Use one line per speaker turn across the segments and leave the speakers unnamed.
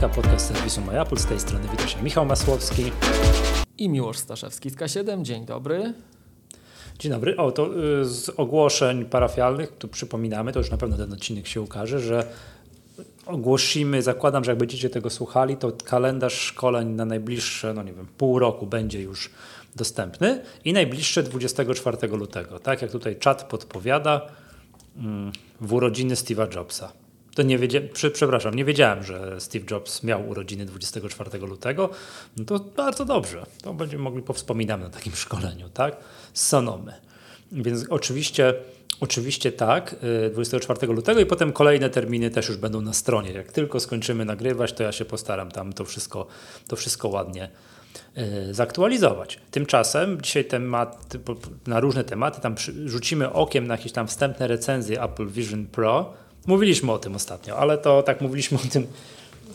K, podcast serwisu MyApple. Z tej strony witam się Michał Masłowski.
I Miłosz Staszewski z K7. Dzień dobry.
Dzień dobry. O, to y, z ogłoszeń parafialnych, tu przypominamy, to już na pewno ten odcinek się ukaże, że ogłosimy, zakładam, że jak będziecie tego słuchali, to kalendarz szkoleń na najbliższe, no nie wiem, pół roku będzie już dostępny i najbliższe 24 lutego. Tak jak tutaj czat podpowiada, mm, w urodziny Steve'a Jobsa. To nie wiedziałem, przepraszam, nie wiedziałem, że Steve Jobs miał urodziny 24 lutego. No to bardzo dobrze. To będziemy mogli powspominać na takim szkoleniu, tak? Z Sonomy. Więc oczywiście, oczywiście tak, 24 y, lutego i potem kolejne terminy też już będą na stronie. Jak tylko skończymy nagrywać, to ja się postaram tam to wszystko, to wszystko ładnie y, zaktualizować. Tymczasem dzisiaj temat, na różne tematy, tam rzucimy okiem na jakieś tam wstępne recenzje Apple Vision Pro, Mówiliśmy o tym ostatnio, ale to tak mówiliśmy o tym,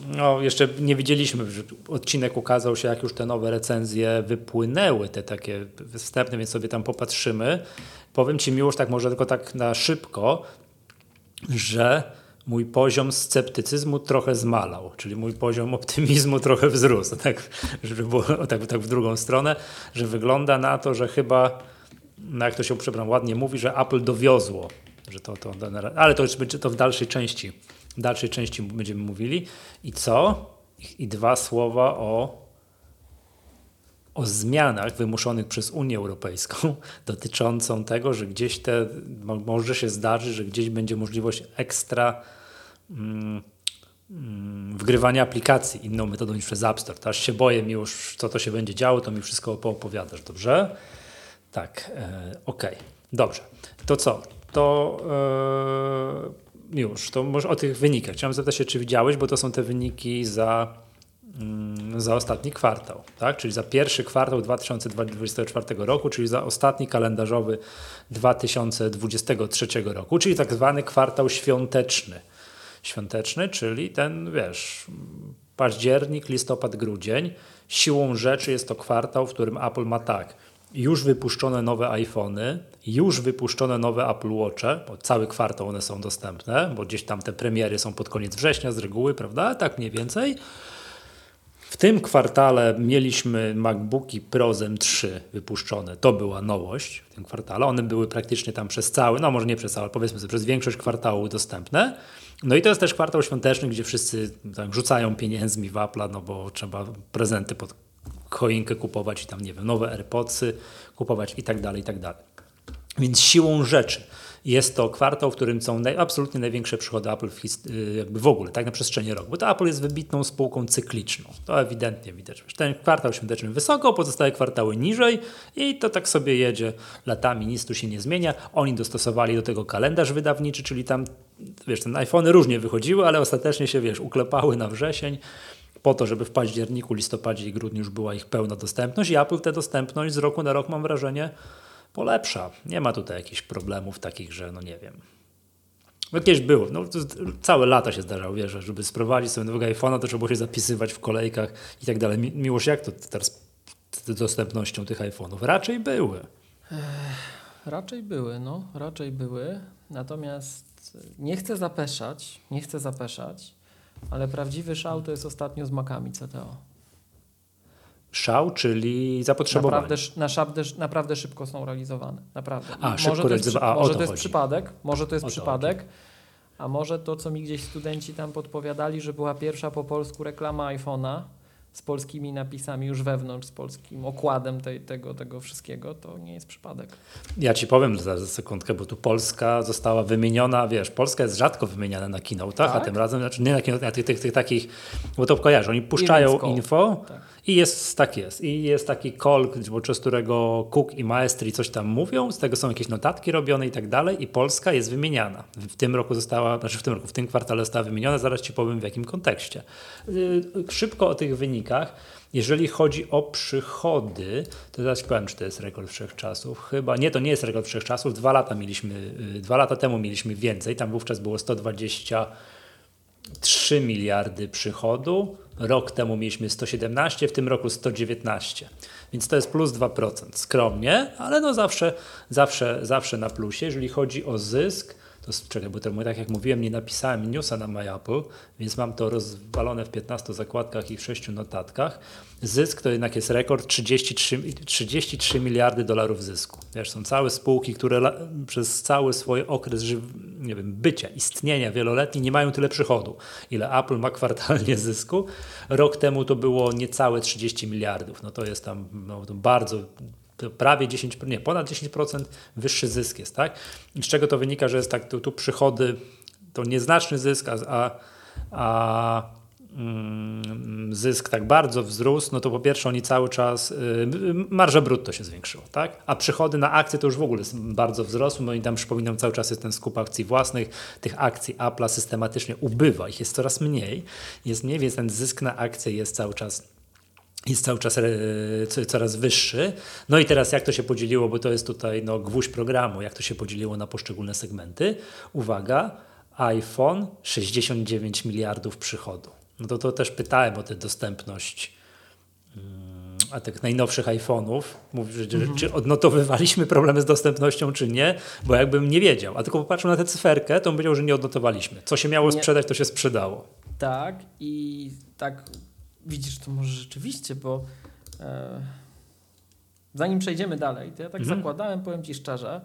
no jeszcze nie widzieliśmy, że odcinek ukazał się, jak już te nowe recenzje wypłynęły, te takie wstępne, więc sobie tam popatrzymy. Powiem Ci miłość, tak może tylko tak na szybko, że mój poziom sceptycyzmu trochę zmalał, czyli mój poziom optymizmu trochę wzrósł, tak, żeby było tak, tak w drugą stronę, że wygląda na to, że chyba, no jak to się przepraszam, ładnie mówi, że Apple dowiozło że to, to, ale to już będzie to w dalszej części. W dalszej części będziemy mówili. I co? I dwa słowa o, o zmianach wymuszonych przez Unię Europejską dotyczącą tego, że gdzieś te, może się zdarzyć, że gdzieś będzie możliwość ekstra mm, mm, wgrywania aplikacji inną metodą niż przez App Store. Aż się boję mi już, co to się będzie działo, to mi wszystko poopowiadasz, dobrze? Tak, e, okej, okay. dobrze. To co? To yy, już, to może o tych wynikach. Chciałem zapytać się, czy widziałeś, bo to są te wyniki za, yy, za ostatni kwartał, tak? czyli za pierwszy kwartał 2024 roku, czyli za ostatni kalendarzowy 2023 roku, czyli tak zwany kwartał świąteczny. Świąteczny, czyli ten, wiesz, październik, listopad, grudzień. Siłą rzeczy jest to kwartał, w którym Apple ma tak – już wypuszczone nowe iPhony, już wypuszczone nowe Apple Watche, bo cały kwartał one są dostępne, bo gdzieś tam te premiery są pod koniec września z reguły, prawda? Tak mniej więcej. W tym kwartale mieliśmy MacBooki Pro Zen 3 wypuszczone. To była nowość w tym kwartale. One były praktycznie tam przez cały, no może nie przez cały, powiedzmy sobie, przez większość kwartału dostępne. No i to jest też kwartał świąteczny, gdzie wszyscy tak, rzucają pieniędzmi w Apple, no bo trzeba prezenty pod choinkę kupować i tam, nie wiem, nowe AirPodsy kupować i tak dalej, i tak dalej. Więc siłą rzeczy jest to kwartał, w którym są naj, absolutnie największe przychody Apple w, jakby w ogóle, tak na przestrzeni roku. Bo to Apple jest wybitną spółką cykliczną. To ewidentnie widać. Ten kwartał świąteczny wysoko, pozostałe kwartały niżej i to tak sobie jedzie latami, nic tu się nie zmienia. Oni dostosowali do tego kalendarz wydawniczy, czyli tam, wiesz, ten iPhony różnie wychodziły, ale ostatecznie się, wiesz, uklepały na wrzesień po to, żeby w październiku, listopadzie i grudniu już była ich pełna dostępność i Apple tę dostępność z roku na rok mam wrażenie polepsza. Nie ma tutaj jakichś problemów takich, że no nie wiem. Jakieś było, no, całe lata się zdarzało, wiesz, żeby sprowadzić sobie nowego iPhone'a, to trzeba było się zapisywać w kolejkach i tak dalej. Miłość, jak to teraz z dostępnością tych iPhone'ów? Raczej były. Ech,
raczej były, no, raczej były. Natomiast nie chcę zapeszać, nie chcę zapeszać, ale prawdziwy szał to jest ostatnio z makami CTO.
Szał, czyli zapotrzebowanie.
Naprawdę, naprawdę, naprawdę szybko są realizowane. Naprawdę.
A, może szybko
to jest,
a,
może to,
jest
przypadek, może to jest przypadek, a może to, co mi gdzieś studenci tam podpowiadali, że była pierwsza po polsku reklama iPhone'a, z polskimi napisami już wewnątrz, z polskim okładem tej, tego, tego wszystkiego, to nie jest przypadek.
Ja ci powiem za, za sekundkę, bo tu Polska została wymieniona, wiesz, Polska jest rzadko wymieniana na keynote'ach, tak? a tym razem, znaczy nie na keynote'ach, tych, tych, tych takich, bo to kojarzy, oni puszczają info tak. I jest, tak jest, i jest taki call, podczas którego Cook i Maestri coś tam mówią, z tego są jakieś notatki robione i tak dalej i Polska jest wymieniana. W tym roku została, znaczy w tym roku, w tym kwartale została wymieniona, zaraz ci powiem w jakim kontekście. Y, szybko o tych wynikach jeżeli chodzi o przychody, to zaraz powiem, czy to jest rekord wszechczasów. Chyba nie, to nie jest rekord wszechczasów. Dwa lata mieliśmy, y, dwa lata temu mieliśmy więcej. Tam wówczas było 123 miliardy przychodu. Rok temu mieliśmy 117, w tym roku 119. Więc to jest plus 2%. Skromnie, ale no zawsze, zawsze, zawsze na plusie. Jeżeli chodzi o zysk, to czekaj, bo to, tak jak mówiłem, nie napisałem newsa na MyApple, więc mam to rozwalone w 15 zakładkach i w 6 notatkach. Zysk to jednak jest rekord 33, 33 miliardy dolarów zysku. Wiesz, są całe spółki, które przez cały swój okres nie wiem, bycia, istnienia wieloletni nie mają tyle przychodu, ile Apple ma kwartalnie zysku. Rok temu to było niecałe 30 miliardów. No to jest tam no, to bardzo prawie 10, nie, ponad 10% wyższy zysk jest, tak? I z czego to wynika, że jest tak, tu, tu przychody, to nieznaczny zysk, a, a mm, zysk tak bardzo wzrósł, no to po pierwsze oni cały czas, y, marża brutto się zwiększyła, tak? A przychody na akcje to już w ogóle bardzo wzrosły, bo oni tam przypominam cały czas jest ten skup akcji własnych, tych akcji Apple'a systematycznie ubywa, ich jest coraz mniej, jest mniej, więc ten zysk na akcje jest cały czas jest cały czas e, coraz wyższy. No i teraz jak to się podzieliło, bo to jest tutaj no, gwóźdź programu, jak to się podzieliło na poszczególne segmenty. Uwaga, iPhone 69 miliardów przychodu. No to, to też pytałem o tę dostępność mm, a tych najnowszych iPhone'ów, mhm. czy odnotowywaliśmy problemy z dostępnością, czy nie, bo jakbym nie wiedział, a tylko popatrzył na tę cyferkę, to bym wiedział, że nie odnotowaliśmy. Co się miało nie. sprzedać, to się sprzedało.
Tak i tak widzisz, to może rzeczywiście, bo e, zanim przejdziemy dalej, to ja tak mhm. zakładałem, powiem Ci szczerze,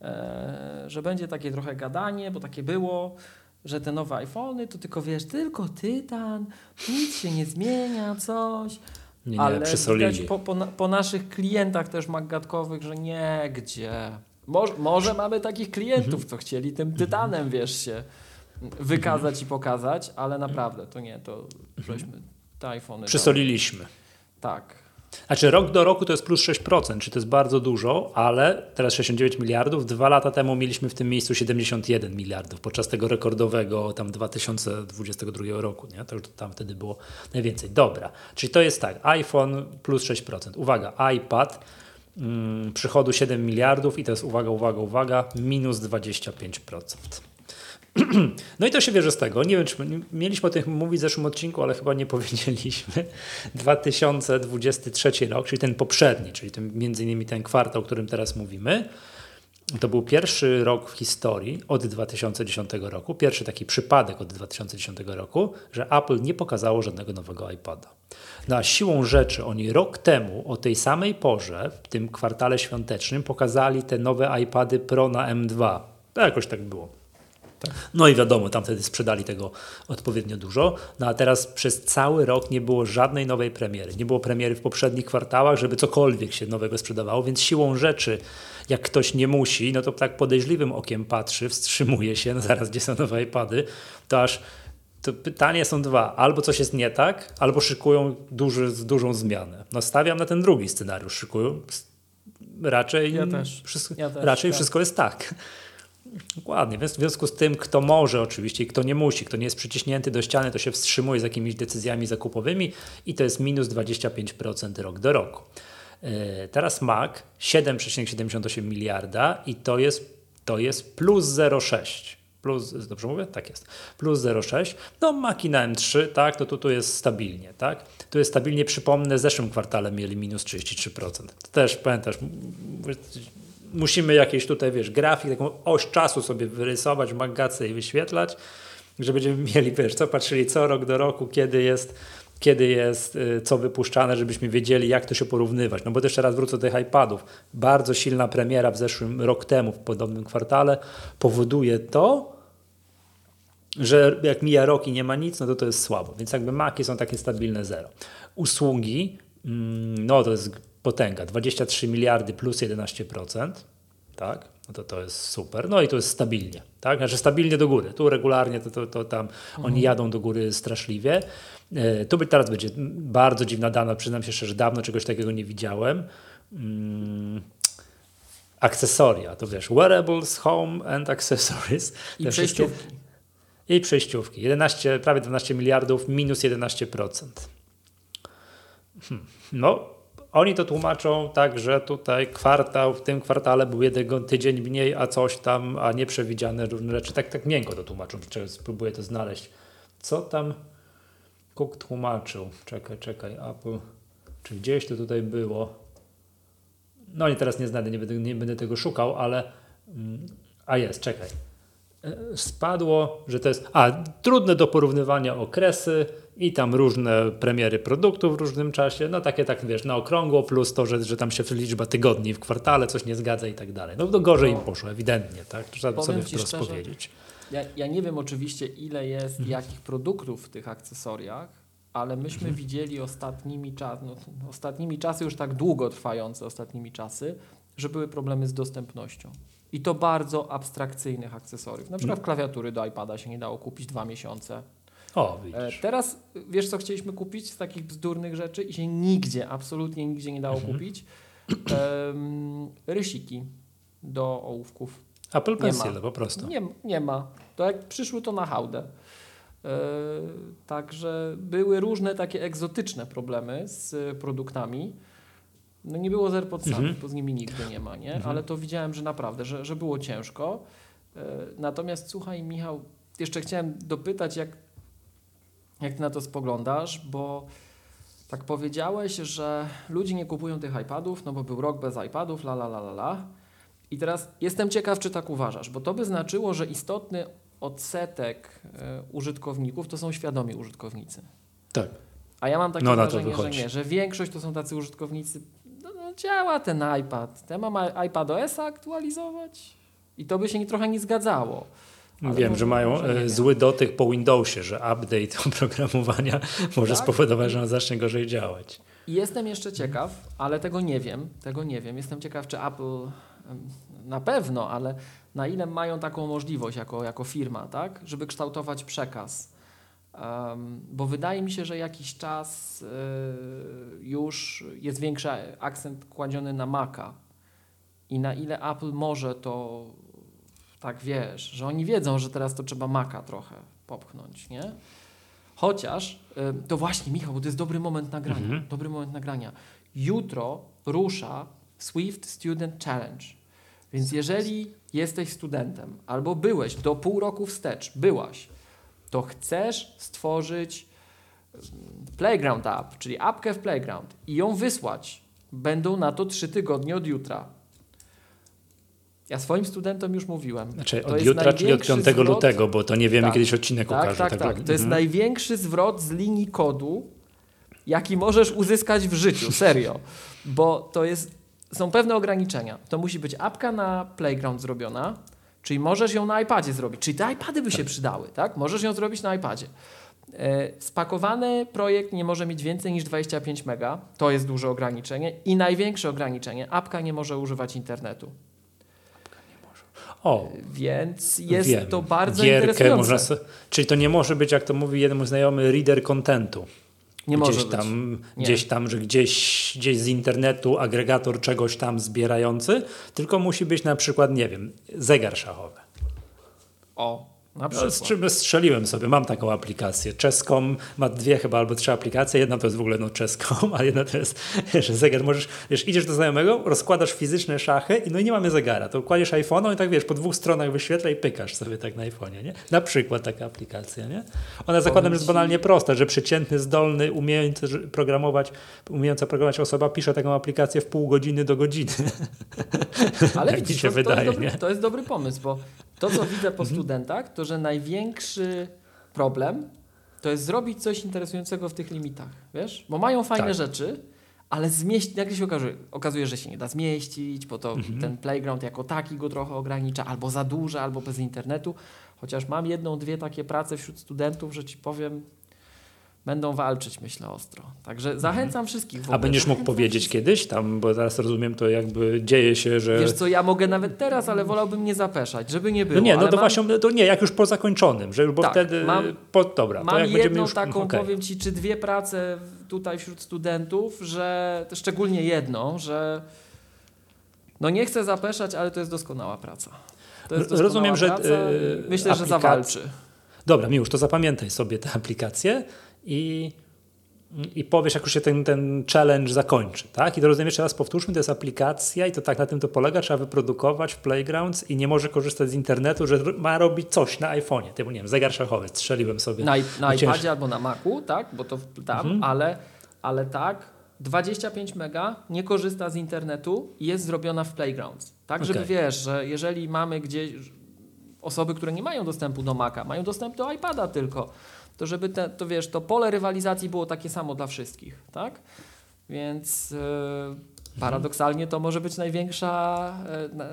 e, że będzie takie trochę gadanie, bo takie było, że te nowe iPhony to tylko wiesz, tylko tytan, nic się nie zmienia, coś.
Nie, nie, ale widać
po, po, po, naszych klientach też magatkowych, że nie, gdzie. Może, może mamy takich klientów, mhm. co chcieli tym tytanem, wiesz się, wykazać i pokazać, ale naprawdę to nie, to żeśmy te iPhony.
Przysoliliśmy.
Tak.
Znaczy rok do roku to jest plus 6%, czy to jest bardzo dużo, ale teraz 69 miliardów. Dwa lata temu mieliśmy w tym miejscu 71 miliardów podczas tego rekordowego tam 2022 roku. Nie? To, to tam wtedy było najwięcej. Dobra, czyli to jest tak, iPhone plus 6%. Uwaga, iPad mm, przychodu 7 miliardów i to jest uwaga, uwaga, uwaga, minus 25%. No i to się bierze z tego. Nie wiem, czy mieliśmy o tym mówić w zeszłym odcinku, ale chyba nie powiedzieliśmy. 2023 rok, czyli ten poprzedni, czyli ten, między innymi ten kwartał, o którym teraz mówimy, to był pierwszy rok w historii od 2010 roku, pierwszy taki przypadek od 2010 roku, że Apple nie pokazało żadnego nowego iPada. No a siłą rzeczy oni rok temu o tej samej porze, w tym kwartale świątecznym, pokazali te nowe iPady Pro na M2. To jakoś tak było. Tak. No i wiadomo, tam wtedy sprzedali tego odpowiednio dużo. No a teraz przez cały rok nie było żadnej nowej premiery. Nie było premiery w poprzednich kwartałach, żeby cokolwiek się nowego sprzedawało, więc siłą rzeczy, jak ktoś nie musi, no to tak podejrzliwym okiem patrzy, wstrzymuje się, no zaraz gdzie są nowe iPady, to aż to pytanie są dwa. Albo coś jest nie tak, albo szykują duży, dużą zmianę. No stawiam na ten drugi scenariusz. Szykują raczej,
ja też.
Wszystko,
ja też,
raczej tak. wszystko jest tak. Dokładnie. W związku z tym, kto może oczywiście i kto nie musi, kto nie jest przyciśnięty do ściany, to się wstrzymuje z jakimiś decyzjami zakupowymi i to jest minus 25% rok do roku. E, teraz Mac 7,78 miliarda i to jest, to jest plus 0,6. Plus, dobrze mówię? Tak jest. Plus 0,6. No Maki na M3, tak, to tu, tu jest stabilnie, tak. Tu jest stabilnie, przypomnę, w zeszłym kwartale mieli minus 33%. To też pamiętasz, musimy jakieś tutaj, wiesz, grafik, taką oś czasu sobie wyrysować w magace i wyświetlać, że będziemy mieli, wiesz, co patrzyli co rok do roku, kiedy jest kiedy jest y, co wypuszczane, żebyśmy wiedzieli, jak to się porównywać. No bo jeszcze raz wrócę do tych iPadów. Bardzo silna premiera w zeszłym rok temu, w podobnym kwartale, powoduje to, że jak mija rok i nie ma nic, no to to jest słabo. Więc jakby maki są takie stabilne zero. Usługi, mm, no to jest potęga, 23 miliardy plus 11%, tak? No to to jest super. No i to jest stabilnie, tak? Znaczy stabilnie do góry. Tu regularnie to, to, to tam mhm. oni jadą do góry straszliwie. E, tu by teraz będzie bardzo dziwna dana, przyznam się szczerze, dawno czegoś takiego nie widziałem. Mm, akcesoria, to wiesz, wearables, home and accessories.
I przejściówki.
I przejściówki. 11, prawie 12 miliardów, minus 11%. Hmm. No, oni to tłumaczą tak, że tutaj kwartał, w tym kwartale był jeden tydzień mniej, a coś tam, a nieprzewidziane różne rzeczy. Tak, tak miękko to tłumaczą. Spróbuję to znaleźć. Co tam Cook tłumaczył? Czekaj, czekaj, Apple. Czy gdzieś to tutaj było? No nie, teraz nie znajdę, nie będę, nie będę tego szukał, ale... Mm, a jest, czekaj. Spadło, że to jest a trudne do porównywania okresy i tam różne premiery produktów w różnym czasie, no takie tak wiesz, na okrągło, plus to, że, że tam się liczba tygodni w kwartale coś nie zgadza i tak dalej. No to gorzej
No.
im poszło, ewidentnie, tak? Trzeba
Powiem
sobie wprost
szczerze,
powiedzieć.
Ja, ja nie wiem oczywiście, ile jest
Mhm.
jakich produktów w tych akcesoriach, ale myśmy
Mhm.
widzieli ostatnimi, czas, no, ostatnimi czasy, już tak długo trwające ostatnimi czasy, że były problemy z dostępnością. I to bardzo abstrakcyjnych akcesoriów. Na przykład klawiatury do iPada się nie dało kupić dwa miesiące.
O,
E,
widzisz.
teraz wiesz, co chcieliśmy kupić z takich bzdurnych rzeczy i się nigdzie, absolutnie nigdzie nie dało
Mhm.
kupić? Em, rysiki do ołówków.
Apple Pencil po prostu.
Nie, nie ma. To jak przyszły, to na hałdę. E, także były różne takie egzotyczne problemy z produktami. No nie było z AirPodsami,
Mhm.
bo z nimi nigdy nie ma, nie?
Mhm.
Ale to widziałem, że naprawdę, że, że było ciężko. E, natomiast słuchaj Michał, jeszcze chciałem dopytać, jak, jak ty na to spoglądasz, bo tak powiedziałeś, że ludzie nie kupują tych iPadów, no bo był rok bez iPadów, la la la la la. I teraz jestem ciekaw, czy tak uważasz, bo to by znaczyło, że istotny odsetek e, użytkowników to są świadomi użytkownicy.
Tak.
A ja mam takie
No,
wrażenie, że nie, że większość to są tacy użytkownicy, no, działa ten iPad, ja mam iPad OS aktualizować i to by się nie, trochę nie zgadzało. Ale
Wiem, że mają e, zły dotyk po Windowsie, że update oprogramowania może
Tak.
spowodować, że on zacznie gorzej działać.
Jestem jeszcze ciekaw, ale tego nie wiem, tego nie wiem. Jestem ciekaw, czy Apple na pewno, ale na ile mają taką możliwość jako, jako firma, tak, żeby kształtować przekaz. Em, bo wydaje mi się, że jakiś czas y, już jest większy akcent kładziony na Maca i na ile Apple może to tak wiesz, że oni wiedzą, że teraz to trzeba Maca trochę popchnąć, nie? Chociaż, y, to właśnie Michał, bo to jest dobry moment nagrania,
Mhm.
dobry moment nagrania. Jutro rusza Swift Student Challenge. Więc jeżeli jesteś studentem albo byłeś do pół roku wstecz, byłaś, to chcesz stworzyć mm, Playground App, czyli apkę w Playground i ją wysłać, będą na to trzy tygodnie od jutra. Ja swoim studentom już mówiłem.
Znaczy od jutra, czyli od
największy
5
zwrot-
lutego, bo to nie wiemy,
Tak.
kiedyś odcinek
Tak,
ukaże.
tak, tak.
że-
To jest
Mhm.
największy zwrot z linii kodu, jaki możesz uzyskać w życiu, serio. Bo to jest, są pewne ograniczenia. To musi być apka na Playground zrobiona, czyli możesz ją na iPadzie zrobić. Czyli te iPady by się przydały, tak? Możesz ją zrobić na iPadzie. E, Spakowany projekt nie może mieć więcej niż 25 mega. To jest duże ograniczenie. I największe ograniczenie, apka nie może używać internetu.
O,
Więc jest
wiem.
to bardzo
Gierkę
interesujące.
można. Czyli to nie może być, jak to mówi jeden mój znajomy, reader contentu.
Nie
gdzieś
może być.
tam,
Nie.
gdzieś tam, że gdzieś, gdzieś z internetu agregator czegoś tam zbierający, tylko musi być na przykład, nie wiem, zegar szachowy.
O, na
z czym strzeliłem sobie, mam taką aplikację. Czeską ma dwie chyba albo trzy aplikacje. Jedna to jest w ogóle no czeską, a jedna to jest, że zegar możesz, wiesz, idziesz do znajomego, rozkładasz fizyczne szachy i no i nie mamy zegara. To kładziesz iPhone'a i tak wiesz, po dwóch stronach wyświetla i pykasz sobie tak na iPhone'ie, nie? Na przykład taka aplikacja, nie? Ona zakładam, że jest banalnie prosta, że przeciętny, zdolny, umiejący programować, umiejąca programować osoba pisze taką aplikację w pół godziny do godziny.
Ale
mi
widzisz, to,
wydaje,
to, jest dobry, to jest dobry pomysł, bo to, co widzę
Mhm.
po studentach, to że największy problem to jest zrobić coś interesującego w tych limitach, wiesz? Bo mają fajne
Tak.
rzeczy, ale zmieść, nagle się okazuje, okazuje, że się nie da zmieścić, bo to
Mhm.
ten playground jako taki go trochę ogranicza, albo za duże, albo bez internetu. Chociaż mam jedną, dwie takie prace wśród studentów, że ci powiem, będą walczyć, myślę, ostro. Także zachęcam wszystkich. w
Mhm. A
ogóle,
będziesz mógł
zachęcam
powiedzieć kiedyś tam, bo teraz rozumiem to jakby dzieje się, że...
Wiesz co, ja mogę nawet teraz, ale wolałbym nie zapeszać, żeby nie było.
No nie, no to
mam,
właśnie, no to nie, jak już po zakończonym, że bo
Tak,
wtedy,
mam-
po, dobra, to
Mam
jak będziemy
jedną
już,
taką,
okej.
powiem Ci, czy dwie prace tutaj wśród studentów, że szczególnie jedną, że no nie chcę zapeszać, ale to jest doskonała praca. To jest
rozumiem,
doskonała
że,
praca i myślę, że
aplikac-
zawalczy.
Dobra, Miłusz, to zapamiętaj sobie tę aplikację i, i powiesz, jak już się ten, ten challenge zakończy, tak? I to rozumiem, jeszcze raz powtórzmy, to jest aplikacja i to tak na tym to polega, trzeba wyprodukować w Playgrounds i nie może korzystać z internetu, że ma robić coś na iPhone'ie, typu, nie wiem, zegar szachowy, strzeliłem sobie.
Na, na iPadzie albo na Macu, tak, bo to tam,
Mhm.
ale, ale tak, 25 mega nie korzysta z internetu i jest zrobiona w Playgrounds. Tak, żeby
Okej.
wiesz, że jeżeli mamy gdzieś osoby, które nie mają dostępu do Maca, mają dostęp do iPada tylko, to żeby te, to wiesz, to pole rywalizacji było takie samo dla wszystkich, tak? Więc yy, paradoksalnie to może być największa, yy, na,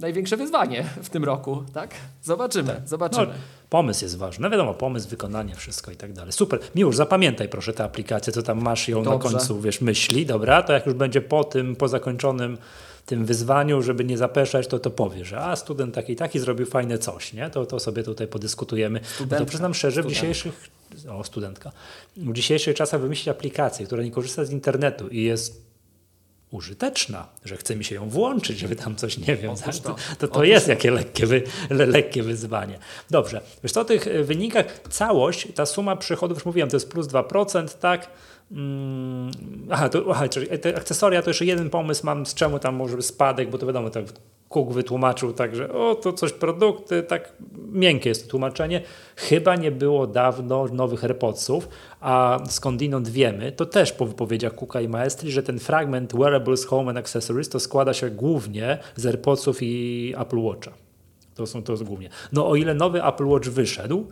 największe wyzwanie w tym roku, tak? Zobaczymy, tak. zobaczymy. No,
pomysł jest ważny. No wiadomo, pomysł, wykonanie, wszystko i tak dalej. Super. Miłosz, zapamiętaj proszę tę aplikację, co tam masz ją Dobrze. na końcu, wiesz, myśli, dobra? To jak już będzie po tym, po zakończonym tym wyzwaniu, żeby nie zapeszać, to to powie, że a student taki taki zrobił fajne coś, nie? To, to sobie tutaj podyskutujemy. To przyznam szczerze, w dzisiejszych o studentka, w dzisiejszych czasach wymyślić aplikację, która nie korzysta z internetu i jest użyteczna, że chce mi się ją włączyć, żeby tam coś, nie wiem, tak? to, to, to jest jakie lekkie, wy, lekkie wyzwanie. Dobrze, wiesz co, o tych wynikach, całość, ta suma przychodów, już mówiłem, to jest plus 2%, tak? Mm, aha, to, aha, te akcesoria to jeszcze jeden pomysł mam, z czemu tam może spadek, bo to wiadomo, tak Cook wytłumaczył tak, że o, to coś produkty, tak miękkie jest to tłumaczenie. Chyba nie było dawno nowych AirPodsów, a skądinąd wiemy, to też po wypowiedziach Cooka i Maestri, że ten fragment Wearables, Home and Accessories to składa się głównie z AirPodsów i Apple Watcha. To są to głównie. No o ile nowy Apple Watch wyszedł,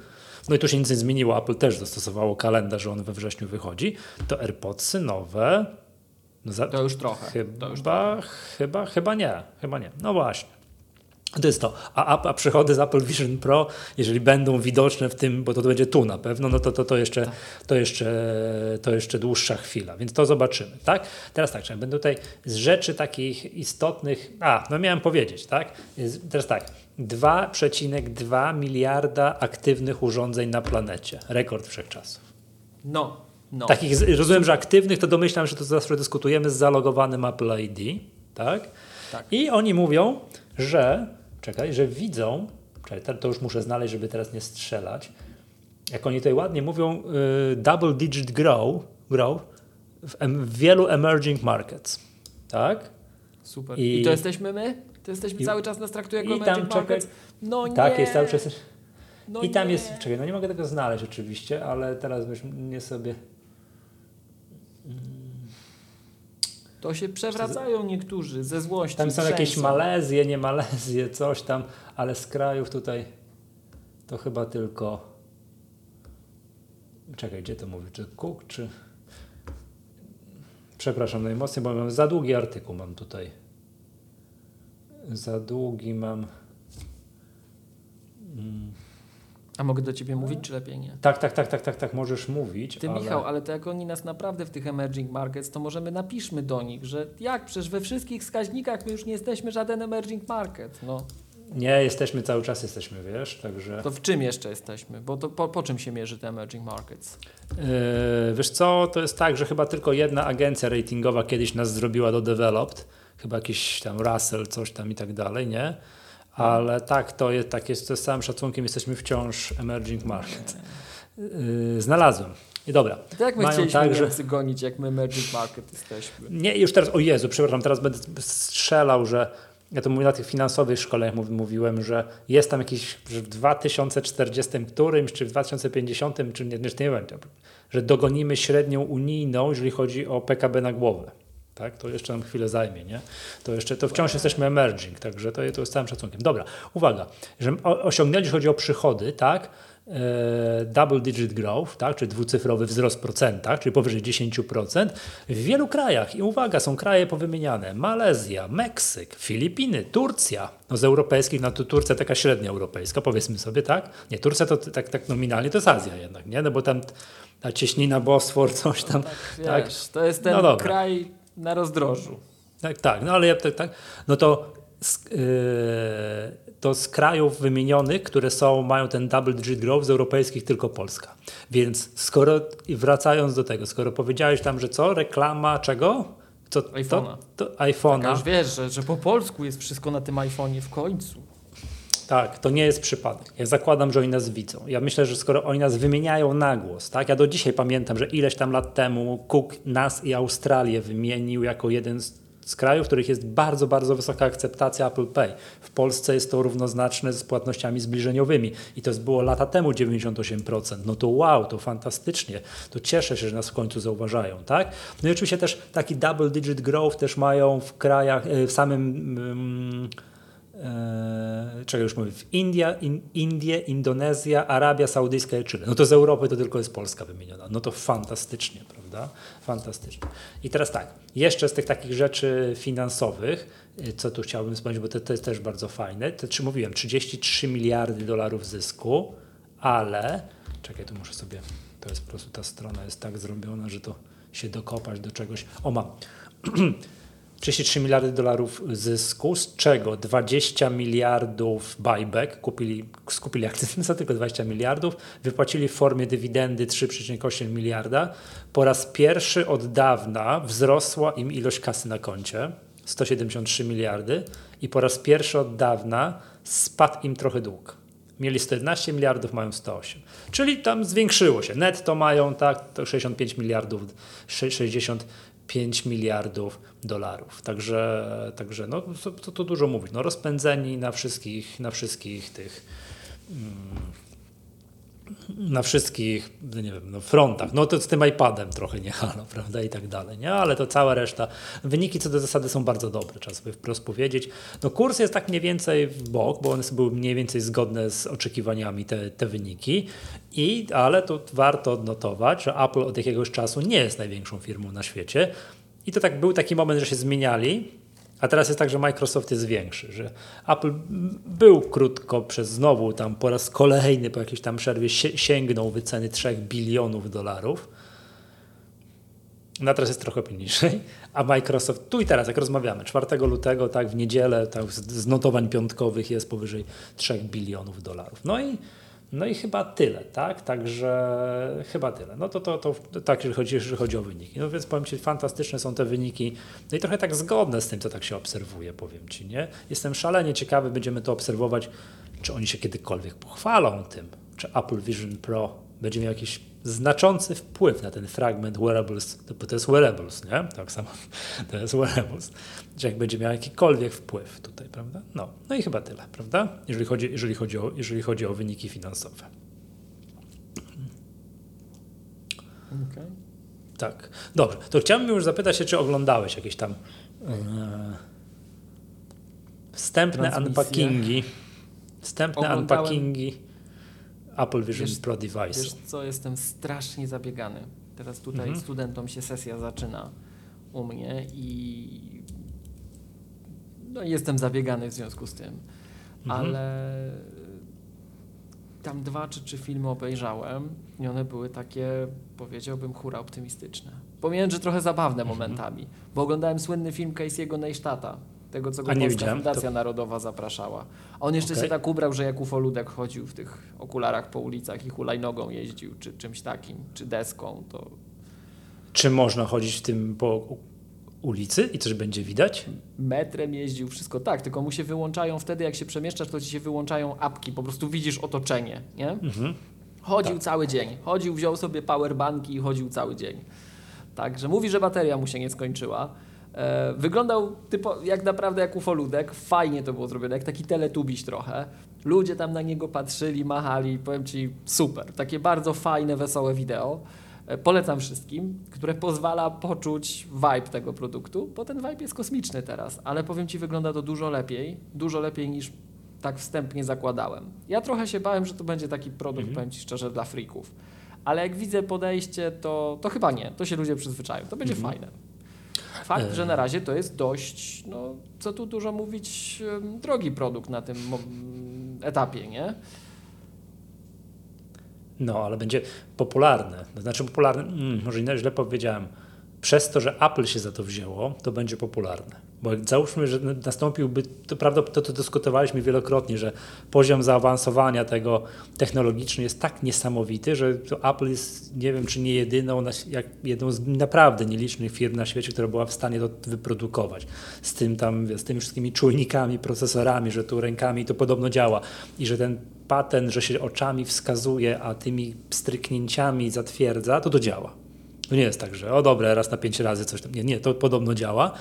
no i tu się nic nie zmieniło, Apple też dostosowało kalendarz, że on we wrześniu wychodzi, to AirPodsy nowe
no za, to już trochę.
Chyba,
już
trochę. chyba, chyba nie, chyba nie. No właśnie. To jest to. A, a, przychody z Apple Vision Pro, jeżeli będą widoczne w tym, bo to, to będzie tu na pewno, no to, to, to, jeszcze, tak. to, jeszcze, to jeszcze dłuższa chwila, więc to zobaczymy. Tak? Teraz tak, będę tutaj z rzeczy takich istotnych. A, no miałem powiedzieć, tak? Teraz tak. 2,2 miliarda aktywnych urządzeń na planecie. Rekord wszechczasów.
No, no.
Takich, rozumiem, że aktywnych, to domyślam, że to zawsze dyskutujemy z zalogowanym Apple ID, tak? tak? I oni mówią, że, czekaj, że widzą, czekaj, to już muszę znaleźć, żeby teraz nie strzelać, jak oni tutaj ładnie mówią, y, double digit grow, grow w, em, w, wielu emerging markets, tak?
Super. I, I to jesteśmy my? To jesteśmy i, cały czas nas traktuje jako emerging tam, markets? Czekaj,
no tak, nie. jest cały czas... No I tam nie. jest, czekaj, no nie mogę tego znaleźć oczywiście, ale teraz nie sobie...
To się przewracają niektórzy ze złości.
Tam są jakieś Malezje, nie Malezje, coś tam, ale z krajów tutaj to chyba tylko. Czekaj, gdzie to mówi? Czy Cook, czy. Przepraszam najmocniej, bo mam za długi artykuł mam tutaj. Za długi mam.
Mm. A mogę do ciebie mówić, czy lepiej nie?
Tak, tak, tak, tak, tak, tak, możesz mówić.
Ty,
ale...
Michał, ale to jak oni nas naprawdę w tych emerging markets, to możemy napiszmy do nich, że jak, przecież we wszystkich wskaźnikach my już nie jesteśmy żaden emerging market. No.
Nie, jesteśmy cały czas, jesteśmy, wiesz, także...
To w czym jeszcze jesteśmy? Bo to po, po czym się mierzy te emerging markets?
Yy, wiesz co, to jest tak, że chyba tylko jedna agencja ratingowa kiedyś nas zrobiła do developed, chyba jakiś tam Russell, coś tam i tak dalej, nie? ale tak, to jest, tak jest, to z całym szacunkiem jesteśmy wciąż emerging market. Yy, znalazłem. I dobra.
To jak my Mają chcieliśmy tak, że... gonić, jak my emerging market jesteśmy?
Nie, już teraz, o Jezu, przepraszam, teraz będę strzelał, że ja to mówię na tych finansowych szkoleniach mówiłem, że jest tam jakiś, że w 2040 którymś, czy w 2050, czy nie, nie wiem, że dogonimy średnią unijną, jeżeli chodzi o PKB na głowę tak? to jeszcze nam chwilę zajmie, nie? To jeszcze, to wciąż jesteśmy emerging, także to, to z całym szacunkiem. Dobra, uwaga, że osiągnęli, jeśli chodzi o przychody, tak, e, double digit growth, tak, czyli dwucyfrowy wzrost w procentach, czyli powyżej 10%, w wielu krajach. I uwaga, są kraje powymieniane. Malezja, Meksyk, Filipiny, Turcja. No z europejskich, no to Turcja taka średnia europejska, powiedzmy sobie, tak? Nie, Turcja to tak, tak nominalnie to jest Azja jednak, nie? No bo tam ta cieśnina Bosfor, coś tam. No tak, tak.
Wiesz, to jest ten no kraj na rozdrożu.
Tak, tak, no ale ja tak, tak no to z, yy, to z krajów wymienionych, które są, mają ten double digit growth, z europejskich tylko Polska. Więc skoro, wracając do tego, skoro powiedziałeś tam, że co, reklama czego?
Co, iPhone'a. To, to iPhone'a. Tak, już wiesz, że, że po polsku jest wszystko na tym iPhone'ie w końcu.
Tak, to nie jest przypadek. Ja zakładam, że oni nas widzą. Ja myślę, że skoro oni nas wymieniają na głos, tak? Ja do dzisiaj pamiętam, że ileś tam lat temu Cook nas i Australię wymienił jako jeden z, z krajów, w których jest bardzo, bardzo wysoka akceptacja Apple Pay. W Polsce jest to równoznaczne z płatnościami zbliżeniowymi i to było lata temu 98%. No to wow, to fantastycznie. To cieszę się, że nas w końcu zauważają, tak? No i oczywiście też taki double digit growth też mają w krajach, e, w samym... Eee, czego już mówię, w India, in, Indie, Indonezja, Arabia Saudyjska i Chile. No to z Europy to tylko jest Polska wymieniona. No to fantastycznie, prawda? Fantastycznie. I teraz tak, jeszcze z tych takich rzeczy finansowych, y, co tu chciałbym wspomnieć, bo to, to jest też bardzo fajne. To czy mówiłem, 33 miliardy dolarów zysku, ale czekaj, tu muszę sobie, to jest po prostu ta strona jest tak zrobiona, że to się dokopać do czegoś. O, mam. 33 miliardy dolarów zysku, z czego 20 miliardów buyback, kupili, skupili akcje za tylko 20 miliardów, wypłacili w formie dywidendy 3,8 miliarda. Po raz pierwszy od dawna wzrosła im ilość kasy na koncie, 173 miliardy i po raz pierwszy od dawna spadł im trochę dług. Mieli 111 miliardów, mają 108. Czyli tam zwiększyło się. Netto mają tak, to 65 miliardów, 60 5 miliardów dolarów. Także, także no, to, to dużo mówić. No, rozpędzeni na wszystkich, na wszystkich tych mm, na wszystkich, no nie wiem, no frontach. No to z tym iPadem trochę nie halo, prawda, i tak dalej, nie? Ale to cała reszta. Wyniki co do zasady są bardzo dobre, trzeba sobie wprost powiedzieć. No kurs jest tak mniej więcej w bok, bo one były mniej więcej zgodne z oczekiwaniami te, te wyniki, I, ale tu warto odnotować, że Apple od jakiegoś czasu nie jest największą firmą na świecie i to tak był taki moment, że się zmieniali, a teraz jest tak, że Microsoft jest większy, że Apple był krótko przez znowu tam po raz kolejny po jakiejś tam przerwie sięgnął wyceny 3 bilionów dolarów. No teraz jest trochę niżej, a Microsoft tu i teraz, jak rozmawiamy, 4 lutego, tak w niedzielę, tak z notowań piątkowych jest powyżej 3 bilionów dolarów. No i no i chyba tyle, tak? Także chyba tyle. No to, to, to, tak, jeżeli chodzi, jeżeli chodzi o wyniki. No więc powiem Ci, fantastyczne są te wyniki. No i trochę tak zgodne z tym, co tak się obserwuje, powiem Ci, nie? Jestem szalenie ciekawy, będziemy to obserwować, czy oni się kiedykolwiek pochwalą tym, czy Apple Vision Pro będzie miał jakiś znaczący wpływ na ten fragment wearables, bo to jest wearables, nie? Tak samo, to jest wearables, że jak będzie miał jakikolwiek wpływ tutaj, prawda? No, no i chyba tyle, prawda? Jeżeli chodzi, jeżeli chodzi, o, jeżeli chodzi o wyniki finansowe. Okay. Tak. Dobrze, to chciałbym już zapytać się, czy oglądałeś jakieś tam e, wstępne unpackingi, wstępne unpackingi Apple Vision wiesz, Pro device.
Wiesz co, jestem strasznie zabiegany. Teraz tutaj mhm. studentom się sesja zaczyna u mnie i no, jestem zabiegany w związku z tym. Mhm. Ale tam dwa czy trzy filmy obejrzałem i one były takie, powiedziałbym, hura optymistyczne. Pomijając, że trochę zabawne mhm. momentami, bo oglądałem słynny film Casey'ego Neistata, tego, co go Polska Fundacja to... Narodowa zapraszała. On jeszcze okay. się tak ubrał, że jak ufoludek chodził w tych okularach po ulicach i hulajnogą jeździł, czy czymś takim, czy deską, to...
Czy można chodzić w tym po ulicy i coś będzie widać?
Metrem jeździł, wszystko tak, tylko mu się wyłączają wtedy, jak się przemieszczasz, to ci się wyłączają apki, po prostu widzisz otoczenie, nie? Mhm. Chodził tak. cały dzień, chodził, wziął sobie powerbanki i chodził cały dzień. Także mówi, że bateria mu się nie skończyła. E, wyglądał typo, jak naprawdę jak ufoludek, fajnie to było zrobione, jak taki teletubiś trochę. Ludzie tam na niego patrzyli, machali, powiem Ci super. Takie bardzo fajne, wesołe wideo. E, polecam wszystkim, które pozwala poczuć vibe tego produktu, bo ten vibe jest kosmiczny teraz, ale powiem Ci, wygląda to dużo lepiej, dużo lepiej niż tak wstępnie zakładałem. Ja trochę się bałem, że to będzie taki produkt, mhm. powiem Ci szczerze, dla freaków. Ale jak widzę podejście, to, to chyba nie, to się ludzie przyzwyczają, to będzie mhm. fajne. Fakt, że na razie to jest dość, no co tu dużo mówić, drogi produkt na tym etapie, nie?
No, ale będzie popularny. Znaczy popularny, mm, może źle powiedziałem. Przez to, że Apple się za to wzięło, to będzie popularne. Bo załóżmy, że nastąpiłby, to prawda, to, to dyskutowaliśmy wielokrotnie, że poziom zaawansowania tego technologiczny jest tak niesamowity, że Apple jest, nie wiem, czy nie jedyną, jak jedną z naprawdę nielicznych firm na świecie, która była w stanie to wyprodukować. Z tym tam, z tymi wszystkimi czujnikami, procesorami, że tu rękami to podobno działa i że ten patent, że się oczami wskazuje, a tymi stryknięciami zatwierdza, to to działa. To nie jest tak, że o dobre, raz na pięć razy coś tam. Nie, nie, to podobno działa.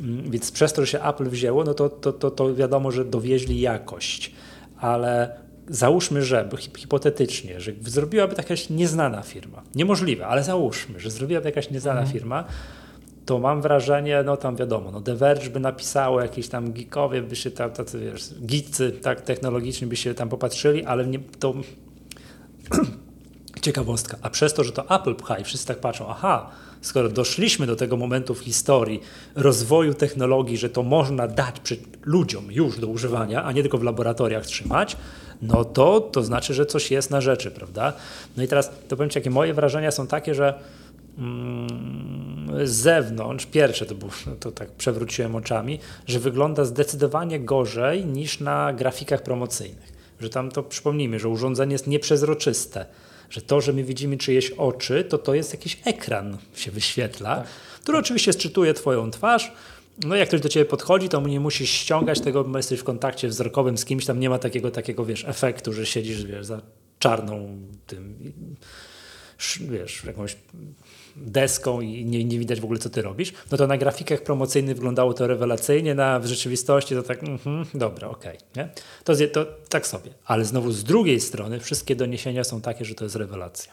Mm, więc przez to, że się Apple wzięło, no to, to, to, to wiadomo, że dowieźli jakość, ale załóżmy, że hipotetycznie, że zrobiłaby to jakaś nieznana firma, niemożliwe, ale załóżmy, że zrobiłaby jakaś nieznana mhm. firma, to mam wrażenie, no tam wiadomo, no The Verge by napisało, jakieś tam geekowie by się tam, tacy wiesz, geecy tak technologiczni by się tam popatrzyli, ale nie, to ciekawostka. A przez to, że to Apple pcha i wszyscy tak patrzą, aha, skoro doszliśmy do tego momentu w historii rozwoju technologii, że to można dać ludziom już do używania, a nie tylko w laboratoriach trzymać, no to to znaczy, że coś jest na rzeczy, prawda? No i teraz to powiem Ci, jakie moje wrażenia są takie, że mm, z zewnątrz, pierwsze to, było, to tak przewróciłem oczami, że wygląda zdecydowanie gorzej niż na grafikach promocyjnych. Że tam to przypomnijmy, że urządzenie jest nieprzezroczyste że to, że my widzimy czyjeś oczy, to to jest jakiś ekran się wyświetla, tak. który oczywiście sczytuje twoją twarz. No jak ktoś do ciebie podchodzi, to nie musisz ściągać tego, bo jesteś w kontakcie wzrokowym z kimś, tam nie ma takiego, takiego wiesz, efektu, że siedzisz wiesz, za czarną tym, wiesz, jakąś deską i nie, nie widać w ogóle, co ty robisz, no to na grafikach promocyjnych wyglądało to rewelacyjnie, na, w rzeczywistości to tak, mm dobra, okej, okay, To, to tak sobie. Ale znowu z drugiej strony wszystkie doniesienia są takie, że to jest rewelacja.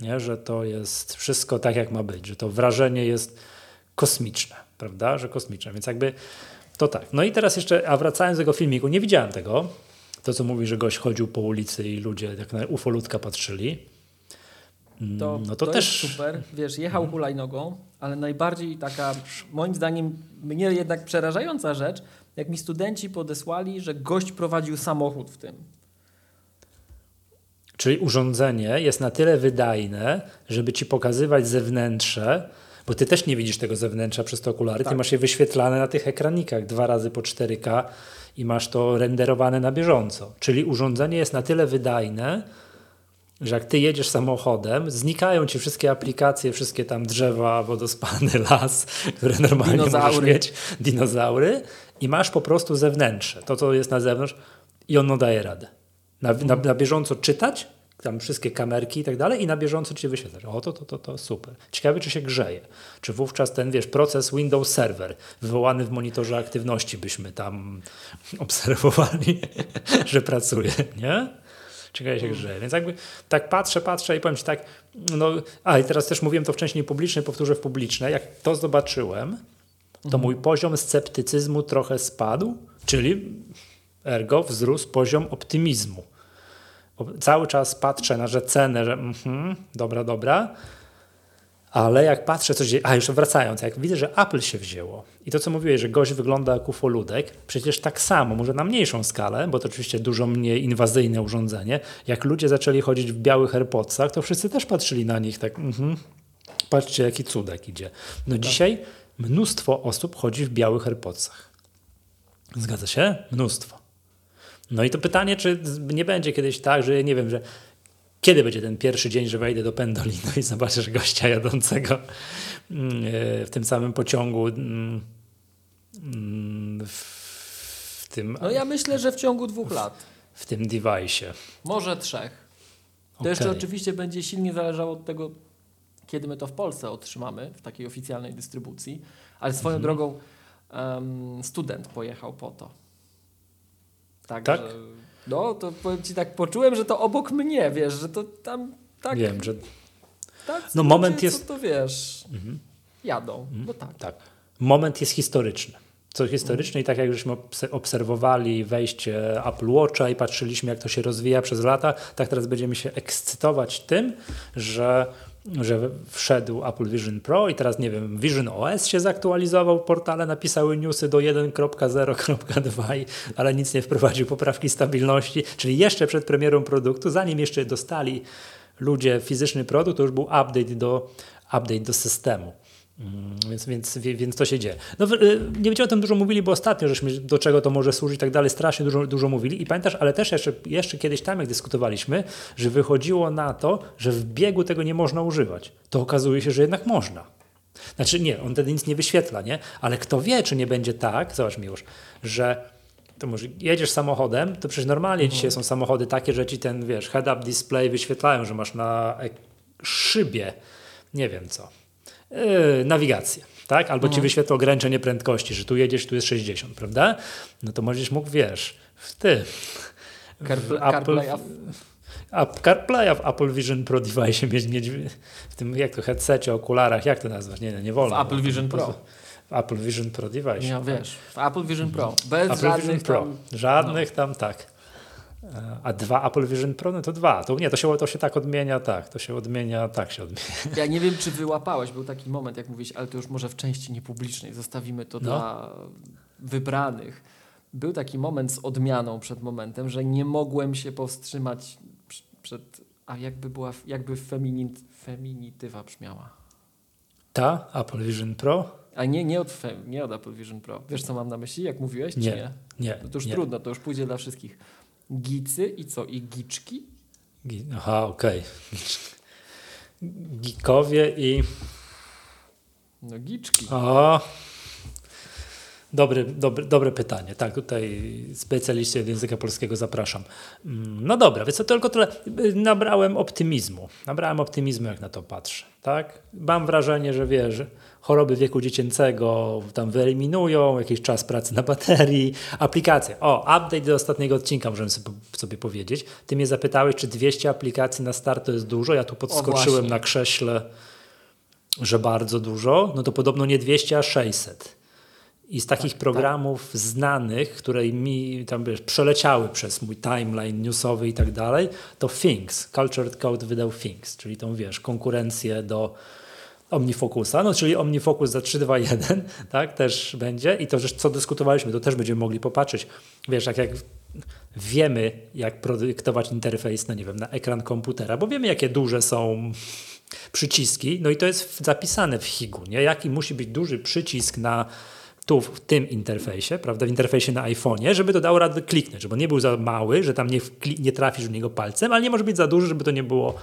Nie? Że to jest wszystko tak, jak ma być, że to wrażenie jest kosmiczne, prawda? Że kosmiczne, więc jakby to tak. No i teraz jeszcze, a wracając do tego filmiku, nie widziałem tego, to co mówi, że gość chodził po ulicy i ludzie jak na ufolutka patrzyli.
Mm, to, no to, to też super. Wiesz, jechał mhm. hulajnogą, ale najbardziej taka, moim zdaniem, mnie jednak przerażająca rzecz, jak mi studenci podesłali, że gość prowadził samochód w tym.
Czyli urządzenie jest na tyle wydajne, żeby ci pokazywać zewnętrze, bo ty też nie widzisz tego zewnętrza przez te okulary, tak. ty masz je wyświetlane na tych ekranikach dwa razy po 4K i masz to renderowane na bieżąco. Czyli urządzenie jest na tyle wydajne, że jak ty jedziesz samochodem, znikają ci wszystkie aplikacje, wszystkie tam drzewa, wodospany, las, które normalnie dinozaury. możesz mieć, dinozaury i masz po prostu zewnętrzne, to co jest na zewnątrz i ono daje radę. Na, na, na bieżąco czytać, tam wszystkie kamerki i tak dalej i na bieżąco ci wyświetlać. O, to, to, to, to super. Ciekawe, czy się grzeje. Czy wówczas ten, wiesz, proces Windows Server wywołany w monitorze aktywności byśmy tam obserwowali, że pracuje, nie? Ciekawe się grzeje. Więc jakby tak patrzę, patrzę i powiem Ci tak, no, a i teraz też mówiłem to wcześniej publicznie, powtórzę w publiczne, jak to zobaczyłem, to mhm. mój poziom sceptycyzmu trochę spadł, czyli ergo wzrósł poziom optymizmu. Cały czas patrzę na że cenę, że mm, dobra, dobra, ale jak patrzę, co się A już wracając, jak widzę, że Apple się wzięło i to, co mówiłeś, że gość wygląda jak ufoludek, przecież tak samo, może na mniejszą skalę, bo to oczywiście dużo mniej inwazyjne urządzenie, jak ludzie zaczęli chodzić w białych AirPodsach, to wszyscy też patrzyli na nich tak, mhm, patrzcie, jaki cudek idzie. No tak. dzisiaj mnóstwo osób chodzi w białych AirPodsach. Zgadza się? Mnóstwo. No i to pytanie, czy nie będzie kiedyś tak, że nie wiem, że kiedy będzie ten pierwszy dzień, że wejdę do Pendolino i zobaczysz gościa jadącego mm, e, w tym samym pociągu mm, mm, w tym...
No ja myślę, że w ciągu dwóch lat.
W tym device.
Może trzech. To okay. jeszcze oczywiście będzie silnie zależało od tego, kiedy my to w Polsce otrzymamy, w takiej oficjalnej dystrybucji. Ale swoją mhm. drogą um, student pojechał po to.
Tak? tak?
No, to powiem ci tak, poczułem, że to obok mnie, wiesz, że to tam tak...
Wiem, że...
Tak, no moment jest... Co to wiesz, mhm. jadą, mhm. no tak.
Tak. Moment jest historyczny. Co historyczne i tak jak żeśmy obserwowali wejście Apple Watcha i patrzyliśmy jak to się rozwija przez lata, tak teraz będziemy się ekscytować tym, że że wszedł Apple Vision Pro i teraz nie wiem, Vision OS się zaktualizował, portale napisały newsy do 1.0.2, ale nic nie wprowadził poprawki stabilności, czyli jeszcze przed premierą produktu, zanim jeszcze dostali ludzie fizyczny produkt, to już był update do, update do systemu. Mm, więc, więc, więc to się dzieje. No, y, nie będziemy o tym dużo mówili, bo ostatnio żeśmy do czego to może służyć i tak dalej, strasznie dużo, dużo mówili. I pamiętasz, ale też jeszcze, jeszcze kiedyś tam, jak dyskutowaliśmy, że wychodziło na to, że w biegu tego nie można używać. To okazuje się, że jednak można. Znaczy nie, on wtedy nic nie wyświetla, nie? Ale kto wie, czy nie będzie tak, zobacz mi już, że to może jedziesz samochodem, to przecież normalnie mhm. dzisiaj są samochody takie, że ci ten, wiesz, head-up display wyświetlają, że masz na szybie, nie wiem co, yy, nawigację. Tak? Albo ci mhm. wyświetla ograniczenie prędkości, że tu jedziesz, tu jest 60, prawda? No to możesz mógł, wiesz, w ty.
CarPlay, CarPlay
A CarPlaya w Apple Vision Pro device mieć, mieć w tym, jak to, headsetie, okularach, jak to nazwać? Nie, nie, wolno.
W Apple Vision Pro.
W Apple Vision Pro device.
Ja wiesz, w Apple Vision Pro. Bez
Apple
żadnych
Vision Pro.
tam...
Żadnych tam, tak. A dwa Apple Vision Pro, no to dwa. To nie, to się, to się tak odmienia, tak. To się odmienia, tak się odmienia.
Ja nie wiem, czy wyłapałeś, był taki moment, jak mówisz, ale to już może w części niepublicznej, zostawimy to
No.
dla wybranych. Był taki moment z odmianą przed momentem, że nie mogłem się powstrzymać przed, a jakby była, jakby feminit, feminitywa brzmiała.
Ta Apple Vision Pro?
A nie, nie od, fem, nie od Apple Vision Pro. Wiesz, co mam na myśli, jak mówiłeś, czy
Nie.
nie?
Nie.
No to już
nie.
trudno, to już pójdzie dla wszystkich. Gicy i co? I giczki?
Gi- Aha, okej. Geekowie i...
No giczki.
O! Dobry, dobry, dobre pytanie. Tak, tutaj specjaliści od języka polskiego zapraszam. Mm, No dobra, więc to tylko tyle. Nabrałem optymizmu. Nabrałem optymizmu, jak na to patrzę. Tak? Mam wrażenie, że wiesz, choroby wieku dziecięcego tam wyeliminują, jakiś czas pracy na baterii, aplikacje. O, update do ostatniego odcinka możemy sobie, powiedzieć. Ty mnie zapytałeś, czy 200 aplikacji na start to jest dużo. Ja tu podskoczyłem na krześle, że bardzo dużo. No to podobno nie 200, a 600. I z takich programów znanych, które mi tam wiesz, przeleciały przez mój timeline newsowy i tak dalej, to Things, Cultured Code wydał Things, czyli tą wiesz, konkurencję do OmniFocusa, no czyli OmniFocus za 3.2.1, tak, też będzie. I to, co dyskutowaliśmy, to też będziemy mogli popatrzeć, wiesz, jak, jak wiemy, jak projektować interfejs, no nie wiem, na ekran komputera, bo wiemy, jakie duże są przyciski, no i to jest zapisane w HIG-u, nie? Jaki musi być duży przycisk na tu w tym interfejsie, prawda, w interfejsie na iPhone'ie, żeby to dało radę kliknąć, żeby nie był za mały, że tam nie, nie trafisz w niego palcem, ale nie może być za duży, żeby to nie było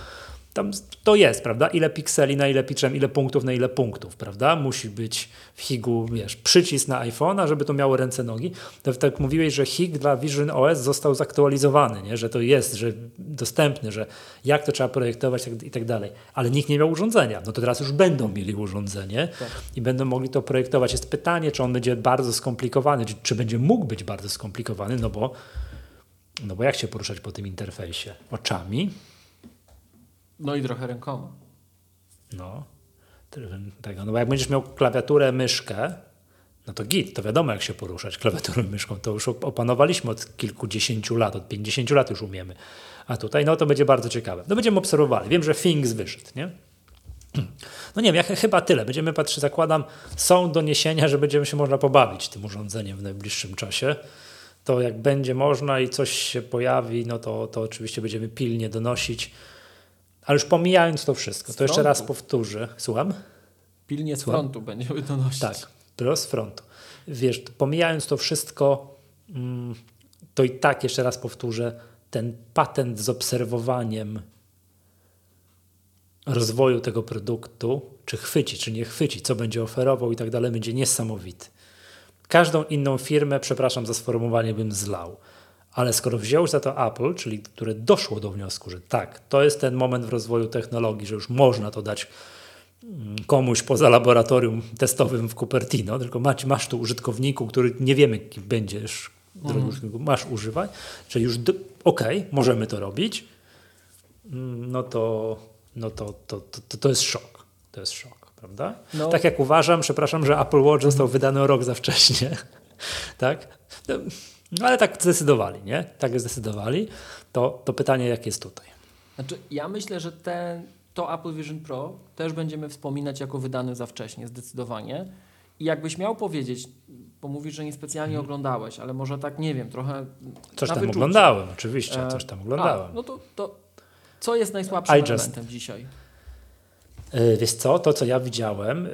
tam to jest, prawda? Ile pikseli na ile piczem, ile punktów na ile punktów, prawda? Musi być w HIG-u, wiesz, przycisk na iPhone'a, żeby to miało ręce, nogi. To tak mówiłeś, że HIG dla Vision OS został zaktualizowany, nie? że to jest, że dostępny, że jak to trzeba projektować tak- i tak dalej. Ale nikt nie miał urządzenia. No to teraz już będą mieli urządzenie i będą mogli to projektować. Jest pytanie, czy on będzie bardzo skomplikowany, czy, czy będzie mógł być bardzo skomplikowany, no bo, no bo jak się poruszać po tym interfejsie? Oczami?
No i trochę rękoma.
No, tego. No bo jak będziesz miał klawiaturę, myszkę, no to git, to wiadomo jak się poruszać klawiaturą, myszką. To już op- opanowaliśmy od kilkudziesięciu lat, od 50 lat już umiemy. A tutaj, no to będzie bardzo ciekawe. No będziemy obserwowali. Wiem, że Things wyszedł, nie? No nie wiem, ja ch- chyba tyle. Będziemy patrzeć, zakładam, są doniesienia, że będziemy się można pobawić tym urządzeniem w najbliższym czasie. To jak będzie można i coś się pojawi, no to, to oczywiście będziemy pilnie donosić. Ale już pomijając to wszystko, to jeszcze raz powtórzę. Słucham?
Pilnie z
Słucham?
frontu będziemy donosić.
Tak, pro z frontu. Wiesz, to pomijając to wszystko, mm, to i tak jeszcze raz powtórzę, ten patent z obserwowaniem rozwoju tego produktu, czy chwyci, czy nie chwyci, co będzie oferował i tak dalej, będzie niesamowity. Każdą inną firmę, przepraszam za sformułowanie, bym zlał. Ale skoro wziął za to Apple, czyli które doszło do wniosku, że tak, to jest ten moment w rozwoju technologii, że już można to dać mm, komuś poza laboratorium testowym w Cupertino, tylko masz, masz tu użytkowniku, który nie wiemy, kim będziesz, użytkowniku, masz używać, czyli już okej, możemy to robić, mm, no to, no to, to, to, to, to jest szok. To jest szok, prawda?
No.
Tak jak uważam, przepraszam, że Apple Watch został wydany o rok za wcześnie, tak? No, ale tak zdecydowali, nie? Tak zdecydowali. To, to pytanie, jak jest tutaj?
Znaczy, ja myślę, że ten, to Apple Vision Pro też będziemy wspominać jako wydany za wcześnie, zdecydowanie. I jakbyś miał powiedzieć, bo mówisz, że niespecjalnie oglądałeś, ale może tak, nie wiem, trochę.
Coś tam
wyczucie.
oglądałem, oczywiście,
E,
coś tam oglądałem.
A, no to, to co jest najsłabszym
I just-
elementem dzisiaj?
Yy, Wiesz co, to co ja widziałem,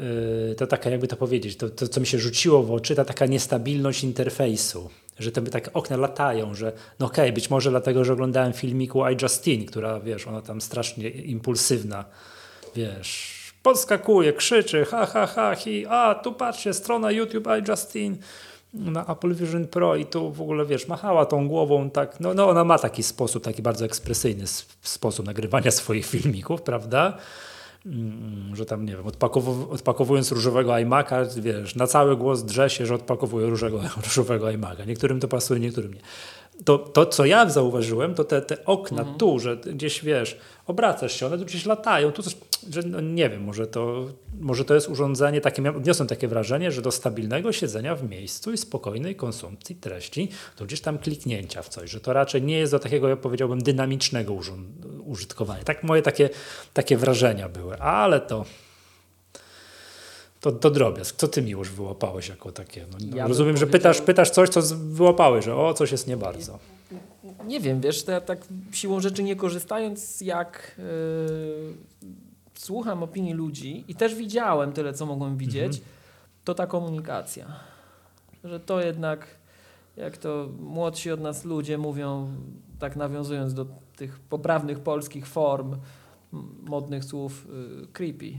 yy, to taka jakby to powiedzieć, to, to co mi się rzuciło w oczy, ta taka niestabilność interfejsu, że te tak okna latają, że no okej, być może dlatego, że oglądałem filmiku I Justine, która wiesz, ona tam strasznie impulsywna, wiesz, podskakuje, krzyczy, ha, ha, ha, hi, a tu patrzcie, strona YouTube I Justine na Apple Vision Pro i tu w ogóle, wiesz, machała tą głową tak, no, no ona ma taki sposób, taki bardzo ekspresyjny sposób nagrywania swoich filmików, prawda? Mm, że tam, nie wiem, odpakowu- odpakowując różowego iMac'a, wiesz, na cały głos drze się, że odpakowuje różowego, różowego iMac'a. Niektórym to pasuje, niektórym nie. To, to, co ja zauważyłem, to te, te okna mhm. tu, że gdzieś wiesz, obracasz się, one tu gdzieś latają, tu coś, że no nie wiem, może to, może to jest urządzenie takie, odniosłem takie wrażenie, że do stabilnego siedzenia w miejscu i spokojnej konsumpcji treści, to gdzieś tam kliknięcia w coś, że to raczej nie jest do takiego, ja powiedziałbym, dynamicznego użytkowania. Tak moje takie, takie wrażenia były, ale to to, to drobiazg. Co ty już wyłapałeś jako takie? No, ja rozumiem, że pytasz, pytasz coś, co wyłapałeś, że o, coś jest nie bardzo.
Nie wiem, wiesz, to ja tak siłą rzeczy nie korzystając, jak yy, słucham opinii ludzi i też widziałem tyle, co mogłem widzieć, mhm. to ta komunikacja. Że to jednak, jak to młodsi od nas ludzie mówią, tak nawiązując do tych poprawnych polskich form, modnych słów, yy, creepy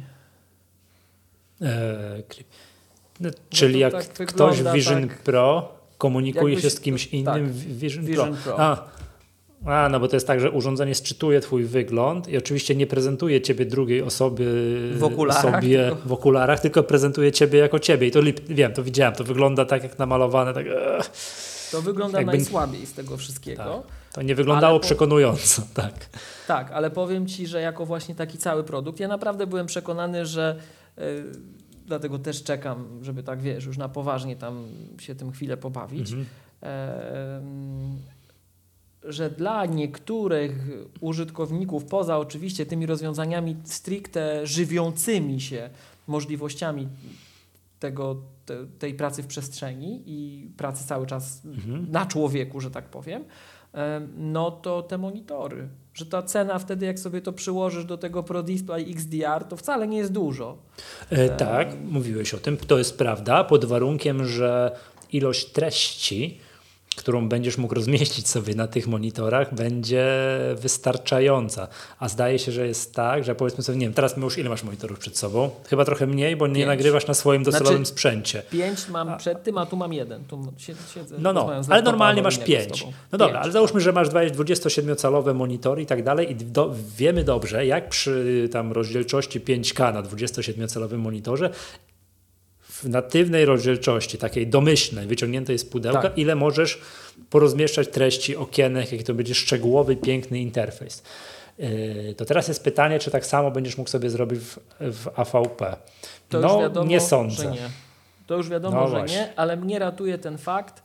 E, no, czyli jak tak ktoś w Vision tak, Pro komunikuje jakbyś, się z kimś innym tak, w Vision, Vision Pro. Pro. A, a, no bo to jest tak, że urządzenie szczytuje twój wygląd i oczywiście nie prezentuje ciebie drugiej osoby
w okularach,
sobie tylko. w okularach, tylko prezentuje ciebie jako ciebie. I to wiem, to widziałem, to wygląda tak jak namalowane. Tak,
to wygląda jakby... najsłabiej z tego wszystkiego. Tak.
To nie wyglądało po... przekonująco, tak.
Tak, ale powiem Ci, że jako właśnie taki cały produkt, ja naprawdę byłem przekonany, że dlatego też czekam, żeby tak wiesz, już na poważnie tam się tym chwilę pobawić. Mhm. E, że dla niektórych użytkowników, poza oczywiście tymi rozwiązaniami stricte żywiącymi się możliwościami tego, te, tej pracy w przestrzeni i pracy cały czas mhm. na człowieku, że tak powiem, no to te monitory. Że ta cena wtedy, jak sobie to przyłożysz do tego ProDisplay XDR, to wcale nie jest dużo.
E, tak, mówiłeś o tym, to jest prawda, pod warunkiem, że ilość treści którą będziesz mógł rozmieścić sobie na tych monitorach, będzie wystarczająca. A zdaje się, że jest tak, że powiedzmy sobie, nie wiem, teraz już ile masz monitorów przed sobą? Chyba trochę mniej, bo nie pięć. nagrywasz na swoim docelowym znaczy, sprzęcie.
Pięć mam przed tym, a tu mam jeden. Tu siedzę,
no, no, ale normalnie masz pięć. No dobra, pięć, ale załóżmy, tak. że masz 27-calowe monitory i tak dalej i do, wiemy dobrze, jak przy tam rozdzielczości 5K na 27-calowym monitorze w natywnej rozdzielczości, takiej domyślnej, wyciągniętej z pudełka, tak. ile możesz porozmieszczać treści, okienek, jaki to będzie szczegółowy, piękny interfejs. Yy, to teraz jest pytanie, czy tak samo będziesz mógł sobie zrobić w, w AVP.
To no, wiadomo, nie sądzę. Że nie. To już wiadomo, no że właśnie. nie, ale mnie ratuje ten fakt,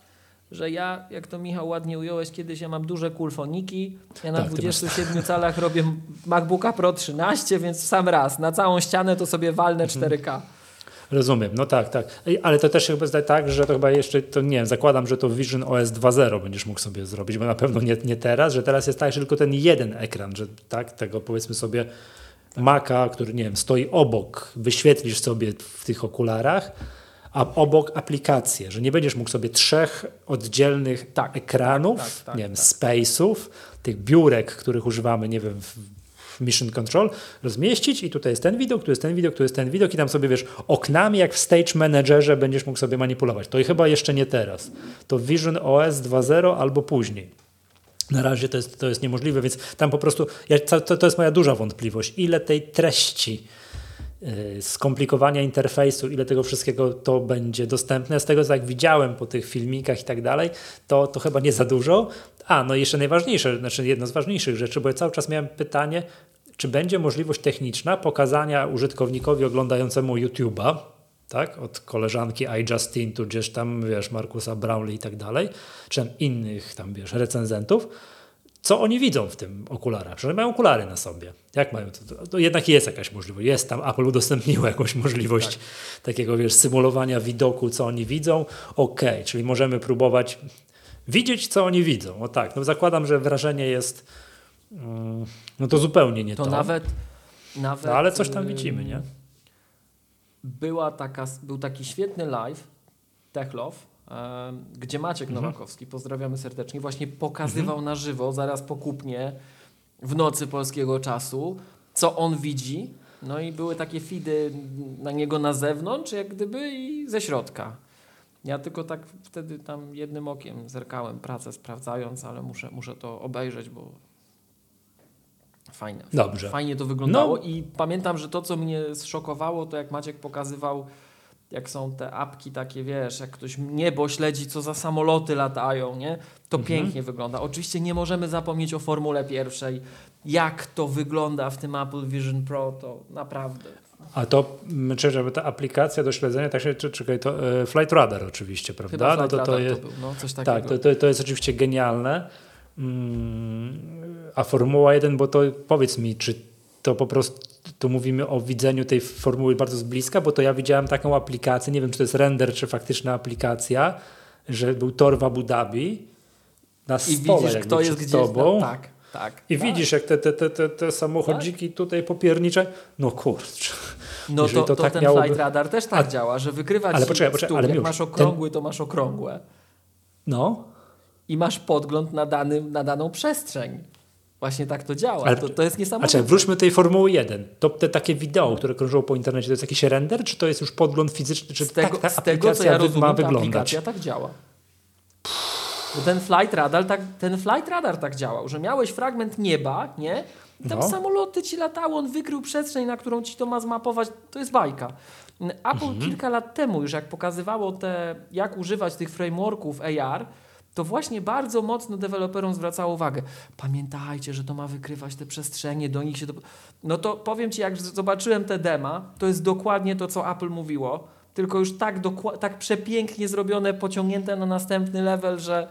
że ja, jak to Michał ładnie ująłeś, kiedyś ja mam duże kulfoniki, ja na tak, 27 calach robię MacBooka Pro 13, więc w sam raz, na całą ścianę to sobie walnę 4K.
Rozumiem, no tak, tak. Ale to też chyba tak, że to chyba jeszcze, to nie wiem, zakładam, że to Vision OS 2.0 będziesz mógł sobie zrobić, bo na pewno nie, nie teraz, że teraz jest tak, że tylko ten jeden ekran, że tak, tego powiedzmy sobie Maca, który nie wiem, stoi obok, wyświetlisz sobie w tych okularach, a obok aplikacje, że nie będziesz mógł sobie trzech oddzielnych tak, ekranów, tak, tak, nie wiem, tak. space'ów, tych biurek, których używamy, nie wiem, w Mission Control, rozmieścić i tutaj jest ten widok, tu jest ten widok, tu jest ten widok i tam sobie wiesz, oknami jak w Stage Managerze będziesz mógł sobie manipulować. To i chyba jeszcze nie teraz. To Vision OS 2.0 albo później. Na razie to jest, to jest niemożliwe, więc tam po prostu, ja, to, to jest moja duża wątpliwość, ile tej treści, skomplikowania interfejsu, ile tego wszystkiego to będzie dostępne. Z tego, co jak widziałem po tych filmikach i tak dalej, to, to chyba nie za dużo. A, no i jeszcze najważniejsze, znaczy jedno z ważniejszych rzeczy, bo ja cały czas miałem pytanie, czy będzie możliwość techniczna pokazania użytkownikowi oglądającemu YouTube'a, tak, od koleżanki iJustine, gdzieś tam, wiesz, Markusa Brownlee i tak dalej, czy tam innych tam, wiesz, recenzentów, co oni widzą w tym okularach, że mają okulary na sobie. Jak mają to, to jednak jest jakaś możliwość. Jest tam, Apple udostępniło jakąś możliwość tak. takiego, wiesz, symulowania widoku, co oni widzą. Ok, czyli możemy próbować widzieć, co oni widzą. O tak, no zakładam, że wrażenie jest mm, no to zupełnie nie to.
To nawet, nawet
no, ale coś tam widzimy, nie?
Była taka, był taki świetny live Techlove, gdzie Maciek mhm. Nowakowski, pozdrawiamy serdecznie, właśnie pokazywał mhm. na żywo, zaraz po kupnie, w nocy polskiego czasu, co on widzi. No i były takie feedy na niego na zewnątrz, jak gdyby i ze środka. Ja tylko tak wtedy tam jednym okiem zerkałem pracę sprawdzając, ale muszę, muszę to obejrzeć, bo fajne.
Dobrze.
Fajnie to wyglądało no. i pamiętam, że to, co mnie zszokowało, to jak Maciek pokazywał jak są te apki takie, wiesz, jak ktoś niebo śledzi, co za samoloty latają, nie? To
Mhm.
pięknie wygląda. Oczywiście nie możemy zapomnieć o Formule pierwszej. Jak to wygląda w tym Apple Vision Pro, to naprawdę.
A to, czy żeby ta aplikacja do śledzenia, tak się, czy- czekaj, to e, Flight Radar oczywiście, prawda?
Chyba
no to, to jest,
był, no, coś takiego.
tak, to, to, to jest oczywiście genialne. Mm, A Formuła 1, bo to powiedz mi, czy to po prostu tu mówimy o widzeniu tej formuły bardzo z bliska, bo to ja widziałem taką aplikację, nie wiem czy to jest render, czy faktyczna aplikacja, że był tor w Abu Dhabi na
I
stole
widzisz, kto jest gdzieś.
tobą.
Tak, tak.
I
tak.
widzisz, jak te, te, te, te, te samochodziki tutaj popiernicze, no kurczę.
No to,
to
to,
tak
ten
miałoby-
Flight Radar też tak
A-
działa, że wykrywa
Ale poczekaj, poczekaj,
stół,
ale
jak
już,
masz
ten-
okrągły, to masz okrągłe.
No,
I masz podgląd na, danym, na daną przestrzeń. Właśnie tak to działa.
Ale-
to, to jest
a
niesamowite.
czekaj, wróćmy do tej Formuły 1. To te takie wideo, które krążyło po internecie, to jest jakiś render, czy to jest już podgląd fizyczny, czy
z tego,
tak ta
z tego co ja rozumiem,
ma
ta
wyglądać?
aplikacja tak działa. Bo ten flight radar tak, ten flight radar tak działał, że miałeś fragment nieba, nie? I tam
No.
samoloty ci latały, on wykrył przestrzeń, na którą ci to ma zmapować. To jest bajka. Apple
Mhm.
kilka lat temu już jak pokazywało te, jak używać tych frameworków AR, to właśnie bardzo mocno deweloperom zwracało uwagę. Pamiętajcie, że to ma wykrywać te przestrzenie, do nich się... Do... No to powiem Ci, jak zobaczyłem te dema, to jest dokładnie to, co Apple mówiło, tylko już tak, tak przepięknie zrobione, pociągnięte na następny level, że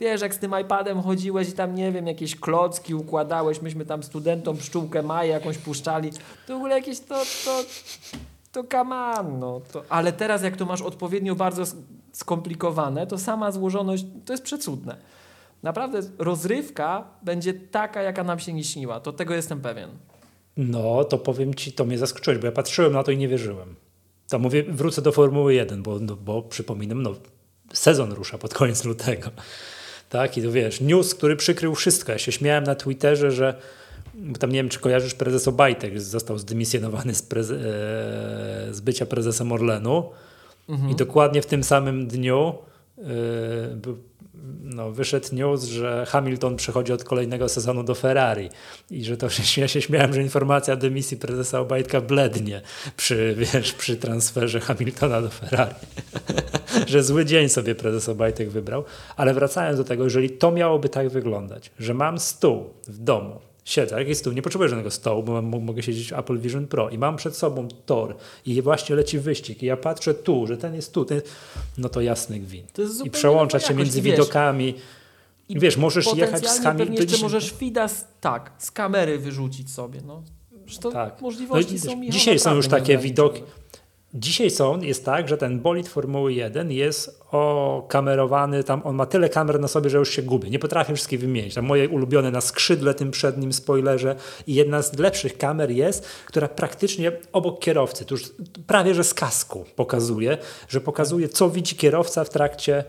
wiesz, jak z tym iPadem chodziłeś i tam, nie wiem, jakieś klocki układałeś, myśmy tam studentom pszczółkę Maję jakąś puszczali, to w ogóle jakieś to... to to come no. To, ale teraz jak to masz odpowiednio bardzo skomplikowane, to sama złożoność, to jest przecudne. Naprawdę rozrywka będzie taka, jaka nam się nie śniła. To tego jestem pewien.
No, to powiem ci, to mnie zaskoczyłeś, bo ja patrzyłem na to i nie wierzyłem. To mówię, wrócę do Formuły 1, bo, no, bo przypominam, no, sezon rusza pod koniec lutego. Tak, i to wiesz, news, który przykrył wszystko. Ja się śmiałem na Twitterze, że bo tam nie wiem, czy kojarzysz prezes Obajtek, został zdymisjonowany z, preze, e, z bycia prezesem Orlenu i dokładnie w tym samym dniu był, no, wyszedł news, że Hamilton przechodzi od kolejnego sezonu do Ferrari i że to ja się śmiałem, że informacja o dymisji prezesa Obajtka blednie przy, wiesz, przy transferze Hamiltona do Ferrari. że zły dzień sobie prezes Obajtek wybrał. Ale wracając do tego, jeżeli to miałoby tak wyglądać, że mam stół w domu, siedzę, jaki stół, nie potrzebuję żadnego stołu, bo mam, mogę siedzieć w Apple Vision Pro i mam przed sobą tor i właśnie leci wyścig i ja patrzę tu, że ten jest tu, ten, no to jasny gwint.
To jest
I przełączać się między
wiesz,
widokami. I wiesz, możesz jechać z Hamiltonem.
pewnie jeszcze możesz FIDA z, tak, z kamery wyrzucić sobie. No. To
Tak.
możliwości
No
są
dzisiaj są już takie widoki. Dzisiaj są, jest tak, że ten bolid Formuły 1 jest okamerowany, tam on ma tyle kamer na sobie, że już się gubię. Nie potrafię wszystkich wymienić. Tam moje ulubione na skrzydle, tym przednim spoilerze i jedna z lepszych kamer jest, która praktycznie obok kierowcy, to już prawie że z kasku pokazuje, że pokazuje co widzi kierowca w trakcie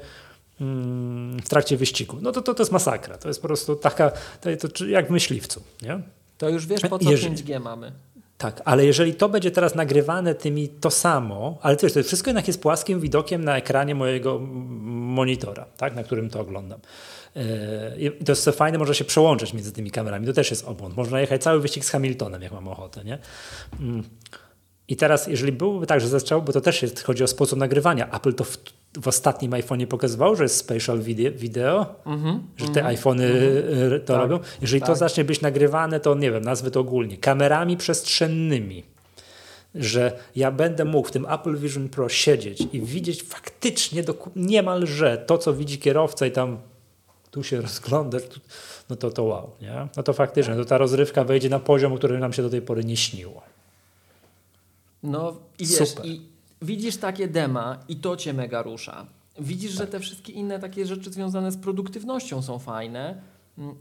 mm, w trakcie wyścigu. No to, to, to jest masakra. To jest po prostu taka, to, to jak w myśliwcu, nie?
To już wiesz, po co
Jeżeli-
5G mamy.
Tak, ale jeżeli to będzie teraz nagrywane tymi to samo, ale też to wszystko jednak jest płaskim widokiem na ekranie mojego monitora, tak, na którym to oglądam. Yy, to jest co fajne, można się przełączyć między tymi kamerami. To też jest obłąd. Można jechać cały wyścig z Hamiltonem, jak mam ochotę. Nie? Mm. I teraz, jeżeli byłoby tak, że zaczęło, bo to też jest, chodzi o sposób nagrywania. Apple to w, w ostatnim iPhone'ie pokazywało, że jest spatial video, video że te iPhony y, to
Tak,
robią. Jeżeli to
tak.
zacznie być nagrywane, to nie wiem, nazwę to ogólnie, kamerami przestrzennymi, że ja będę mógł w tym Apple Vision Pro siedzieć i widzieć faktycznie doku- niemalże to, co widzi kierowca i tam tu się rozglądasz, tu, no to to wow, nie? No to faktycznie, to ta rozrywka wejdzie na poziom, który nam się do tej pory nie śniło.
No i wiesz,
Super.
i widzisz takie dema i to cię mega rusza. Widzisz, że te wszystkie inne takie rzeczy związane z produktywnością są fajne. Mm,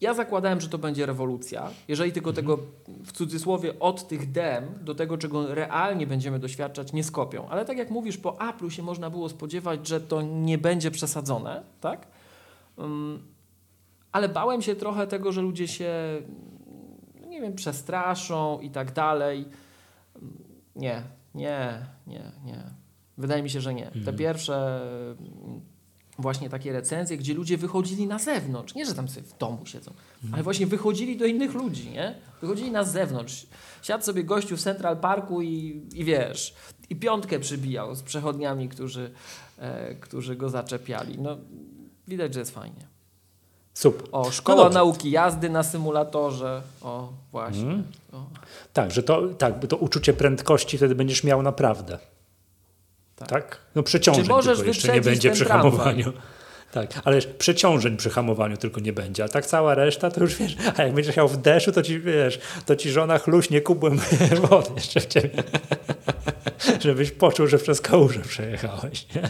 Ja zakładałem, że to będzie rewolucja. Jeżeli tylko tego w cudzysłowie od tych dem do tego, czego realnie będziemy doświadczać, nie skopią. Ale tak jak mówisz, po Apple'u się można było spodziewać, że to nie będzie przesadzone, tak? Um, ale bałem się trochę tego, że ludzie się, nie wiem, przestraszą i tak dalej. Nie, nie, nie, nie. Wydaje mi się, że nie. Te
Mhm.
pierwsze mm, właśnie takie recenzje, gdzie ludzie wychodzili na zewnątrz. Nie, że tam sobie w domu siedzą, ale właśnie wychodzili do innych ludzi, nie? Wychodzili na zewnątrz. Siadł sobie gościu w Central Parku i, i wiesz, i piątkę przybijał z przechodniami, którzy, e, którzy go zaczepiali. No, widać, że jest fajnie.
Super.
O, szkoła no nauki jazdy na symulatorze. O, właśnie. Mm. O.
Tak, że to, tak, to uczucie prędkości wtedy będziesz miał naprawdę. Tak? tak? No przeciążeń Czy możesz tylko jeszcze nie będzie przy hamowaniu. Tak, ale przeciążeń przy hamowaniu tylko nie będzie, a tak cała reszta to już wiesz, a jak będziesz jechał w deszczu, to ci wiesz, to ci żona chluśnie kubłem wody jeszcze w ciebie, żebyś poczuł, że przez kałużę przejechałeś. Nie?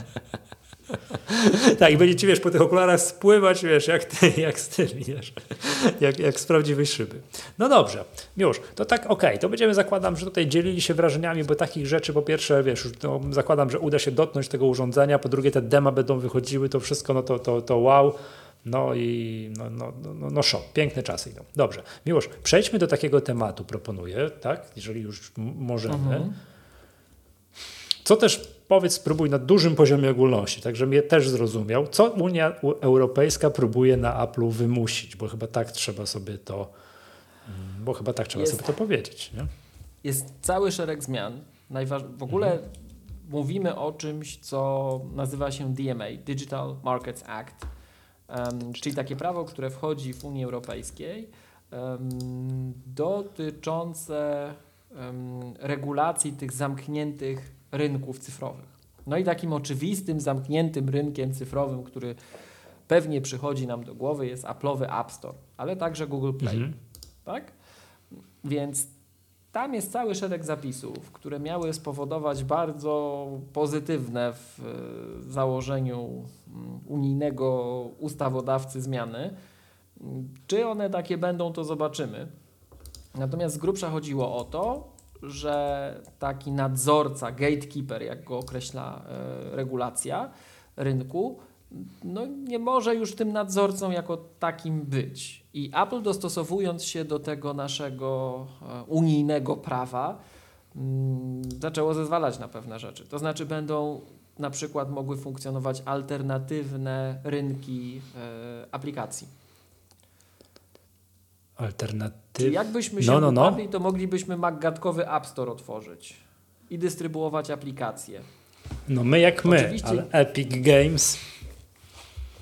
tak, i będzie ci, wiesz, po tych okularach spływać, wiesz, jak, ty, jak z tym, wiesz, jak, jak z prawdziwej szyby. No dobrze, już, to tak, okej, okay, to będziemy, zakładam, że tutaj dzielili się wrażeniami, bo takich rzeczy, po pierwsze, wiesz, no, zakładam, że uda się dotknąć tego urządzenia, po drugie, te dema będą wychodziły, to wszystko, no to, to, to wow, no i no, no, no, no show. Piękne czasy idą. Dobrze. Miłosz, przejdźmy do takiego tematu, proponuję, tak? Jeżeli już możemy. Mhm. Co też powiedz, spróbuj na dużym poziomie ogólności, tak żebym je też zrozumiał, co Unia Europejska próbuje na Apple'u wymusić, bo chyba tak trzeba sobie to, mm, bo chyba tak trzeba jest, sobie to powiedzieć. Nie?
Jest cały szereg zmian. Najważ... W ogóle mhm. mówimy o czymś, co nazywa się DMA, Digital Markets Act, um, czyli takie prawo, które wchodzi w Unii Europejskiej um, dotyczące um, regulacji tych zamkniętych rynków cyfrowych. No i takim oczywistym, zamkniętym rynkiem cyfrowym, który pewnie przychodzi nam do głowy, jest Apple'owy App Store, ale także Google Play. Mhm. Tak? Więc tam jest cały szereg zapisów, które miały spowodować bardzo pozytywne w założeniu mm, unijnego ustawodawcy zmiany. Czy one takie będą, to zobaczymy. Natomiast z grubsza chodziło o to, że taki nadzorca, gatekeeper, jak go określa e, regulacja rynku, no nie może już tym nadzorcą jako takim być. I Apple dostosowując się do tego naszego e, unijnego prawa, mm, zaczęło zezwalać na pewne rzeczy. To znaczy będą na przykład mogły funkcjonować alternatywne rynki e, aplikacji
Alternatyw...
Czyli jakbyśmy się no, no, no. to moglibyśmy maggatkowy App Store otworzyć i dystrybuować aplikacje.
No my jak my, Oczywiście... ale Epic Games...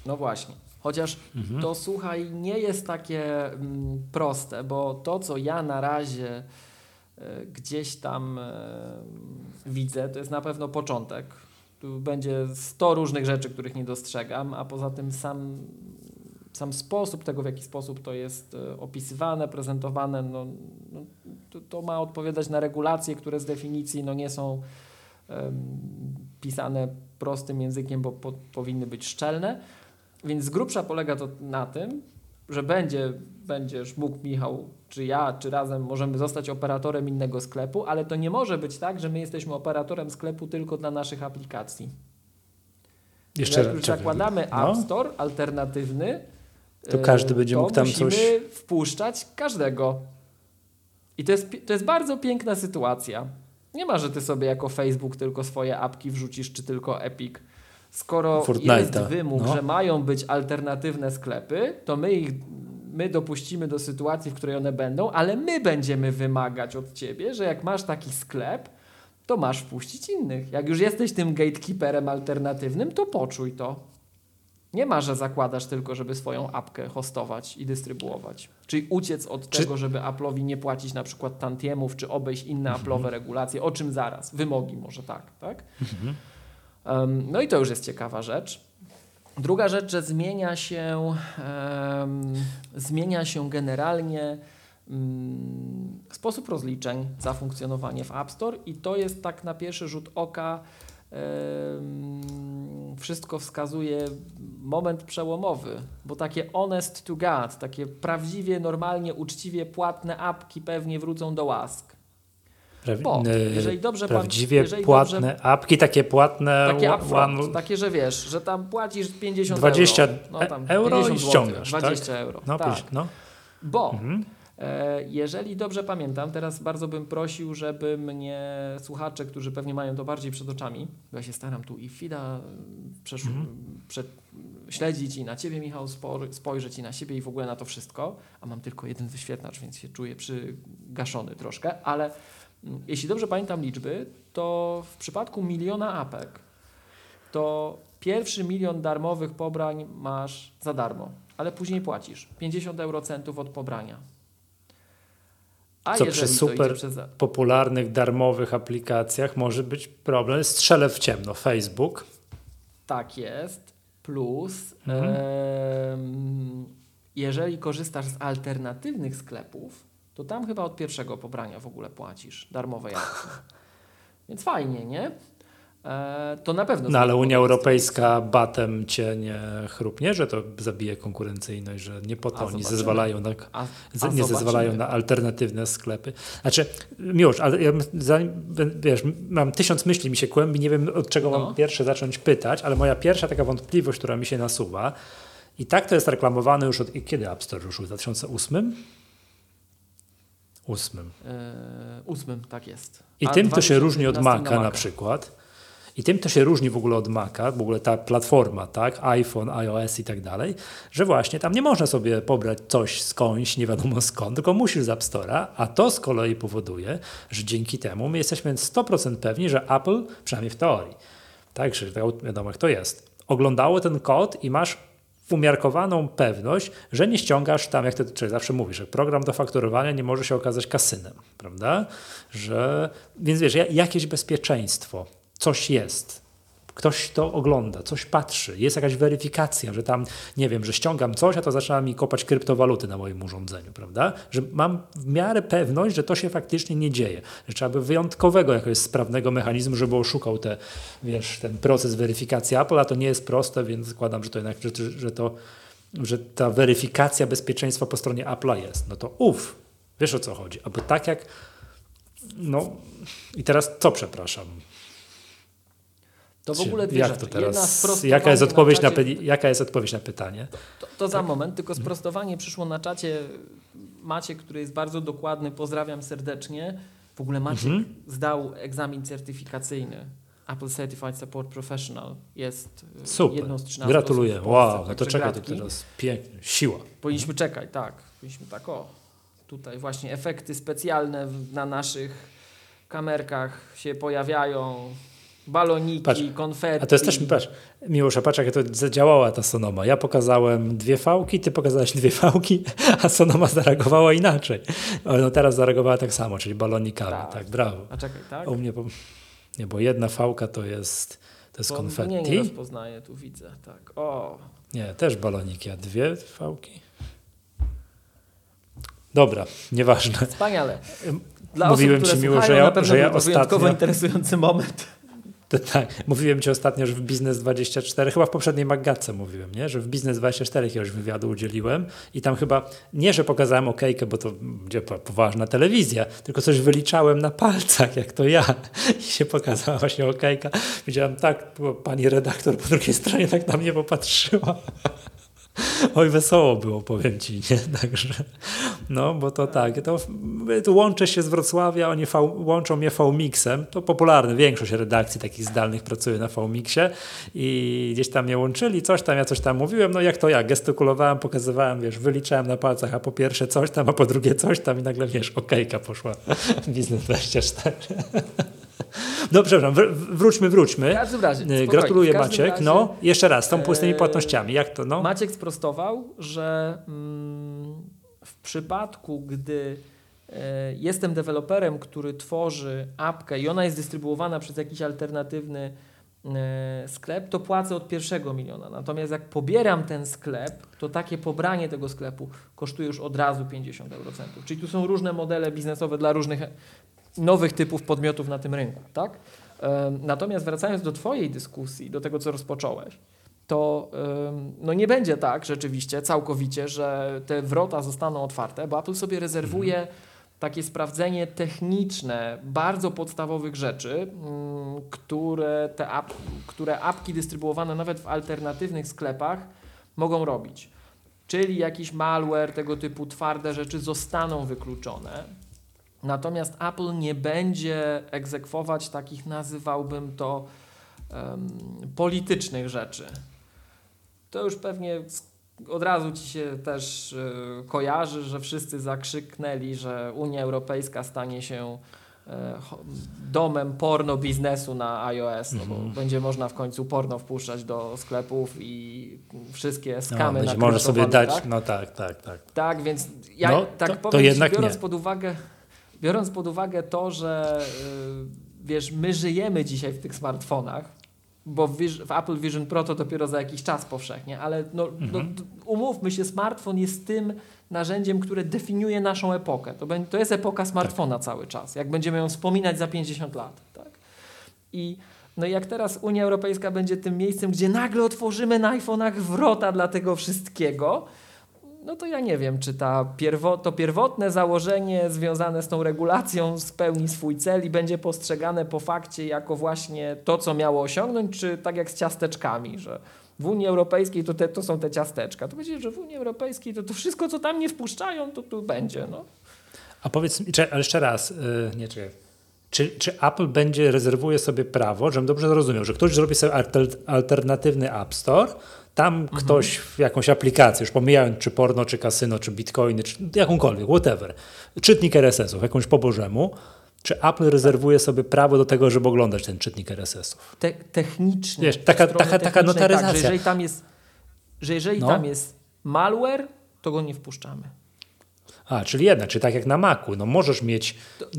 No właśnie. Chociaż mhm. to słuchaj, nie jest takie mm, proste, bo to, co ja na razie y, gdzieś tam y, widzę, to jest na pewno początek. Tu będzie 100 różnych rzeczy, których nie dostrzegam, a poza tym sam sam sposób tego, w jaki sposób to jest e, opisywane, prezentowane, no, no to, to, ma odpowiadać na regulacje, które z definicji no, nie są um, pisane prostym językiem, bo po, powinny być szczelne. Więc z grubsza polega to na tym, że będzie, będziesz mógł, Michał, czy ja, czy razem możemy zostać operatorem innego sklepu, ale to nie może być tak, że my jesteśmy operatorem sklepu tylko dla naszych aplikacji. Jeszcze już zakładamy no. App Store alternatywny,
to każdy będzie mógł tam
musimy
coś.
wpuszczać każdego. I to jest, to jest bardzo piękna sytuacja. Nie ma, że ty sobie jako Facebook tylko swoje apki wrzucisz, czy tylko Epic. Skoro jest wymóg, no. że mają być alternatywne sklepy, to my ich my dopuścimy do sytuacji, w której one będą, ale my będziemy wymagać od ciebie, że jak masz taki sklep, to masz wpuścić innych. Jak już jesteś tym gatekeeperem alternatywnym, to poczuj to. Nie ma, że zakładasz tylko, żeby swoją apkę hostować i dystrybuować. Czyli uciec od czy... tego, żeby Apple'owi nie płacić na przykład tantiemów, czy obejść inne mhm. Apple'owe regulacje, o czym zaraz, wymogi może tak, tak? Mhm. Um, no i to już jest ciekawa rzecz. Druga rzecz, że zmienia się, um, zmienia się generalnie um, sposób rozliczeń za funkcjonowanie w App Store i to jest tak na pierwszy rzut oka wszystko wskazuje moment przełomowy, bo takie honest to God, takie prawdziwie, normalnie, uczciwie płatne apki pewnie wrócą do łask.
Bo, jeżeli dobrze prawdziwie jeżeli płatne dobrze, apki, takie płatne
takie, one, takie, że wiesz, że tam płacisz 50
20
euro.
No, tam euro 50 i ściągasz.
20 tak? euro. No, tak.
no.
Bo mhm. E, jeżeli dobrze pamiętam, teraz bardzo bym prosił, żeby mnie słuchacze, którzy pewnie mają to bardziej przed oczami, bo ja się staram tu i FIDA przesz-
Mhm.
śledzić i na Ciebie Michał spor- spojrzeć i na siebie i w ogóle na to wszystko, a mam tylko jeden wyświetlacz, więc się czuję przygaszony troszkę, ale mm, jeśli dobrze pamiętam liczby, to w przypadku miliona apek, to pierwszy milion darmowych pobrań masz za darmo, ale później płacisz 50 eurocentów od pobrania. A
Co przy super-
przez...
popularnych, darmowych aplikacjach może być problem. Strzelę w ciemno. Facebook.
Tak jest. Plus,
Mhm.
em, jeżeli korzystasz z alternatywnych sklepów, to tam chyba od pierwszego pobrania w ogóle płacisz darmowej akcji. Więc fajnie, nie? E, to na pewno.
No ale Unia Europejska batem cię nie chrupnie, że to zabije konkurencyjność, że nie po
A
to oni
zobaczymy.
zezwalają na,
A, a
nie
zobaczymy.
zezwalają na alternatywne sklepy. Znaczy, Miłosz, ale ja, zanim, wiesz, mam tysiąc myśli mi się kłębi, nie wiem od czego
No.
mam pierwsze zacząć pytać, ale moja pierwsza taka wątpliwość, która mi się nasuwa i tak to jest reklamowane już od, kiedy App Store ruszył? W 2008? Ósmym.
E, ósmym, tak jest.
I
A
tym to się różni od
2011
Maca na
Maca.
przykład. I tym to się różni w ogóle od Maca, w ogóle ta platforma, tak, iPhone, iOS i tak dalej, że właśnie tam nie można sobie pobrać coś skądś, nie wiadomo skąd, tylko musisz z App Store'a, a to z kolei powoduje, że dzięki temu my jesteśmy 100% pewni, że Apple, przynajmniej w teorii, tak, że to wiadomo jak to jest, oglądało ten kod i masz umiarkowaną pewność, że nie ściągasz tam, jak ty czyli zawsze mówisz, że program do fakturowania nie może się okazać kasynem, prawda? Że, więc wiesz, ja- jakieś bezpieczeństwo, coś jest. Ktoś to ogląda, coś patrzy, jest jakaś weryfikacja, że tam, nie wiem, że ściągam coś, a to zaczyna mi kopać kryptowaluty na moim urządzeniu, prawda? Że mam w miarę pewność, że to się faktycznie nie dzieje. Że trzeba by wyjątkowego jakiegoś sprawnego mechanizmu, żeby oszukał te, wiesz, ten proces weryfikacji Apple, a to nie jest proste, więc zakładam, że to jednak, że, że to, że ta weryfikacja bezpieczeństwa po stronie Apple'a jest. No to uff, wiesz o co chodzi. Aby tak jak, no i teraz co przepraszam?
To w ogóle dwie
Jak to teraz? Jaka jest, odpowiedź na
czacie-
py- jaka jest odpowiedź na pytanie?
To, to za
Tak.
moment, tylko sprostowanie przyszło na czacie. Macie, który jest bardzo dokładny, pozdrawiam serdecznie. W ogóle Maciek
Mhm.
zdał egzamin certyfikacyjny. Apple Certified Support Professional jest e,
Super.
jedną z 13
Gratuluję.
Polsce,
Wow, no to czekaj, to teraz pięknie. Siła.
Powinniśmy czekać, tak. Powinniśmy tak, o, tutaj właśnie efekty specjalne na naszych kamerkach się pojawiają. Baloniki,
Patrz,
konfetti.
A to jest też, patrz, Miłosza, patrz jak to zadziałała ta Sonoma. Ja pokazałem dwie fałki, ty pokazałeś dwie fałki, a Sonoma zareagowała inaczej. No teraz zareagowała tak samo, czyli balonikami. Tak,
Tak.
brawo.
A czekaj, tak?
U mnie, po... nie, bo jedna fałka to jest, to jest
Bo
konfetti.
Nie, nie rozpoznaję, tu widzę, tak. O,
Nie, też baloniki, a dwie fałki. Dobra, nieważne.
Wspaniale. Dla
Mówiłem
osób,
ci, Miło, że ja- że ja ostatnio-
interesujący moment.
Tak, mówiłem ci ostatnio, że w Biznes 24, chyba w poprzedniej Maggatce mówiłem, nie? że w Biznes 24 jakiegoś wywiadu udzieliłem i tam chyba, nie że pokazałem okejkę, bo to będzie po- poważna telewizja, tylko coś wyliczałem na palcach, jak to ja i się pokazała właśnie okejka. Wiedziałem tak, pani redaktor po drugiej stronie tak na mnie popatrzyła. Oj, wesoło było, powiem ci, nie? Także, no, bo to tak, to, to łączę się z Wrocławia, oni v, łączą mnie V-Mixem, to popularne, większość redakcji takich zdalnych pracuje na V-Mixie i gdzieś tam mnie łączyli, coś tam, ja coś tam mówiłem, no jak to ja, gestykulowałem, pokazywałem, wiesz, wyliczałem na palcach, a po pierwsze coś tam, a po drugie coś tam i nagle, wiesz, okejka poszła, Biznes 24. No, przepraszam, wr- wróćmy,
W
wróćmy.
każdym razie,
Y,
spokojnie,
Gratuluję
w
Maciek.
razie,
No, jeszcze raz, z tą pustymi
e,
płatnościami. Jak to? No?
Maciek sprostował, że mm, w przypadku, gdy e, jestem deweloperem, który tworzy apkę i ona jest dystrybuowana przez jakiś alternatywny e, sklep, to płacę od pierwszego miliona. Natomiast jak pobieram ten sklep, to takie pobranie tego sklepu kosztuje już od razu 50 eurocentów. Czyli tu są różne modele biznesowe dla różnych nowych typów podmiotów na tym rynku. Tak? Natomiast wracając do Twojej dyskusji, do tego, co rozpocząłeś, to no nie będzie tak rzeczywiście całkowicie, że te wrota zostaną otwarte, bo Apple sobie rezerwuje takie sprawdzenie techniczne bardzo podstawowych rzeczy, ym, które te ap, które apki dystrybuowane nawet w alternatywnych sklepach mogą robić. Czyli jakiś malware, tego typu twarde rzeczy zostaną wykluczone. Natomiast Apple nie będzie egzekwować takich, nazywałbym to, um, politycznych rzeczy. To już pewnie od razu ci się też y, kojarzy, że wszyscy zakrzyknęli, że Unia Europejska stanie się y, domem porno biznesu na iOS, no bo mm -hmm. będzie można w końcu porno wpuszczać do sklepów i wszystkie no, skamy no,
na Może sobie dać, tak? no tak, tak, tak.
Tak, więc ja no, tak to, powiem to jednak ci, biorąc nie. pod uwagę biorąc pod uwagę to, że y, wiesz, my żyjemy dzisiaj w tych smartfonach, bo w, w, Apple Vision Pro to dopiero za jakiś czas powszechnie, ale no, no mhm. no, umówmy się, smartfon jest tym narzędziem, które definiuje naszą epokę. To, to jest epoka smartfona tak. cały czas, jak będziemy ją wspominać za 50 lat. Tak? I no jak teraz Unia Europejska będzie tym miejscem, gdzie nagle otworzymy na iPhone'ach wrota dla tego wszystkiego, no to ja nie wiem, czy ta pierwo, to pierwotne założenie związane z tą regulacją spełni swój cel i będzie postrzegane po fakcie jako właśnie to, co miało osiągnąć, czy tak jak z ciasteczkami, że w Unii Europejskiej to, te, to są te ciasteczka. To będzie, że w Unii Europejskiej to, to wszystko, co tam nie wpuszczają, to tu będzie. No.
A powiedz mi, jeszcze raz, yy, nie. Czy, czy Apple będzie, rezerwuje sobie prawo, żebym dobrze zrozumiał, że ktoś zrobi sobie alternatywny App Store, tam mhm. ktoś w jakąś aplikację, już pomijając czy porno, czy kasyno, czy bitcoiny, czy jakąkolwiek, whatever, czytnik RSS-ów, jakąś po bożemu, czy Apple rezerwuje sobie prawo do tego, żeby oglądać ten czytnik RSS-ów?
Te, technicznie.
Wiesz, taka, taka, taka notaryzacja. Tak, że
jeżeli tam jest, że jeżeli no. tam jest malware, to go nie wpuszczamy.
A, czyli jednak, czy tak jak na Macu, no możesz mieć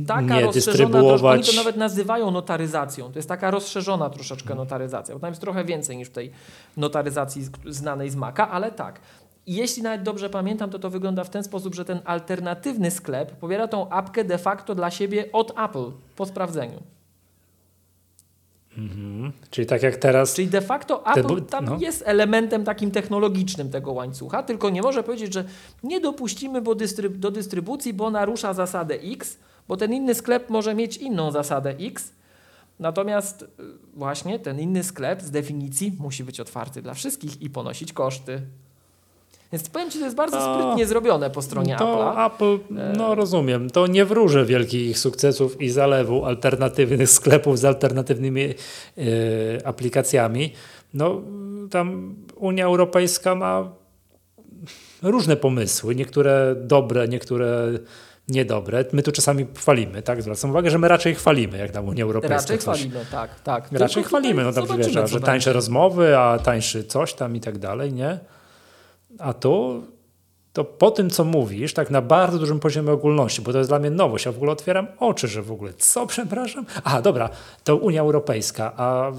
taka nie dystrybuować...
Oni to nawet nazywają notaryzacją. To jest taka rozszerzona troszeczkę notaryzacja, bo tam jest trochę więcej niż w tej notaryzacji znanej z Maca, ale tak. Jeśli nawet dobrze pamiętam, to to wygląda w ten sposób, że ten alternatywny sklep pobiera tą apkę de facto dla siebie od Apple po sprawdzeniu.
Mhm. Czyli tak jak teraz.
Czyli de facto Apple tam no. jest elementem takim technologicznym tego łańcucha, tylko nie może powiedzieć, że nie dopuścimy do dystrybucji, bo narusza zasadę X, bo ten inny sklep może mieć inną zasadę X. Natomiast y, właśnie ten inny sklep z definicji musi być otwarty dla wszystkich i ponosić koszty. Więc powiem Ci, to jest bardzo to, sprytnie zrobione po stronie
to
Apple'a.
Apple, no rozumiem, to nie wróży wielkich sukcesów i zalewu alternatywnych sklepów z alternatywnymi e, aplikacjami. No tam Unia Europejska ma różne pomysły, niektóre dobre, niektóre niedobre. My tu czasami chwalimy, tak? Zwracam uwagę, że my raczej chwalimy, jak tam Unia Europejska.
Raczej coś. chwalimy, tak, tak.
Raczej chwalimy, no tam wiesz, że tańsze rozmowy, a tańszy coś tam i tak dalej, nie? A tu to po tym, co mówisz, tak na bardzo dużym poziomie ogólności, bo to jest dla mnie nowość, ja w ogóle otwieram oczy, że w ogóle co, przepraszam? Aha, dobra, to Unia Europejska, a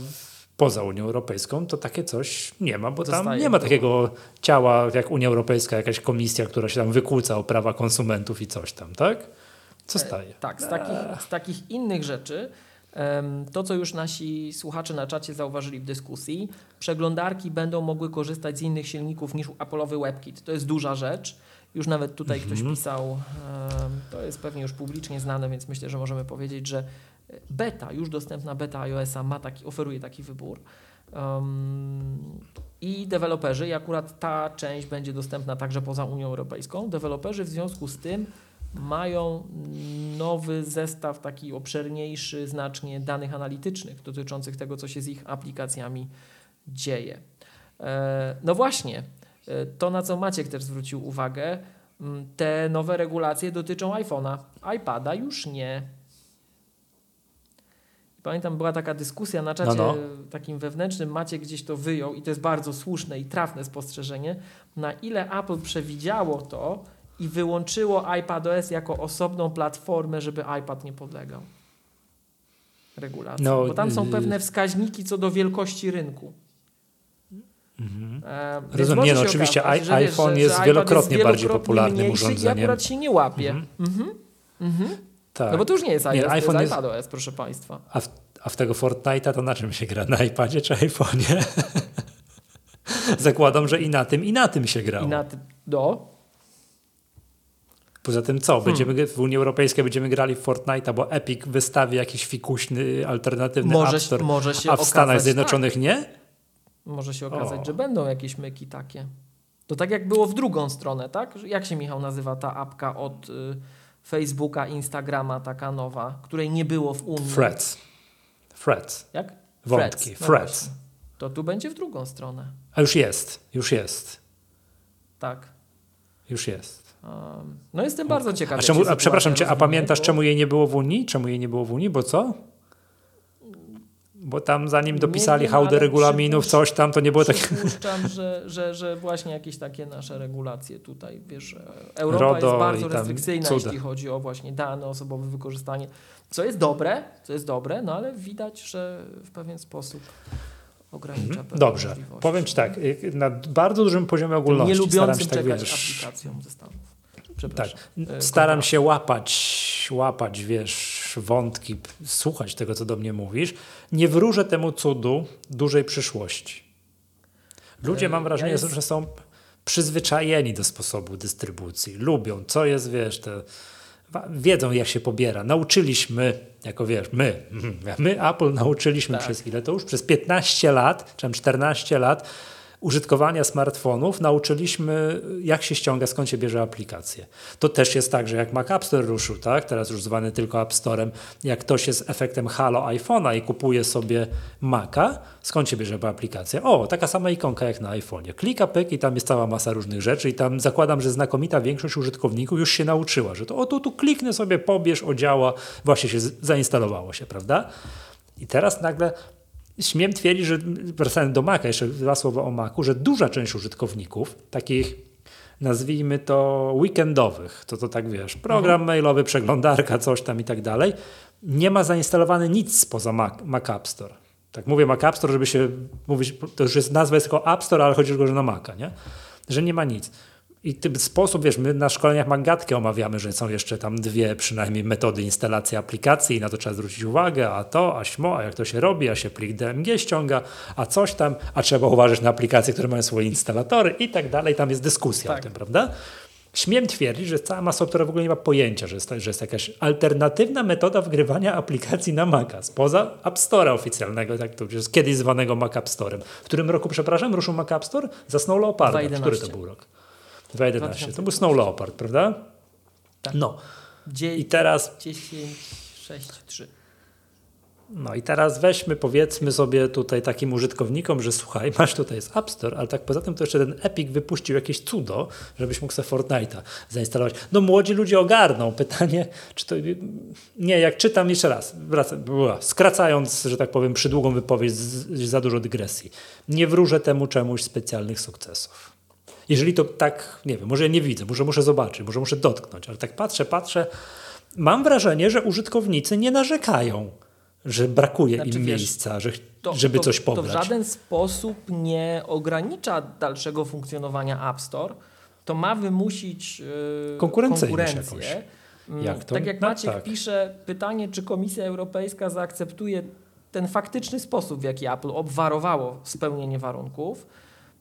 poza Unią Europejską to takie coś nie ma, bo Zostaje tam nie ma takiego ciała jak Unia Europejska, jakaś komisja, która się tam wykłóca o prawa konsumentów i coś tam, tak? Co e, staje?
Tak, z takich, z takich innych rzeczy to, co już nasi słuchacze na czacie zauważyli w dyskusji, przeglądarki będą mogły korzystać z innych silników niż Apple'owy WebKit. To jest duża rzecz. Już nawet tutaj mhm. ktoś pisał, to jest pewnie już publicznie znane, więc myślę, że możemy powiedzieć, że beta, już dostępna beta iOS-a ma taki, oferuje taki wybór. Um, I deweloperzy, i akurat ta część będzie dostępna także poza Unią Europejską, deweloperzy w związku z tym mają nowy zestaw, taki obszerniejszy znacznie danych analitycznych dotyczących tego, co się z ich aplikacjami dzieje. E, no właśnie, e, to na co Maciek też zwrócił uwagę, te nowe regulacje dotyczą iPhone'a, iPada już nie. Pamiętam, była taka dyskusja na czacie no, no. takim wewnętrznym, Maciek gdzieś to wyjął i to jest bardzo słuszne i trafne spostrzeżenie, na ile Apple przewidziało to, i wyłączyło iPadOS jako osobną platformę, żeby iPad nie podlegał regulacji. No, Bo tam są y, pewne wskaźniki co do wielkości rynku.
Mhm. E, Rozumiem, nie no, oczywiście okazać, że, iPhone wiesz, jest, że wielokrotnie jest bardziej popularnym urządzeniem.
I akurat się nie łapie. Mhm. Mhm. mhm. Tak. No bo to już nie jest iOS, nie, iPhone to jest iPadOS, proszę Państwa.
A w, a w tego Fortnite'a to na czym się gra? Na iPadzie czy iPhone'ie? Zakładam, że i na tym, i na tym się grało. I na tym,
do.
Poza tym co? Będziemy hmm. w Unii Europejskiej będziemy grali w Fortnite'a, bo Epic wystawi jakiś fikuśny, alternatywny może, App Store, może się a w Stanach Zjednoczonych tak. nie?
Może się okazać, o. że będą jakieś myki takie. To tak jak było w drugą stronę, tak? Jak się Michał nazywa ta apka od y, Facebooka, Instagrama, taka nowa, której nie było w Unii?
Threads. Threads.
Jak?
Wątki.
Threads. No
Threads.
to tu będzie w drugą stronę.
A już jest, już jest,
Tak.
już jest.
Um, no jestem bardzo ciekaw.
A, czemu, a przepraszam cię, a pamiętasz czemu jej nie było w Unii? Czemu jej nie było w Unii? Bo co? Bo tam zanim
Nie
dopisali
wiem,
hałdę regulaminów, coś tam, to nie było takie...
Przypuszczam, że, że, że właśnie jakieś takie nasze regulacje tutaj, wiesz, e, Europa
RODO
jest bardzo restrykcyjna,
cuda.
jeśli chodzi o właśnie dane osobowe, wykorzystanie, co jest dobre, co jest dobre, no ale widać, że w pewien sposób ogranicza pewne
Mhm. Dobrze,
możliwości.
powiem Ci tak, y, na bardzo dużym poziomie
Nie
ogólności staram
lubiącym
się tak, wiesz,
aplikacjom ze Stanów.
Tak,
Przepraszam. E,
staram się łapać, łapać, wiesz, wątki, słuchać tego, co do mnie mówisz. Nie wróżę temu cudu dużej przyszłości. Ludzie,
E,
mam
ja
wrażenie,
jest-
że są przyzwyczajeni do sposobu dystrybucji. Lubią, co jest, wiesz, te, wiedzą, jak się pobiera. Nauczyliśmy, jako wiesz, my, my Apple nauczyliśmy
Tak.
przez ile to już? Przez 15 lat, czy tam 14 lat użytkowania smartfonów nauczyliśmy, jak się ściąga, skąd się bierze aplikacje. To też jest tak, że jak Mac App Store ruszył, tak, teraz już zwany tylko App Storem, jak ktoś jest efektem halo iPhone'a i kupuje sobie Maca, skąd się bierze aplikacja? O, taka sama ikonka jak na iPhone'ie. Klika, pyk i tam jest cała masa różnych rzeczy i tam zakładam, że znakomita większość użytkowników już się nauczyła, że to o tu, tu kliknę sobie, pobierz, odziała, właśnie się zainstalowało się, prawda? I teraz nagle śmiem twierdzić, że wracając do Maca, jeszcze dwa słowa o Macu, że duża część użytkowników, takich nazwijmy to weekendowych, to to tak wiesz, program mailowy, przeglądarka, coś tam i tak dalej, nie ma zainstalowane nic poza Mac, Mac App Store. Tak mówię Mac App Store, żeby się mówić, to już jest nazwa jest tylko App Store, ale chodzi tylko że na Maca, nie? Że nie ma nic. I ten sposób, wiesz, my na szkoleniach Magatkę omawiamy, że są jeszcze tam dwie przynajmniej metody instalacji aplikacji i na to trzeba zwrócić uwagę, a to, a śmo, a jak to się robi, a się plik DMG ściąga, a coś tam, a trzeba uważać na aplikacje, które mają swoje instalatory i tak dalej, tam jest dyskusja
Tak.
o tym, prawda? Śmiem twierdzić, że cała masa która w ogóle nie ma pojęcia, że jest, że jest jakaś alternatywna metoda wgrywania aplikacji na Maca, spoza App Store'a oficjalnego, tak to jest kiedyś zwanego Mac App Storem. W którym roku, przepraszam, ruszył Mac App Store? Za Snow Leoparda.
2011.
Który to był rok? 2011. To był Snow Leopard, prawda?
Tak.
No.
Dzie-
I teraz
10, 6, 3.
No i teraz weźmy, powiedzmy sobie tutaj takim użytkownikom, że słuchaj, masz tutaj jest App Store, ale tak poza tym to jeszcze ten Epic wypuścił jakieś cudo, żebyś mógł sobie Fortnite'a zainstalować. No młodzi ludzie ogarną. Pytanie, czy to... Nie, jak czytam jeszcze raz, wracam, skracając, że tak powiem, przydługą wypowiedź, z, za dużo dygresji. Nie wróżę temu czemuś specjalnych sukcesów. Jeżeli to tak, nie wiem, może ja nie widzę, może muszę zobaczyć, może muszę dotknąć, ale tak patrzę, patrzę, mam wrażenie, że użytkownicy nie narzekają, że brakuje
Znaczy,
im
wiesz,
miejsca, że,
To,
żeby
to,
coś
To w
pobrać.
żaden sposób nie ogranicza dalszego funkcjonowania App Store. To ma wymusić yy, konkurencję. Mm,
Jak to?
Tak jak
No
Maciek
tak.
pisze, pytanie, czy Komisja Europejska zaakceptuje ten faktyczny sposób, w jaki Apple obwarowało spełnienie warunków,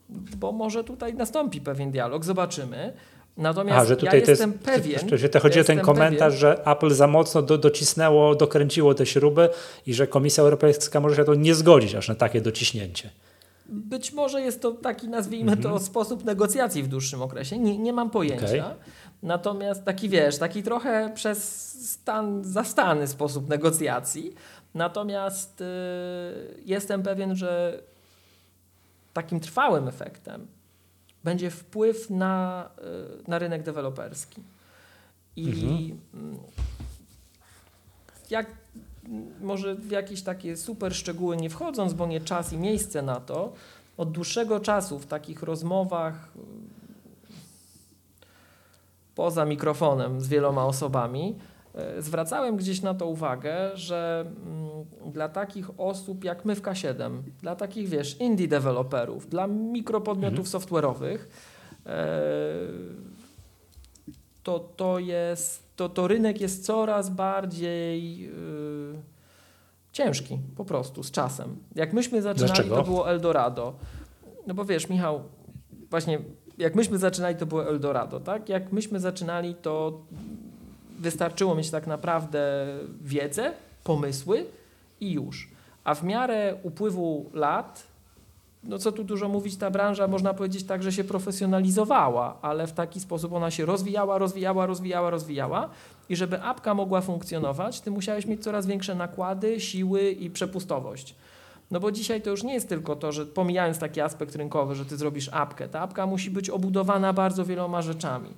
bo może tutaj nastąpi pewien dialog, zobaczymy. Natomiast
A, że
ja
tutaj to jest,
jestem pewien.
że, że to chodzi
ja
o ten komentarz,
pewien,
że Apple za mocno do, docisnęło, dokręciło te śruby i że Komisja Europejska może się to nie zgodzić aż na takie dociśnięcie.
Być może jest to taki, nazwijmy
Mhm.
to, sposób negocjacji w dłuższym okresie. Nie, nie mam pojęcia.
Okej.
Natomiast taki, wiesz, taki trochę przez stan, zastany sposób negocjacji. Natomiast y, jestem pewien, że takim trwałym efektem będzie wpływ na, y, na rynek deweloperski. I
Mhm.
mm, jak m, może w jakieś takie super szczegóły nie wchodząc, bo nie czas i miejsce na to, od dłuższego czasu w takich rozmowach y, poza mikrofonem z wieloma osobami zwracałem gdzieś na to uwagę, że mm, dla takich osób jak my w K7, dla takich wiesz, indie deweloperów, dla mikropodmiotów software'owych, e, to, to jest, to, to rynek jest coraz bardziej y, ciężki po prostu z czasem. Jak myśmy zaczynali,
Dlaczego?
to było Eldorado. No bo wiesz, Michał, właśnie jak myśmy zaczynali, to było Eldorado, tak? Jak myśmy zaczynali, to wystarczyło mieć tak naprawdę wiedzę, pomysły i już. A w miarę upływu lat no co tu dużo mówić, ta branża można powiedzieć tak, że się profesjonalizowała, ale w taki sposób ona się rozwijała, rozwijała, rozwijała, rozwijała i żeby apka mogła funkcjonować, ty musiałeś mieć coraz większe nakłady, siły i przepustowość. No bo dzisiaj to już nie jest tylko to, że pomijając taki aspekt rynkowy, że ty zrobisz apkę, ta apka musi być obudowana bardzo wieloma rzeczami.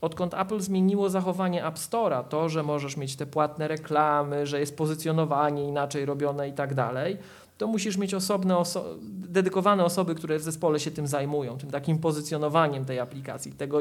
Odkąd Apple zmieniło zachowanie App Store'a, to, że możesz mieć te płatne reklamy, że jest pozycjonowanie inaczej robione i tak dalej, to musisz mieć osobne, oso dedykowane osoby, które w zespole się tym zajmują, tym takim pozycjonowaniem tej aplikacji, tego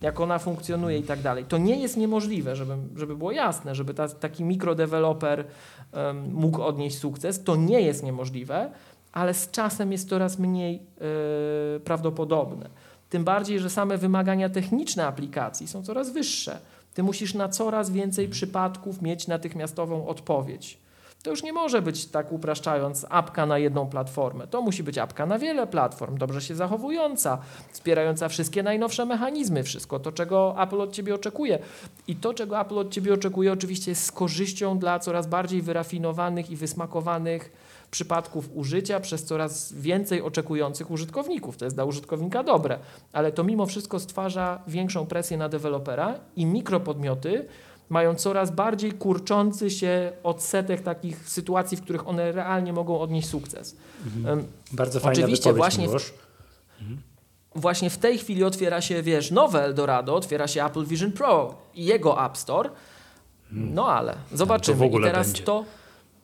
jak ona funkcjonuje i tak dalej. To nie jest niemożliwe, żeby, żeby było jasne, żeby ta, taki mikrodeweloper um, mógł odnieść sukces. To nie jest niemożliwe, ale z czasem jest coraz mniej yy, prawdopodobne. Tym bardziej, że same wymagania techniczne aplikacji są coraz wyższe. Ty musisz na coraz więcej przypadków mieć natychmiastową odpowiedź. To już nie może być tak upraszczając apka na jedną platformę. To musi być apka na wiele platform, dobrze się zachowująca, wspierająca wszystkie najnowsze mechanizmy, wszystko to, czego Apple od ciebie oczekuje. I to, czego Apple od ciebie oczekuje, oczywiście jest z korzyścią dla coraz bardziej wyrafinowanych i wysmakowanych przypadków użycia przez coraz więcej oczekujących użytkowników. To jest dla użytkownika dobre, ale to mimo wszystko stwarza większą presję na dewelopera i mikropodmioty mają coraz bardziej kurczący się odsetek takich sytuacji, w których one realnie mogą odnieść sukces.
Mhm. Bardzo fajna Oczywiście właśnie w,
mhm. właśnie w tej chwili otwiera się, wiesz, nowe Eldorado, otwiera się Apple Vision Pro i jego App Store. Mhm. No ale zobaczymy. I teraz będzie. to,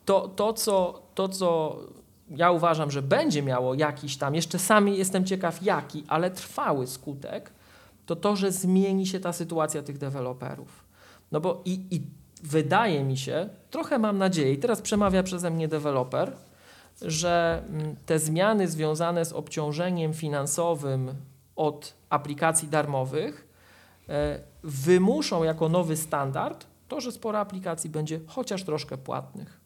to, to, co, to, co ja uważam, że będzie miało jakiś tam, jeszcze sami jestem ciekaw jaki, ale trwały skutek, to to, że zmieni się ta sytuacja tych deweloperów. No bo i, i wydaje mi się, trochę mam nadzieję, teraz przemawia przeze mnie deweloper, że mm, te zmiany związane z obciążeniem finansowym od aplikacji darmowych e, wymuszą jako nowy standard to, że sporo aplikacji będzie chociaż troszkę płatnych,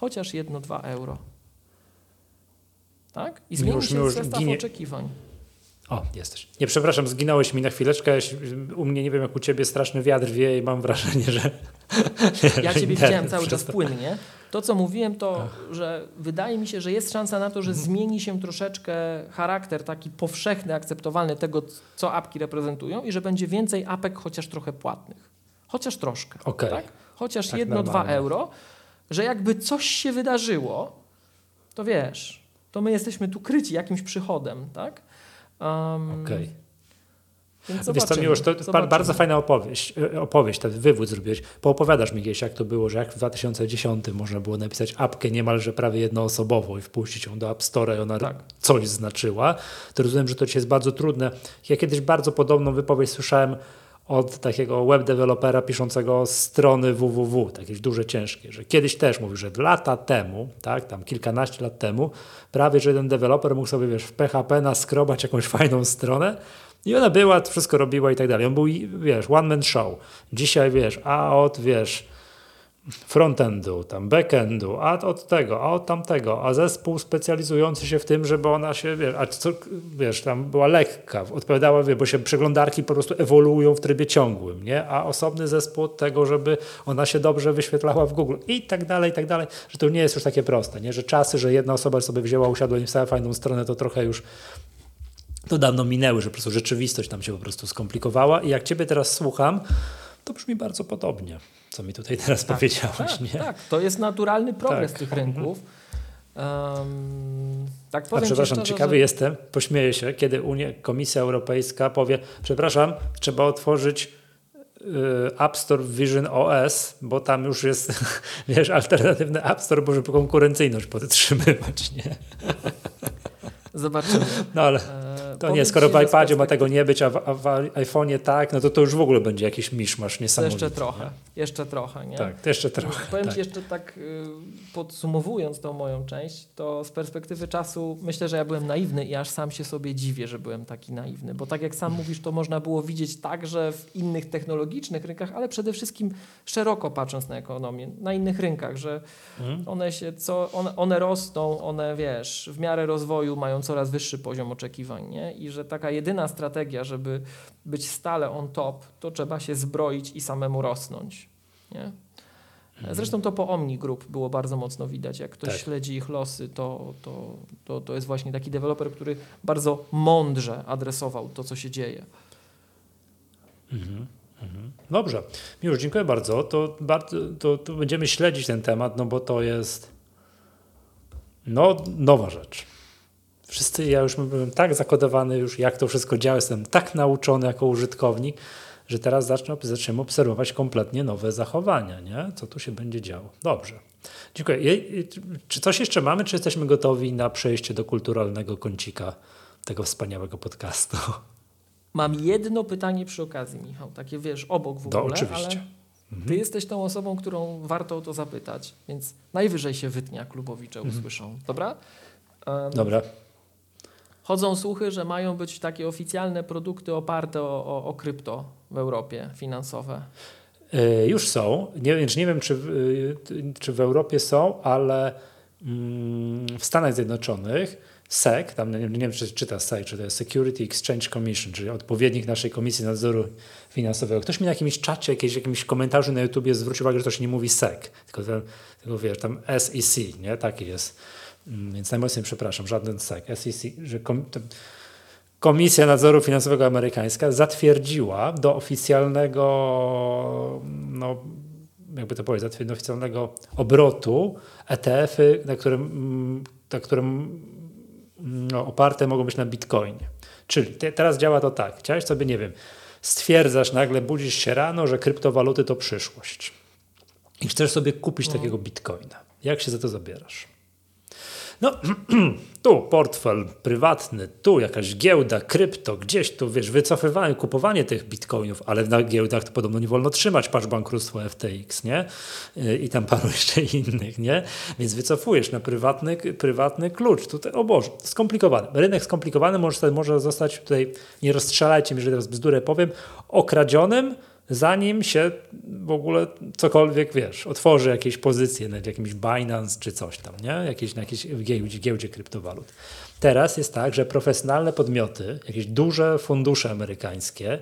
chociaż 1-2 euro. Tak? I zmieni się zestaw ginie, oczekiwań.
O, jesteś. Nie, przepraszam, zginąłeś mi na chwileczkę. U mnie, nie wiem jak u ciebie, straszny wiatr wie i mam wrażenie, że...
Ja ciebie widziałem cały czas płynnie. To, co mówiłem, to, że wydaje mi się, że jest szansa na to, że mhm. zmieni się troszeczkę charakter taki powszechny, akceptowalny tego, co apki reprezentują i że będzie więcej apek, chociaż trochę płatnych. Chociaż troszkę. Okay. Tak? Chociaż tak jedno, dwa euro, że jakby coś się wydarzyło, to wiesz, to my jesteśmy tu kryci jakimś przychodem, tak?
Um, Okej. Okay. Wiesz co, Miłosz, to zobaczymy. bardzo fajna opowieść, e, opowieść, ten wywód zrobiłeś. Poopowiadasz mi gdzieś, jak to było, że jak w 2010 można było napisać apkę niemalże prawie jednoosobową i wpuścić ją do App Store i ona tak. coś znaczyła, to rozumiem, że to ci jest bardzo trudne. Ja kiedyś bardzo podobną wypowiedź słyszałem od takiego web dewelopera piszącego strony www, takie duże, ciężkie, że kiedyś też mówił, że lata temu, tak, tam kilkanaście lat temu, prawie że jeden deweloper mógł sobie, wiesz, w PHP naskrobać jakąś fajną stronę i ona była, wszystko robiła i tak dalej. On był, wiesz, one man show. Dzisiaj, wiesz, a od, wiesz, frontendu, tam backendu, a od tego, a od tamtego, a zespół specjalizujący się w tym, żeby ona się, wiesz, a co, wiesz, tam była lekka, odpowiadała, wie, bo się przeglądarki po prostu ewoluują w trybie ciągłym, nie? A osobny zespół od tego, żeby ona się dobrze wyświetlała w Google i tak dalej, i tak dalej, że to nie jest już takie proste, nie? Że czasy, że jedna osoba sobie wzięła, usiadła i wstała fajną stronę, to trochę już to dawno minęły, że po prostu rzeczywistość nam się po prostu skomplikowała i jak ciebie teraz słucham, to brzmi bardzo podobnie co mi tutaj teraz tak, powiedziałeś.
Tak,
nie?
tak, to jest naturalny progres tak. tych rynków. Um,
tak powiem A przepraszam, szczerze, ciekawy że... jestem, pośmieję się, kiedy Unia, Komisja Europejska powie, przepraszam, trzeba otworzyć y, App Store Vision OS, bo tam już jest, wiesz, alternatywny App Store, bo żeby konkurencyjność podtrzymywać, nie?
Zobaczymy.
No ale e, to nie, skoro w iPadzie ma tego nie być, a w, a w iPhone'ie tak, no to to już w ogóle będzie jakiś miszmasz niesamowity.
Jeszcze trochę, nie? jeszcze trochę, nie?
Tak, jeszcze trochę.
Powiem
tak.
Ci jeszcze tak y, podsumowując tą moją część, to z perspektywy czasu myślę, że ja byłem naiwny i aż sam się sobie dziwię, że byłem taki naiwny, bo tak jak sam mówisz, to można było widzieć także w innych technologicznych rynkach, ale przede wszystkim szeroko patrząc na ekonomię, na innych rynkach, że mhm. one się, co, one, one rosną, one wiesz, w miarę rozwoju mają coraz wyższy poziom oczekiwań nie? i że taka jedyna strategia, żeby być stale on top, to trzeba się zbroić i samemu rosnąć. Nie? Mhm. Zresztą to po Omni Group było bardzo mocno widać. Jak ktoś tak. śledzi ich losy, to, to, to, to jest właśnie taki deweloper, który bardzo mądrze adresował to, co się dzieje.
Mhm. Mhm. Dobrze. Miłosz, dziękuję bardzo. To, bardzo to, to będziemy śledzić ten temat, no bo to jest no, nowa rzecz. Wszyscy, ja już byłem tak zakodowany już, jak to wszystko działa, jestem tak nauczony jako użytkownik, że teraz zacznę, zaczniemy obserwować kompletnie nowe zachowania, nie? co tu się będzie działo. Dobrze. Dziękuję. Czy coś jeszcze mamy, czy jesteśmy gotowi na przejście do kulturalnego kącika tego wspaniałego podcastu?
Mam jedno pytanie przy okazji, Michał, takie wiesz, obok w ogóle,
no, oczywiście.
mhm. ty jesteś tą osobą, którą warto o to zapytać, więc najwyżej się wytnia klubowicze mhm. usłyszą, dobra?
Um, dobra.
Chodzą słuchy, że mają być takie oficjalne produkty oparte o, o, o krypto w Europie finansowe.
Yy, już są. Nie, nie wiem, czy, yy, czy w Europie są, ale yy, w Stanach Zjednoczonych SEC, tam nie, nie wiem, czy czyta SEC, czy to jest Security Exchange Commission, czyli odpowiednik naszej Komisji Nadzoru Finansowego. Ktoś mi na jakimś czacie, jakieś, jakimś komentarzu na YouTubie zwrócił uwagę, że to się nie mówi SEC, tylko, tam, tylko wiesz, tam SEC, nie? Taki jest. Mm, więc najmocniej przepraszam, żaden SEC, SEC, że kom, Komisja Nadzoru Finansowego Amerykańska zatwierdziła do oficjalnego, no, jakby to powiedzieć, do oficjalnego obrotu ETF-y, na którym, na którym no, oparte mogą być na bitcoinie. Czyli te, teraz działa to tak. Chciałeś sobie, nie wiem, stwierdzasz nagle, budzisz się rano, że kryptowaluty to przyszłość. I chcesz sobie kupić no. takiego bitcoina. Jak się za to zabierasz? No, tu portfel prywatny, tu jakaś giełda, krypto, gdzieś tu, wiesz, wycofywanie, kupowanie tych bitcoinów, ale na giełdach to podobno nie wolno trzymać, patrz bankructwo FTX, nie? I tam paru jeszcze innych, nie? Więc wycofujesz na prywatny, prywatny klucz. Tutaj, o Boże, skomplikowane. Rynek skomplikowany może, może zostać tutaj, nie rozstrzelajcie mi, że teraz bzdurę powiem, okradzionym, zanim się w ogóle cokolwiek, wiesz, otworzy jakieś pozycje na jakimś Binance czy coś tam, nie? Jakieś, na jakiejś giełdzie, giełdzie kryptowalut. Teraz jest tak, że profesjonalne podmioty, jakieś duże fundusze amerykańskie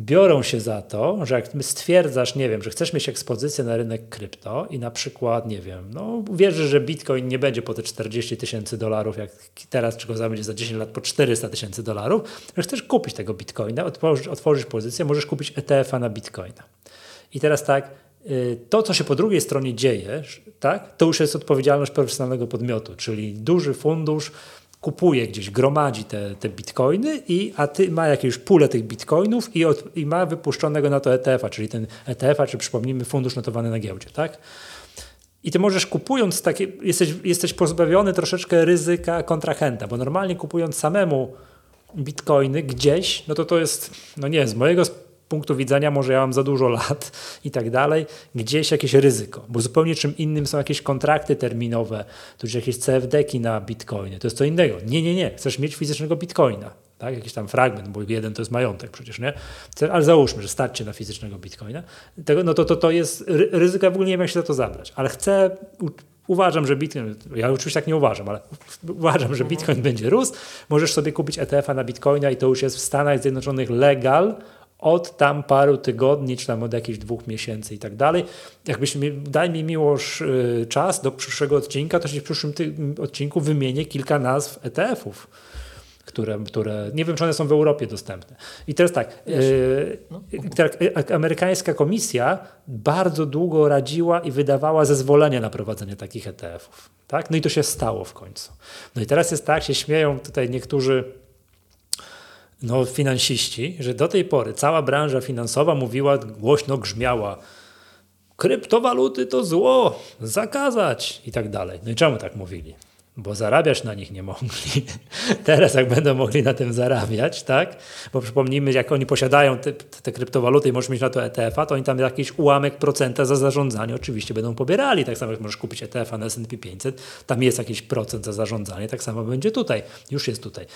biorą się za to, że jak stwierdzasz, nie wiem, że chcesz mieć ekspozycję na rynek krypto i na przykład, nie wiem, no wierzysz, że bitcoin nie będzie po te 40 tysięcy dolarów, jak teraz, czy go będzie za 10 lat po 400 tysięcy dolarów, że chcesz kupić tego bitcoina, otworzysz, otworzysz pozycję, możesz kupić ETF-a na bitcoina. I teraz tak, y, to, co się po drugiej stronie dzieje, tak, to już jest odpowiedzialność profesjonalnego podmiotu, czyli duży fundusz kupuje gdzieś, gromadzi te, te bitcoiny, i, a ty ma jakieś pulę tych bitcoinów i, od, i ma wypuszczonego na to ETF-a, czyli ten ETF-a, czy przypomnijmy, fundusz notowany na giełdzie, tak? I ty możesz kupując takie, jesteś, jesteś pozbawiony troszeczkę ryzyka kontrahenta, bo normalnie kupując samemu bitcoiny gdzieś, no to to jest, no nie, z mojego punktu widzenia może ja mam za dużo lat i tak dalej, gdzieś jakieś ryzyko, bo zupełnie czym innym są jakieś kontrakty terminowe, już jakieś CFD-ki na bitcoiny, to jest co innego. Nie, nie, nie, chcesz mieć fizycznego bitcoina, tak? jakiś tam fragment, bo jeden to jest majątek przecież, nie? Ale załóżmy, że starcie na fizycznego bitcoina, tego, no to, to, to jest ryzyko, w ogóle nie wiem jak się za to zabrać, ale chcę Uważam, że Bitcoin, ja oczywiście tak nie uważam, ale uważam, że Bitcoin będzie rósł. Możesz sobie kupić ETF-a na Bitcoina i to już jest w Stanach Zjednoczonych legal od tam paru tygodni, czy tam od jakichś dwóch miesięcy i tak dalej. Jakbyś mi, daj mi miłość y, czas do przyszłego odcinka, to się w przyszłym odcinku wymienię kilka nazw ETF-ów. Które, które nie wiem, czy one są w Europie dostępne. I teraz tak, yy, no. Y, amerykańska komisja bardzo długo radziła i wydawała zezwolenia na prowadzenie takich ETF-ów. Tak? No i to się stało w końcu. No i teraz jest tak, się śmieją tutaj niektórzy no, finansiści, że do tej pory cała branża finansowa mówiła, głośno grzmiała, kryptowaluty to zło, zakazać i tak dalej. No i czemu tak mówili? Bo zarabiać na nich nie mogli. Teraz jak będą mogli na tym zarabiać, tak? Bo przypomnijmy, jak oni posiadają te, te kryptowaluty i możesz mieć na to ETF-a, to oni tam jakiś ułamek procenta za zarządzanie oczywiście będą pobierali. Tak samo jak możesz kupić ETF-a na S&P 500, tam jest jakiś procent za zarządzanie, tak samo będzie tutaj. Już jest tutaj.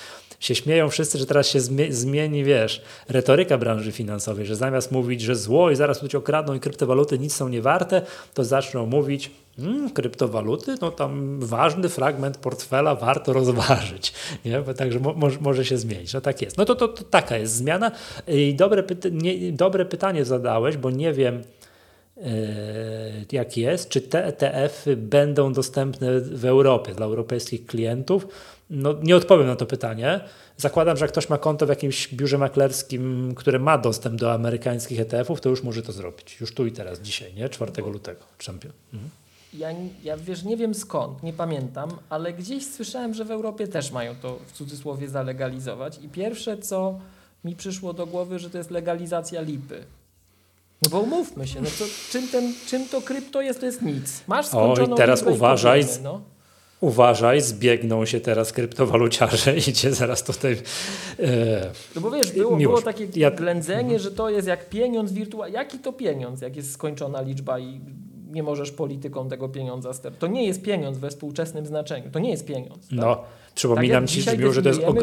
Się śmieją wszyscy, że teraz się zmieni, wiesz, retoryka branży finansowej, że zamiast mówić, że zło i zaraz tu okradną i kryptowaluty nic są niewarte, to zaczną mówić, Hmm, kryptowaluty, no tam ważny fragment portfela warto rozważyć, nie? Bo także mo może się zmienić. No tak jest. No to, to, to taka jest zmiana. I dobre, nie, dobre pytanie zadałeś, bo nie wiem, jak jest, czy te ETF-y będą dostępne w Europie dla europejskich klientów? No, nie odpowiem na to pytanie. Zakładam, że jak ktoś ma konto w jakimś biurze maklerskim, które ma dostęp do amerykańskich ETF-ów, to już może to zrobić. Już tu i teraz, dzisiaj, nie? 4 lutego. Champion. Mhm.
Ja, ja wiesz, nie wiem skąd, nie pamiętam, ale gdzieś słyszałem, że w Europie też mają to w cudzysłowie zalegalizować. I pierwsze, co mi przyszło do głowy, że to jest legalizacja lipy. No bo umówmy się, no to, czym, ten, czym to krypto jest, to jest nic. Masz skończoną
Oj, teraz uważaj, no. uważaj, zbiegną się teraz kryptowaluciarze, idzie zaraz tutaj...
E, no bo wiesz, było, było takie ja... ględzenie, że to jest jak pieniądz wirtualny. Jaki to pieniądz, jak jest skończona liczba i nie możesz polityką tego pieniądza sterować. To nie jest pieniądz we współczesnym znaczeniu. To nie jest pieniądz. Tak?
No, przypominam tak ci, że to jest...
Og...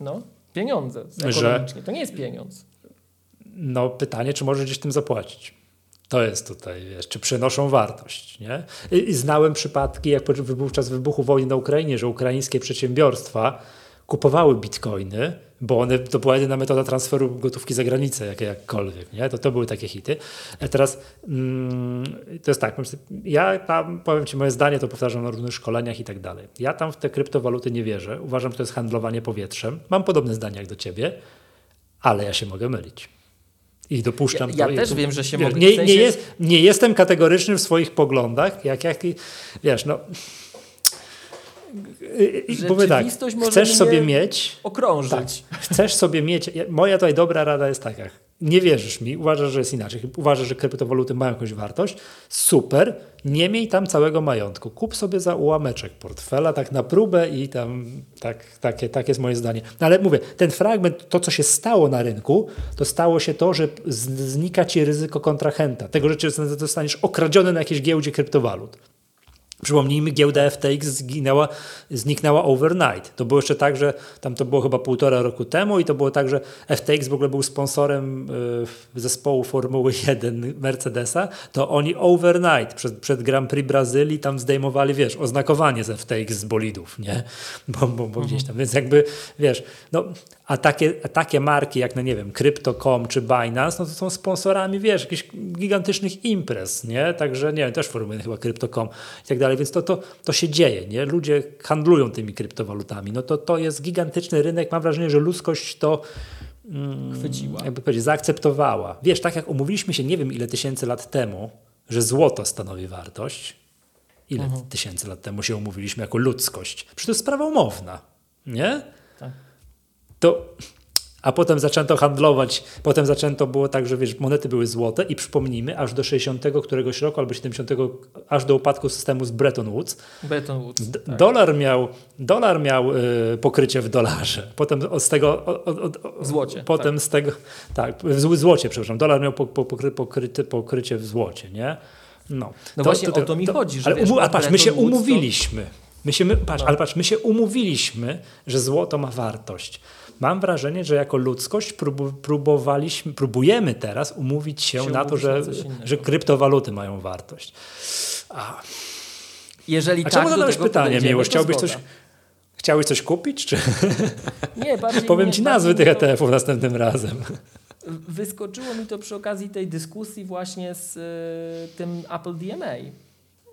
No, pieniądze że To nie jest pieniądz.
No pytanie, czy możesz gdzieś tym zapłacić. To jest tutaj, wiesz, czy przynoszą wartość. Nie? I, I znałem przypadki, jak podczas wybuchu wojny na Ukrainie, że ukraińskie przedsiębiorstwa kupowały bitcoiny, bo one, to była jedyna metoda transferu gotówki za granicę, jak, jakkolwiek. Nie? To, to były takie hity. A teraz mm, to jest tak, ja tam, powiem Ci moje zdanie, to powtarzam na różnych szkoleniach i tak dalej. Ja tam w te kryptowaluty nie wierzę. Uważam, że to jest handlowanie powietrzem. Mam podobne zdanie jak do Ciebie, ale ja się mogę mylić. I dopuszczam
ja, ja też wiem, że się mogę
nie, nie, jest, nie jestem kategoryczny w swoich poglądach, jak, jak wiesz, no
Powiem tak,
chcesz sobie mieć.
Okrążyć. Tak,
chcesz sobie mieć. Moja tutaj dobra rada jest taka. Nie wierzysz mi, uważasz, że jest inaczej. Uważasz, że kryptowaluty mają jakąś wartość. Super. Nie miej tam całego majątku. Kup sobie za ułameczek portfela, tak na próbę i tam tak, takie, tak jest moje zdanie. No ale mówię, ten fragment, to co się stało na rynku, to stało się to, że znika ci ryzyko kontrahenta. Tego, że zostaniesz okradziony na jakiejś giełdzie kryptowalut. Przypomnijmy, giełda FTX zginęła, zniknęła overnight. To było jeszcze tak, że tam to było chyba półtora roku temu i to było tak, że FTX w ogóle był sponsorem y, zespołu Formuły 1 Mercedesa, to oni overnight przed, przed Grand Prix Brazylii tam zdejmowali, wiesz, oznakowanie z FTX z bolidów, nie? Bo, bo, bo gdzieś tam, więc jakby, wiesz, no a takie, a takie marki jak, no nie wiem, Crypto.com czy Binance, no to są sponsorami, wiesz, jakichś gigantycznych imprez, nie? Także, nie wiem, też Formuły chyba Crypto.com i tak dalej, więc to, to, to się dzieje, nie? Ludzie handlują tymi kryptowalutami, no to to jest gigantyczny rynek, mam wrażenie, że ludzkość to
mm, chwyciła.
Jakby powiedzieć, zaakceptowała. Wiesz, tak jak umówiliśmy się nie wiem ile tysięcy lat temu, że złoto stanowi wartość, ile mhm. tysięcy lat temu się umówiliśmy jako ludzkość? Przecież to jest sprawa umowna, nie? Tak to a potem zaczęto handlować, potem zaczęto było tak, że wiesz, monety były złote i przypomnijmy, aż do 60 któregoś roku albo 70, aż do upadku systemu z Bretton Woods,
Bretton Woods tak.
dolar miał, dolar miał y, pokrycie w dolarze, potem z tego... O,
o, złocie.
Potem
tak.
z tego, tak, w złocie, przepraszam, dolar miał po, po, pokry, pokryty, pokrycie w złocie, nie?
No, no to, właśnie to, o to mi chodzi, że
ale,
wiesz,
a patrz, my się umówiliśmy. My się, my, patrz, no. Ale patrz, my się umówiliśmy, że złoto ma wartość. Mam wrażenie, że jako ludzkość próbowaliśmy, próbujemy teraz umówić się, się na to, że, że kryptowaluty mają wartość. A.
Jeżeli
A
tak,
czemu zadałeś pytanie, Miłosz? Chciałbyś coś, chciałbyś coś kupić? Czy?
Nie, bardziej
Powiem
nie,
ci nazwy tych ETF-ów następnym razem.
Wyskoczyło mi to przy okazji tej dyskusji właśnie z y, tym Apple DMA,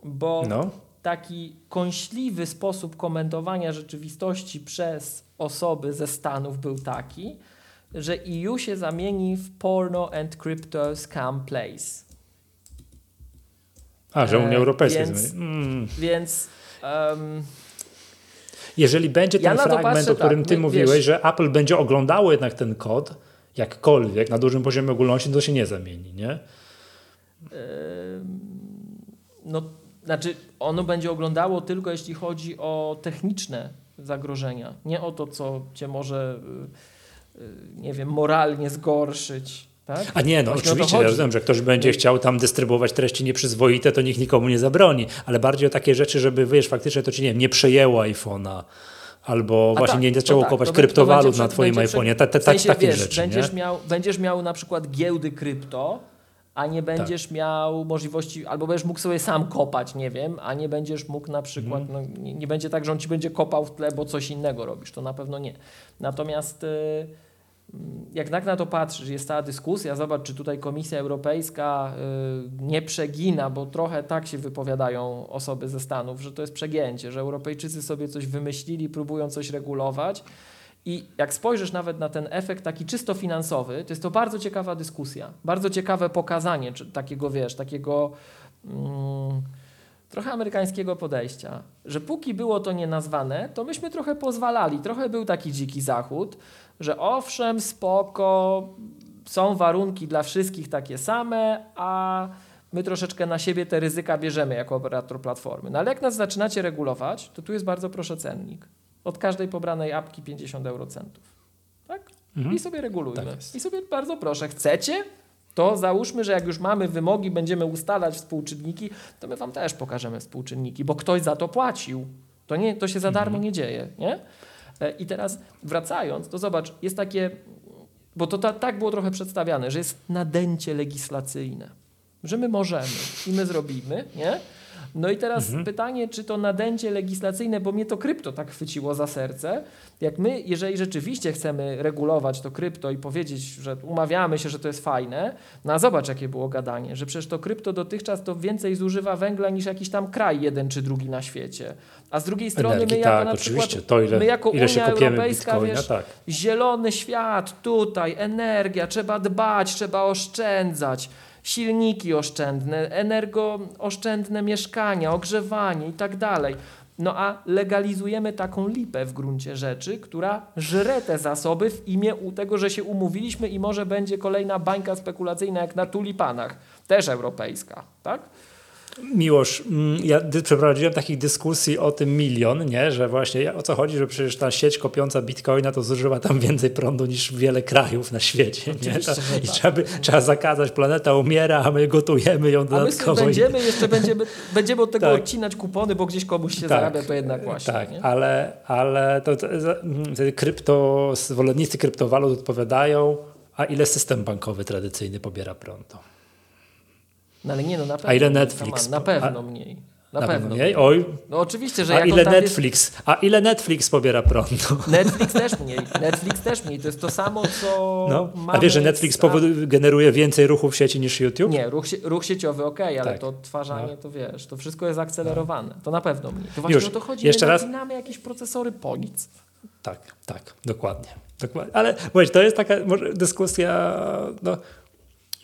bo no. taki kąśliwy sposób komentowania rzeczywistości przez osoby ze Stanów był taki, że EU się zamieni w Porno and Crypto Scam Place.
A, że Unia e, Europejska
więc.
Mm.
Więc um,
jeżeli będzie ten ja fragment, o którym tak, ty my, mówiłeś, wiesz, że Apple będzie oglądało jednak ten kod, jakkolwiek, na dużym poziomie ogólności, to się nie zamieni, nie?
no, znaczy ono będzie oglądało tylko jeśli chodzi o techniczne zagrożenia. Nie o to, co cię może, y, y, nie wiem, moralnie zgorszyć. Tak?
A nie, no Właśnie oczywiście, ja rozumiem, że ktoś będzie chciał tam dystrybuować treści nieprzyzwoite, to nikt nikomu nie zabroni, ale bardziej o takie rzeczy, żeby, wiesz, faktycznie to ci, nie wiem, nie przejęło iPhone'a, albo A właśnie tak, nie zaczęło tak, kopać kryptowalut na twoim iPhone'ie, w sensie, takie wiesz, rzeczy.
Będziesz, Miał, będziesz miał na przykład giełdy krypto, a nie będziesz tak. miał możliwości, albo będziesz mógł sobie sam kopać, nie wiem, a nie będziesz mógł na przykład, mhm. no, nie, nie, będzie tak, że on ci będzie kopał w tle, bo coś innego robisz, to na pewno nie. Natomiast y, jak tak na to patrzysz, jest ta dyskusja, zobacz, czy tutaj Komisja Europejska y, nie przegina, bo trochę tak się wypowiadają osoby ze Stanów, że to jest przegięcie, że Europejczycy sobie coś wymyślili, próbują coś regulować. I jak spojrzysz nawet na ten efekt taki czysto finansowy, to jest to bardzo ciekawa dyskusja, bardzo ciekawe pokazanie takiego, wiesz, takiego mm, trochę amerykańskiego podejścia, że póki było to nienazwane, to myśmy trochę pozwalali, trochę był taki dziki zachód, że owszem, spoko, są warunki dla wszystkich takie same, a my troszeczkę na siebie te ryzyka bierzemy jako operator platformy. No ale jak nas zaczynacie regulować, to tu jest bardzo proszę cennik. Od każdej pobranej apki 50 eurocentów. Tak? Mhm. I sobie regulujmy. Tak I sobie bardzo proszę, chcecie? To załóżmy, że jak już mamy wymogi, będziemy ustalać współczynniki, to my wam też pokażemy współczynniki, bo ktoś za to płacił. To, nie, to się za darmo mhm. nie dzieje. Nie? E, I teraz wracając, to zobacz, jest takie, bo to ta, tak było trochę przedstawiane, że jest nadęcie legislacyjne, że my możemy i my zrobimy, nie? No i teraz mhm. pytanie, czy to nadęcie legislacyjne, bo mnie to krypto tak chwyciło za serce, jak my, jeżeli rzeczywiście chcemy regulować to krypto i powiedzieć, że umawiamy się, że to jest fajne, no a zobacz, jakie było gadanie, że przecież to krypto dotychczas to więcej zużywa węgla niż jakiś tam kraj jeden czy drugi na świecie. A z drugiej strony
Energii,
my
jako
tak,
na przykład, to ile,
my jako
ile
Unia Europejska, wiesz,
tak.
zielony świat tutaj, energia, trzeba dbać, trzeba oszczędzać silniki oszczędne, energooszczędne mieszkania, ogrzewanie i tak dalej. No a legalizujemy taką lipę w gruncie rzeczy, która żre te zasoby w imię tego, że się umówiliśmy i może będzie kolejna bańka spekulacyjna jak na tulipanach, też europejska, tak?
Miłosz, mm, ja przeprowadziłem takich dyskusji o tym milion, nie? że właśnie o co chodzi, że przecież ta sieć kopiąca bitcoina to zużywa tam więcej prądu niż wiele krajów na świecie. Nie? To, I tak. trzeba, by, trzeba zakazać, planeta umiera, a my gotujemy ją dodatkowo.
A my będziemy, jeszcze będziemy, będziemy od tego tak. odcinać kupony, bo gdzieś komuś się tak. zarabia, to jednak właśnie.
Tak, nie? ale, ale to, to, to mm, krypto, zwolennicy kryptowalut odpowiadają, a ile system bankowy tradycyjny pobiera prądu?
No ale nie, no na pewno.
A ile Netflix?
Na pewno mniej.
Na, na pewno. mniej? Oj.
No oczywiście, że
A ile Netflix? Jest... A ile Netflix pobiera prądu?
Netflix też mniej. Netflix też mniej. To jest to samo, co no.
A wiesz, że Netflix generuje więcej ruchu w sieci niż YouTube?
Nie, ruch, ruch sieciowy ok, ale tak. to odtwarzanie, no. to wiesz, to wszystko jest akcelerowane. To na pewno mniej. To właśnie Już. o to chodzi, Jeszcze raz. jakieś procesory po nic.
Tak, tak, dokładnie. dokładnie. Ale właśnie, to jest taka może dyskusja, no,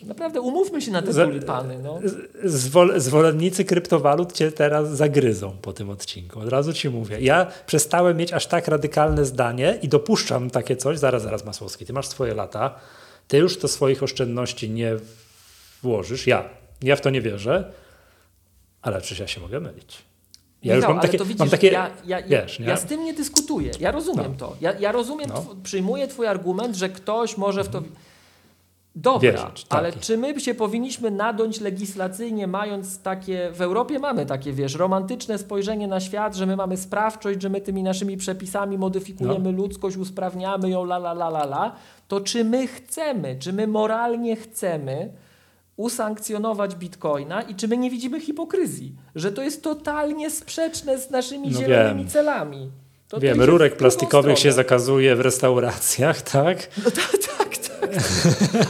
Naprawdę umówmy się na te tulipany. No.
Zwol, zwolennicy kryptowalut cię teraz zagryzą po tym odcinku. Od razu ci mówię. Ja przestałem mieć aż tak radykalne zdanie i dopuszczam takie coś. Zaraz, zaraz Masłowski, ty masz swoje lata. Ty już to swoich oszczędności nie włożysz. Ja. Ja w to nie wierzę. Ale przecież ja się mogę mylić.
Ja Michał, już mam takie, widzisz, mam takie ja, ja, wiesz, ja, z tym nie dyskutuję. Ja rozumiem no. to. Ja, ja rozumiem, no. przyjmuję twój argument, że ktoś może w to... Dobra, wierzyć, ale tak. czy my się powinniśmy nadąć legislacyjnie, mając takie, w Europie mamy takie, wiesz, romantyczne spojrzenie na świat, że my mamy sprawczość, że my tymi naszymi przepisami modyfikujemy no. ludzkość, usprawniamy ją, la, la, la, la, la, to czy my chcemy, czy my moralnie chcemy usankcjonować bitcoina i czy my nie widzimy hipokryzji, że to jest totalnie sprzeczne z naszymi no zielonymi wiem. celami.
To Wiem, rurek plastikowych się zakazuje w restauracjach, tak?
No tak, tak,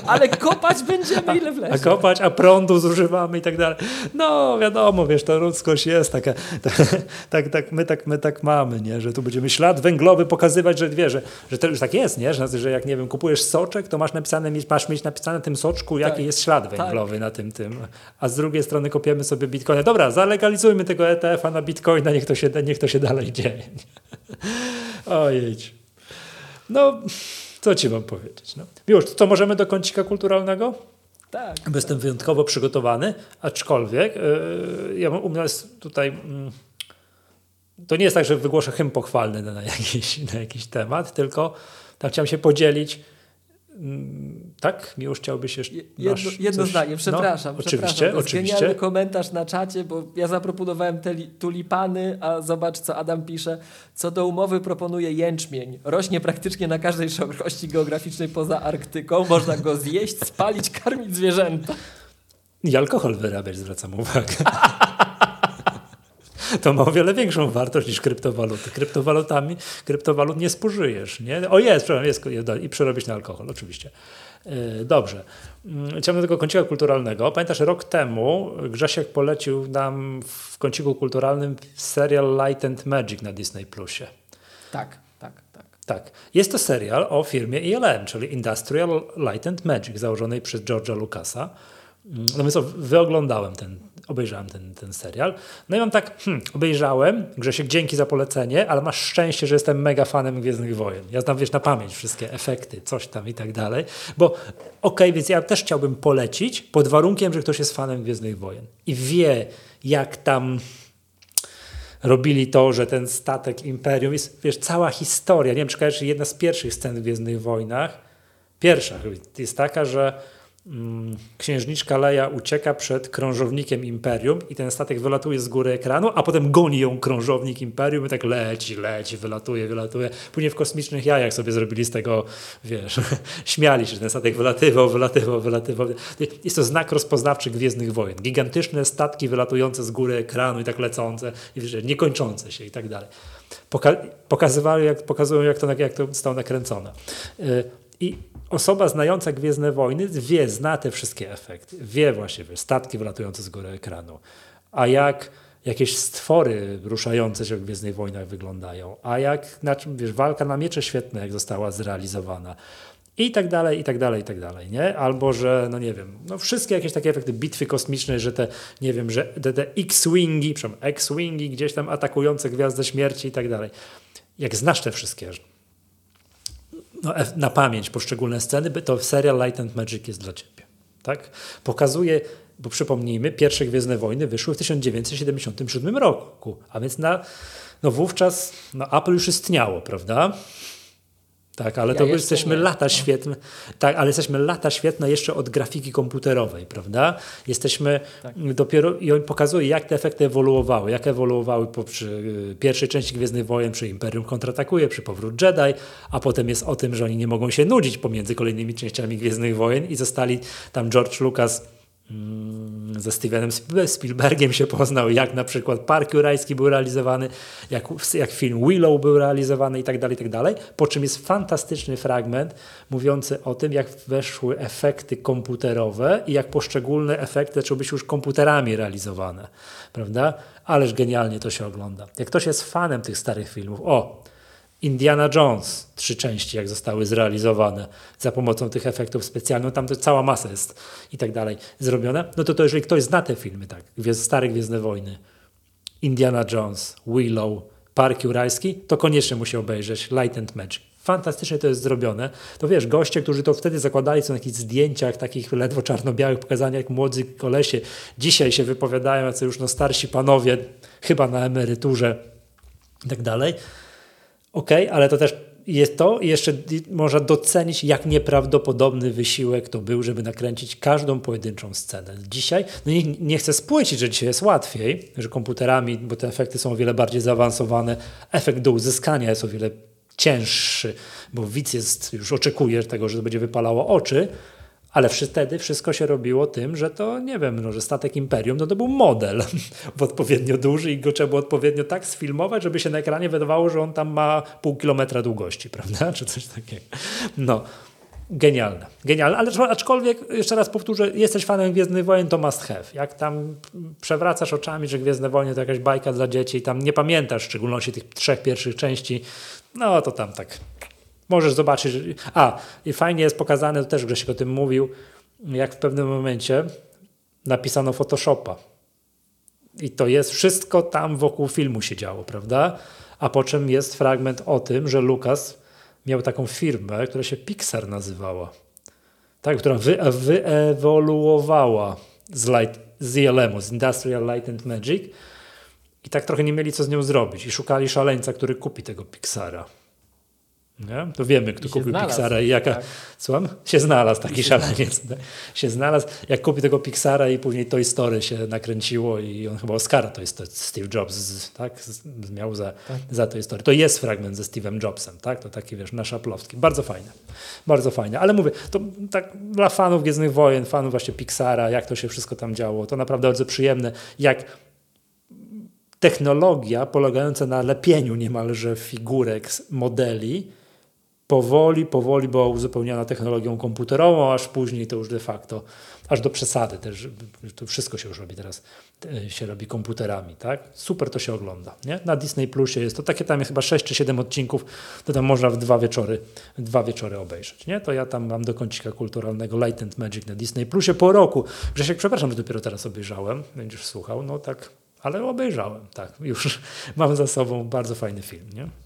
Ale kopać będziemy ile wlezie.
A kopać, a prądu zużywamy i tak dalej. No wiadomo, wiesz, to ludzkość jest taka, tak, tak, tak, my, tak, my tak mamy, nie? że tu będziemy ślad węglowy pokazywać, że wie, że, że to już tak jest, nie? Że, że jak nie wiem, kupujesz soczek, to masz napisane, masz mieć napisane na tym soczku, jaki tak, jest ślad tak. węglowy tak. na tym tym. A z drugiej strony kopiemy sobie bitcoina. Dobra, zalegalizujmy tego ETF-a na bitcoina, niech to się, niech to się dalej dzieje. Ojej. No co ci mam powiedzieć? No. Miłosz, to możemy do kącika kulturalnego?
Tak.
Bo jestem wyjątkowo przygotowany, aczkolwiek yy, ja mam u nas tutaj... Yy, to nie jest tak, że wygłoszę hymn pochwalny na jakiś, na jakiś temat, tylko tak chciałem się podzielić tak? Miłosz chciałbyś jeszcze...
Jedno, jedno coś? zdanie, przepraszam. No,
oczywiście,
To
oczywiście.
Genialny komentarz na czacie, bo ja zaproponowałem te tulipany, a zobacz co Adam pisze. Co do umowy proponuje jęczmień. Rośnie praktycznie na każdej szerokości geograficznej poza Arktyką. Można go zjeść, spalić, karmić zwierzęta.
I alkohol wyrabiać, zwracam uwagę. to ma o wiele większą wartość niż kryptowaluty. Kryptowalutami, kryptowalut nie spożyjesz, nie? O jest, jest, jest i przerobić na alkohol, oczywiście. E, dobrze. Mm, chciałbym do tego kącika kulturalnego. Pamiętasz, rok temu Grzesiek polecił nam w kąciku kulturalnym serial Light and Magic na Disney Plusie.
Tak, tak, tak.
Tak. Jest to serial o firmie ILM, czyli Industrial Light and Magic, założonej przez George'a Lucasa. Mm, no więc wyoglądałem ten, obejrzałem ten, ten serial. No i mam tak, hmm, obejrzałem, Grzesiek, dzięki za polecenie, ale masz szczęście, że jestem mega fanem Gwiezdnych Wojen. Ja znam, wiesz, na pamięć wszystkie efekty, coś tam i tak dalej, bo okej, okay, więc ja też chciałbym polecić pod warunkiem, że ktoś jest fanem Gwiezdnych Wojen i wie, jak tam robili to, że ten statek Imperium jest, wiesz, cała historia. Nie wiem, czy jedna z pierwszych scen w Gwiezdnych Wojnach, pierwsza jest taka, że księżniczka Leia ucieka przed krążownikiem Imperium i ten statek wylatuje z góry ekranu, a potem goni ją krążownik Imperium i tak leci, leci, wylatuje, wylatuje. Później w kosmicznych jajach sobie zrobili z tego, wiesz, śmiali się, że ten statek wylatywał, wylatywał, wylatywał. Jest to znak rozpoznawczy Gwiezdnych Wojen. Gigantyczne statki wylatujące z góry ekranu i tak lecące, i wiesz, niekończące się i tak dalej. Poka pokazywali, jak, pokazują, jak to, jak to zostało nakręcone. Y, I osoba znająca Gwiezdne Wojny wie, zna te wszystkie efekty. Wie właśnie, wie, statki wylatujące z góry ekranu. A jak jakieś stwory ruszające się w Gwiezdnych Wojnach wyglądają. A jak, czym wiesz, walka na miecze świetne, jak została zrealizowana. I tak dalej, i tak dalej, i tak dalej, nie? Albo, że, no nie wiem, no wszystkie jakieś takie efekty bitwy kosmicznej, że te, nie wiem, że te, te X-Wingi, przepraszam, X-Wingi gdzieś tam atakujące Gwiazdę Śmierci i tak dalej. Jak znasz te wszystkie no, na pamięć poszczególne sceny, to serial Light and Magic jest dla ciebie. Tak? Pokazuje, bo przypomnijmy, pierwsze Gwiezdne Wojny wyszły w 1977 roku, a więc na, no wówczas no Apple już istniało, prawda? Tak, ale ja to jesteśmy nie. lata no. świetne. Tak, ale jesteśmy lata świetne jeszcze od grafiki komputerowej, prawda? Jesteśmy tak. dopiero i on pokazuje, jak te efekty ewoluowały, jak ewoluowały po, przy y, pierwszej części Gwiezdnych Wojen, przy Imperium kontratakuje, przy powrót Jedi, a potem jest o tym, że oni nie mogą się nudzić pomiędzy kolejnymi częściami Gwiezdnych Wojen i zostali tam George Lucas ze Stevenem Spielbergiem się poznał, jak na przykład Park Jurajski był realizowany, jak, jak film Willow był realizowany i tak dalej, tak dalej. Po czym jest fantastyczny fragment mówiący o tym, jak weszły efekty komputerowe i jak poszczególne efekty zaczęły być już komputerami realizowane, prawda? Ależ genialnie to się ogląda. Jak ktoś jest fanem tych starych filmów, o, Indiana Jones, trzy części, jak zostały zrealizowane za pomocą tych efektów specjalnych, tam to cała masa jest i tak dalej zrobione, no to to jeżeli ktoś zna te filmy, tak, stare Gwiezdne Wojny, Indiana Jones, Willow, Park Jurajski, to koniecznie musi obejrzeć Light and Magic. Fantastycznie to jest zrobione. To wiesz, goście, którzy to wtedy zakładali, są na jakichś zdjęciach, takich ledwo czarno-białych, pokazania jak młodzy kolesie, dzisiaj się wypowiadają, jacy już no starsi panowie, chyba na emeryturze i tak dalej ok, ale to też jest to i jeszcze można docenić, jak nieprawdopodobny wysiłek to był, żeby nakręcić każdą pojedynczą scenę. Dzisiaj, no nie, nie chcę spłycić, że dzisiaj jest łatwiej, że komputerami, bo te efekty są o wiele bardziej zaawansowane, efekt do uzyskania jest o wiele cięższy, bo widz jest, już oczekuje tego, że to będzie wypalało oczy, ale wtedy wszystko się robiło tym, że to, nie wiem, no, że statek Imperium no to był model odpowiednio duży i go trzeba było odpowiednio tak sfilmować, żeby się na ekranie wydawało, że on tam ma pół kilometra długości, prawda? Czy coś takiego. No. Genialne, genialne, ale aczkolwiek, jeszcze raz powtórzę, jesteś fanem Gwiezdnych Wojen, to must have. Jak tam przewracasz oczami, że Gwiezdne Wojny to jakaś bajka dla dzieci i tam nie pamiętasz w szczególności tych trzech pierwszych części, no to tam tak Możesz zobaczyć. A, i fajnie jest pokazane, to też Grzesiek o tym mówił, jak w pewnym momencie napisano Photoshopa. I to jest wszystko tam wokół filmu się działo, prawda? A po czym jest fragment o tym, że Lucas miał taką firmę, która się Pixar nazywała. Tak, która wy, wyewoluowała z, light, z ILM-u, z Industrial Light and Magic. I tak trochę nie mieli co z nią zrobić. I szukali szaleńca, który kupi tego Pixara. Nie? To wiemy, kto kupił znalazł, Pixara i jaka. Tak. Słucham? Się znalazł taki się szaleniec. Się znalazł. Jak kupił tego Pixara i później Toy Story się nakręciło i on chyba Oscara to jest to Steve Jobs, tak? Miał za, tak. za Toy Story. To jest fragment ze Steve'em Jobsem, tak? To taki, wiesz, nasza plotki. Bardzo fajne. Bardzo fajne. Ale mówię, to tak dla fanów Gwiezdnych Wojen, fanów właśnie Pixara, jak to się wszystko tam działo, to naprawdę bardzo przyjemne. Jak technologia polegająca na lepieniu niemalże figurek, modeli, powoli, powoli była uzupełniana technologią komputerową, aż później to już de facto, aż do przesady też, to wszystko się już robi teraz, e, się robi komputerami, tak? Super to się ogląda, nie? Na Disney Plusie jest to takie tam chyba 6 czy 7 odcinków, to tam można w dwa wieczory, dwa wieczory obejrzeć, nie? To ja tam mam do kącika kulturalnego Latent Magic na Disney Plusie po roku. Grzesiek, przepraszam, że dopiero teraz obejrzałem, będziesz słuchał, no tak, ale obejrzałem, tak, już mam za sobą bardzo fajny film, nie?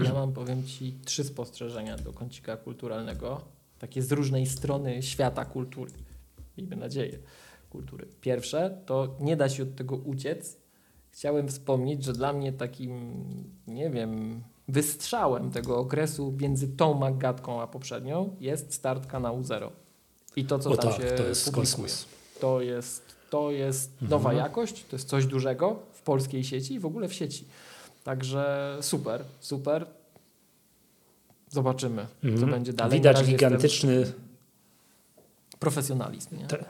Ja mam, powiem Ci, trzy spostrzeżenia do kącika kulturalnego, takie z różnej strony świata kultury. Miejmy nadzieję, kultury. Pierwsze, to nie da się od tego uciec. Chciałem wspomnieć, że dla mnie takim, nie wiem, wystrzałem tego okresu między tą Maggatką a poprzednią jest start kanału Zero. I to, co
o
tam
tak,
się
to jest
publikuje.
kosmos.
To jest, to jest nowa
Mhm.
jakość, to jest coś dużego w polskiej sieci i w ogóle w sieci. Także super, super. Zobaczymy, co
Mhm.
będzie dalej.
Widać gigantyczny
profesjonalizm. Nie?
Tak.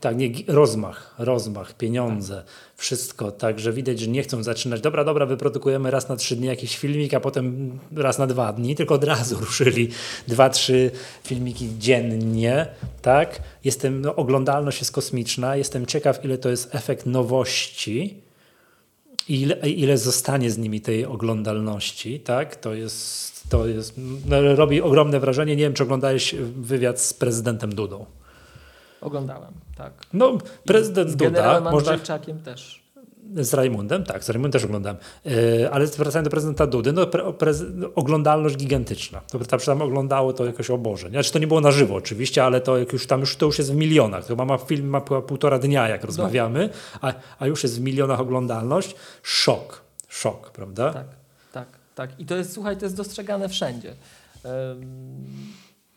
Tak, nie, rozmach, rozmach, pieniądze, wszystko. Także widać, że nie chcą zaczynać. Dobra, dobra, wyprodukujemy raz na trzy dni jakiś filmik, a potem raz na dwa dni, tylko od razu ruszyli dwa, trzy filmiki dziennie. Tak? Jestem, no, oglądalność jest kosmiczna. Jestem ciekaw, ile to jest efekt nowości. I Ile, ile zostanie z nimi tej oglądalności, tak? To jest, to jest, no, robi ogromne wrażenie. Nie wiem, czy oglądałeś wywiad z prezydentem Dudą.
Oglądałem, tak.
No, prezydent
z
Duda, można,
też.
Z Rajmundem, tak, z Rajmundem też oglądałem, Yy, ale wracając do prezydenta Dudy, no, pre, prez, no oglądalność gigantyczna. To tam, tam oglądało to jakoś oboże. Znaczy to nie było na żywo oczywiście, ale to jak już tam już, to już jest w milionach. To ma film ma pół- półtora dnia, jak rozmawiamy, a, a już jest w milionach oglądalność. Szok, szok, prawda?
Tak, tak, tak. I to jest, słuchaj, to jest dostrzegane wszędzie. Em,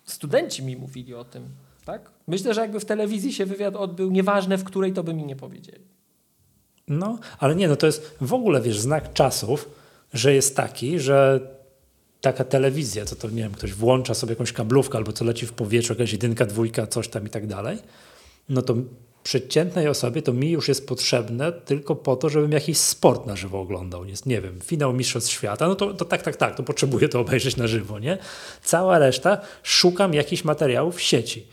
studenci mi mówili o tym, tak? Myślę, że jakby w telewizji się wywiad odbył, nieważne w której, to by mi nie powiedzieli.
No, ale nie, no to jest w ogóle, wiesz, znak czasów, że jest taki, że taka telewizja, to to nie wiem, ktoś włącza sobie jakąś kablówkę albo co leci w powietrzu, jakaś jedynka, dwójka, coś tam i tak dalej, no to przeciętnej osobie to mi już jest potrzebne tylko po to, żebym jakiś sport na żywo oglądał. Jest, nie wiem, finał Mistrzostw Świata, no to, to tak, tak, tak, to potrzebuję to obejrzeć na żywo, nie? Cała reszta, szukam jakichś materiałów w sieci.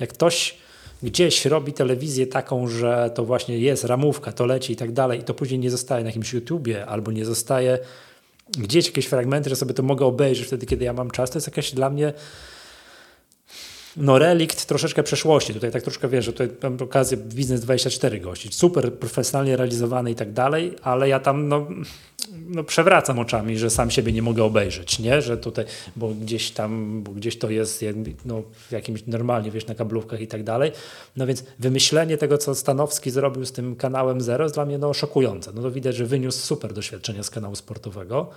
Jak ktoś gdzieś robi telewizję taką, że to właśnie jest ramówka, to leci i tak dalej, i to później nie zostaje na jakimś YouTubie albo nie zostaje gdzieś jakieś fragmenty, że sobie to mogę obejrzeć wtedy, kiedy ja mam czas, to jest jakaś dla mnie no relikt troszeczkę przeszłości. Tutaj tak troszkę wiesz, że tutaj mam okazję Biznes 24 gościć. Super profesjonalnie realizowany i tak dalej, ale ja tam no, no przewracam oczami, że sam siebie nie mogę obejrzeć, nie? Że tutaj, bo gdzieś tam, bo gdzieś to jest no, w jakimś normalnie, wiesz, na kablówkach i tak dalej. No więc wymyślenie tego, co Stanowski zrobił z tym kanałem Zero jest dla mnie no, szokujące. No to widać, że wyniósł super doświadczenia z kanału sportowego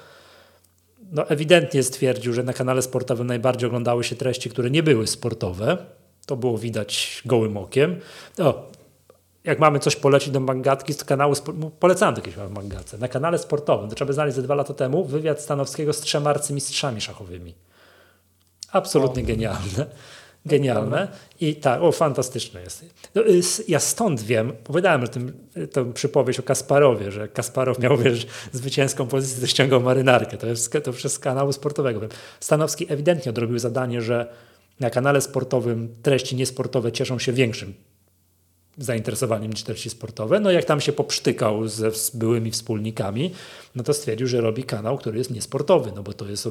no ewidentnie stwierdził, że na kanale sportowym najbardziej oglądały się treści, które nie były sportowe. To było widać gołym okiem. No, jak mamy coś polecić do mangatki z kanału, spo- polecałem to kiedyś mangatce, na kanale sportowym, to trzeba by znaleźć ze dwa lata temu, wywiad Stanowskiego z trzema arcymistrzami szachowymi. Absolutnie genialne. Genialne. I tak, o, fantastyczne jest. No, y, ja stąd wiem, opowiadałem o tym, y, tą przypowieść o Kasparowie, że Kasparow miał wiesz, zwycięską pozycję, to ściągał marynarkę. To jest to przez kanału sportowego. Stanowski ewidentnie odrobił zadanie, że na kanale sportowym treści niesportowe cieszą się większym zainteresowaniem niż treści sportowe. No jak tam się poprztykał ze byłymi wspólnikami, no to stwierdził, że robi kanał, który jest niesportowy, no bo to jest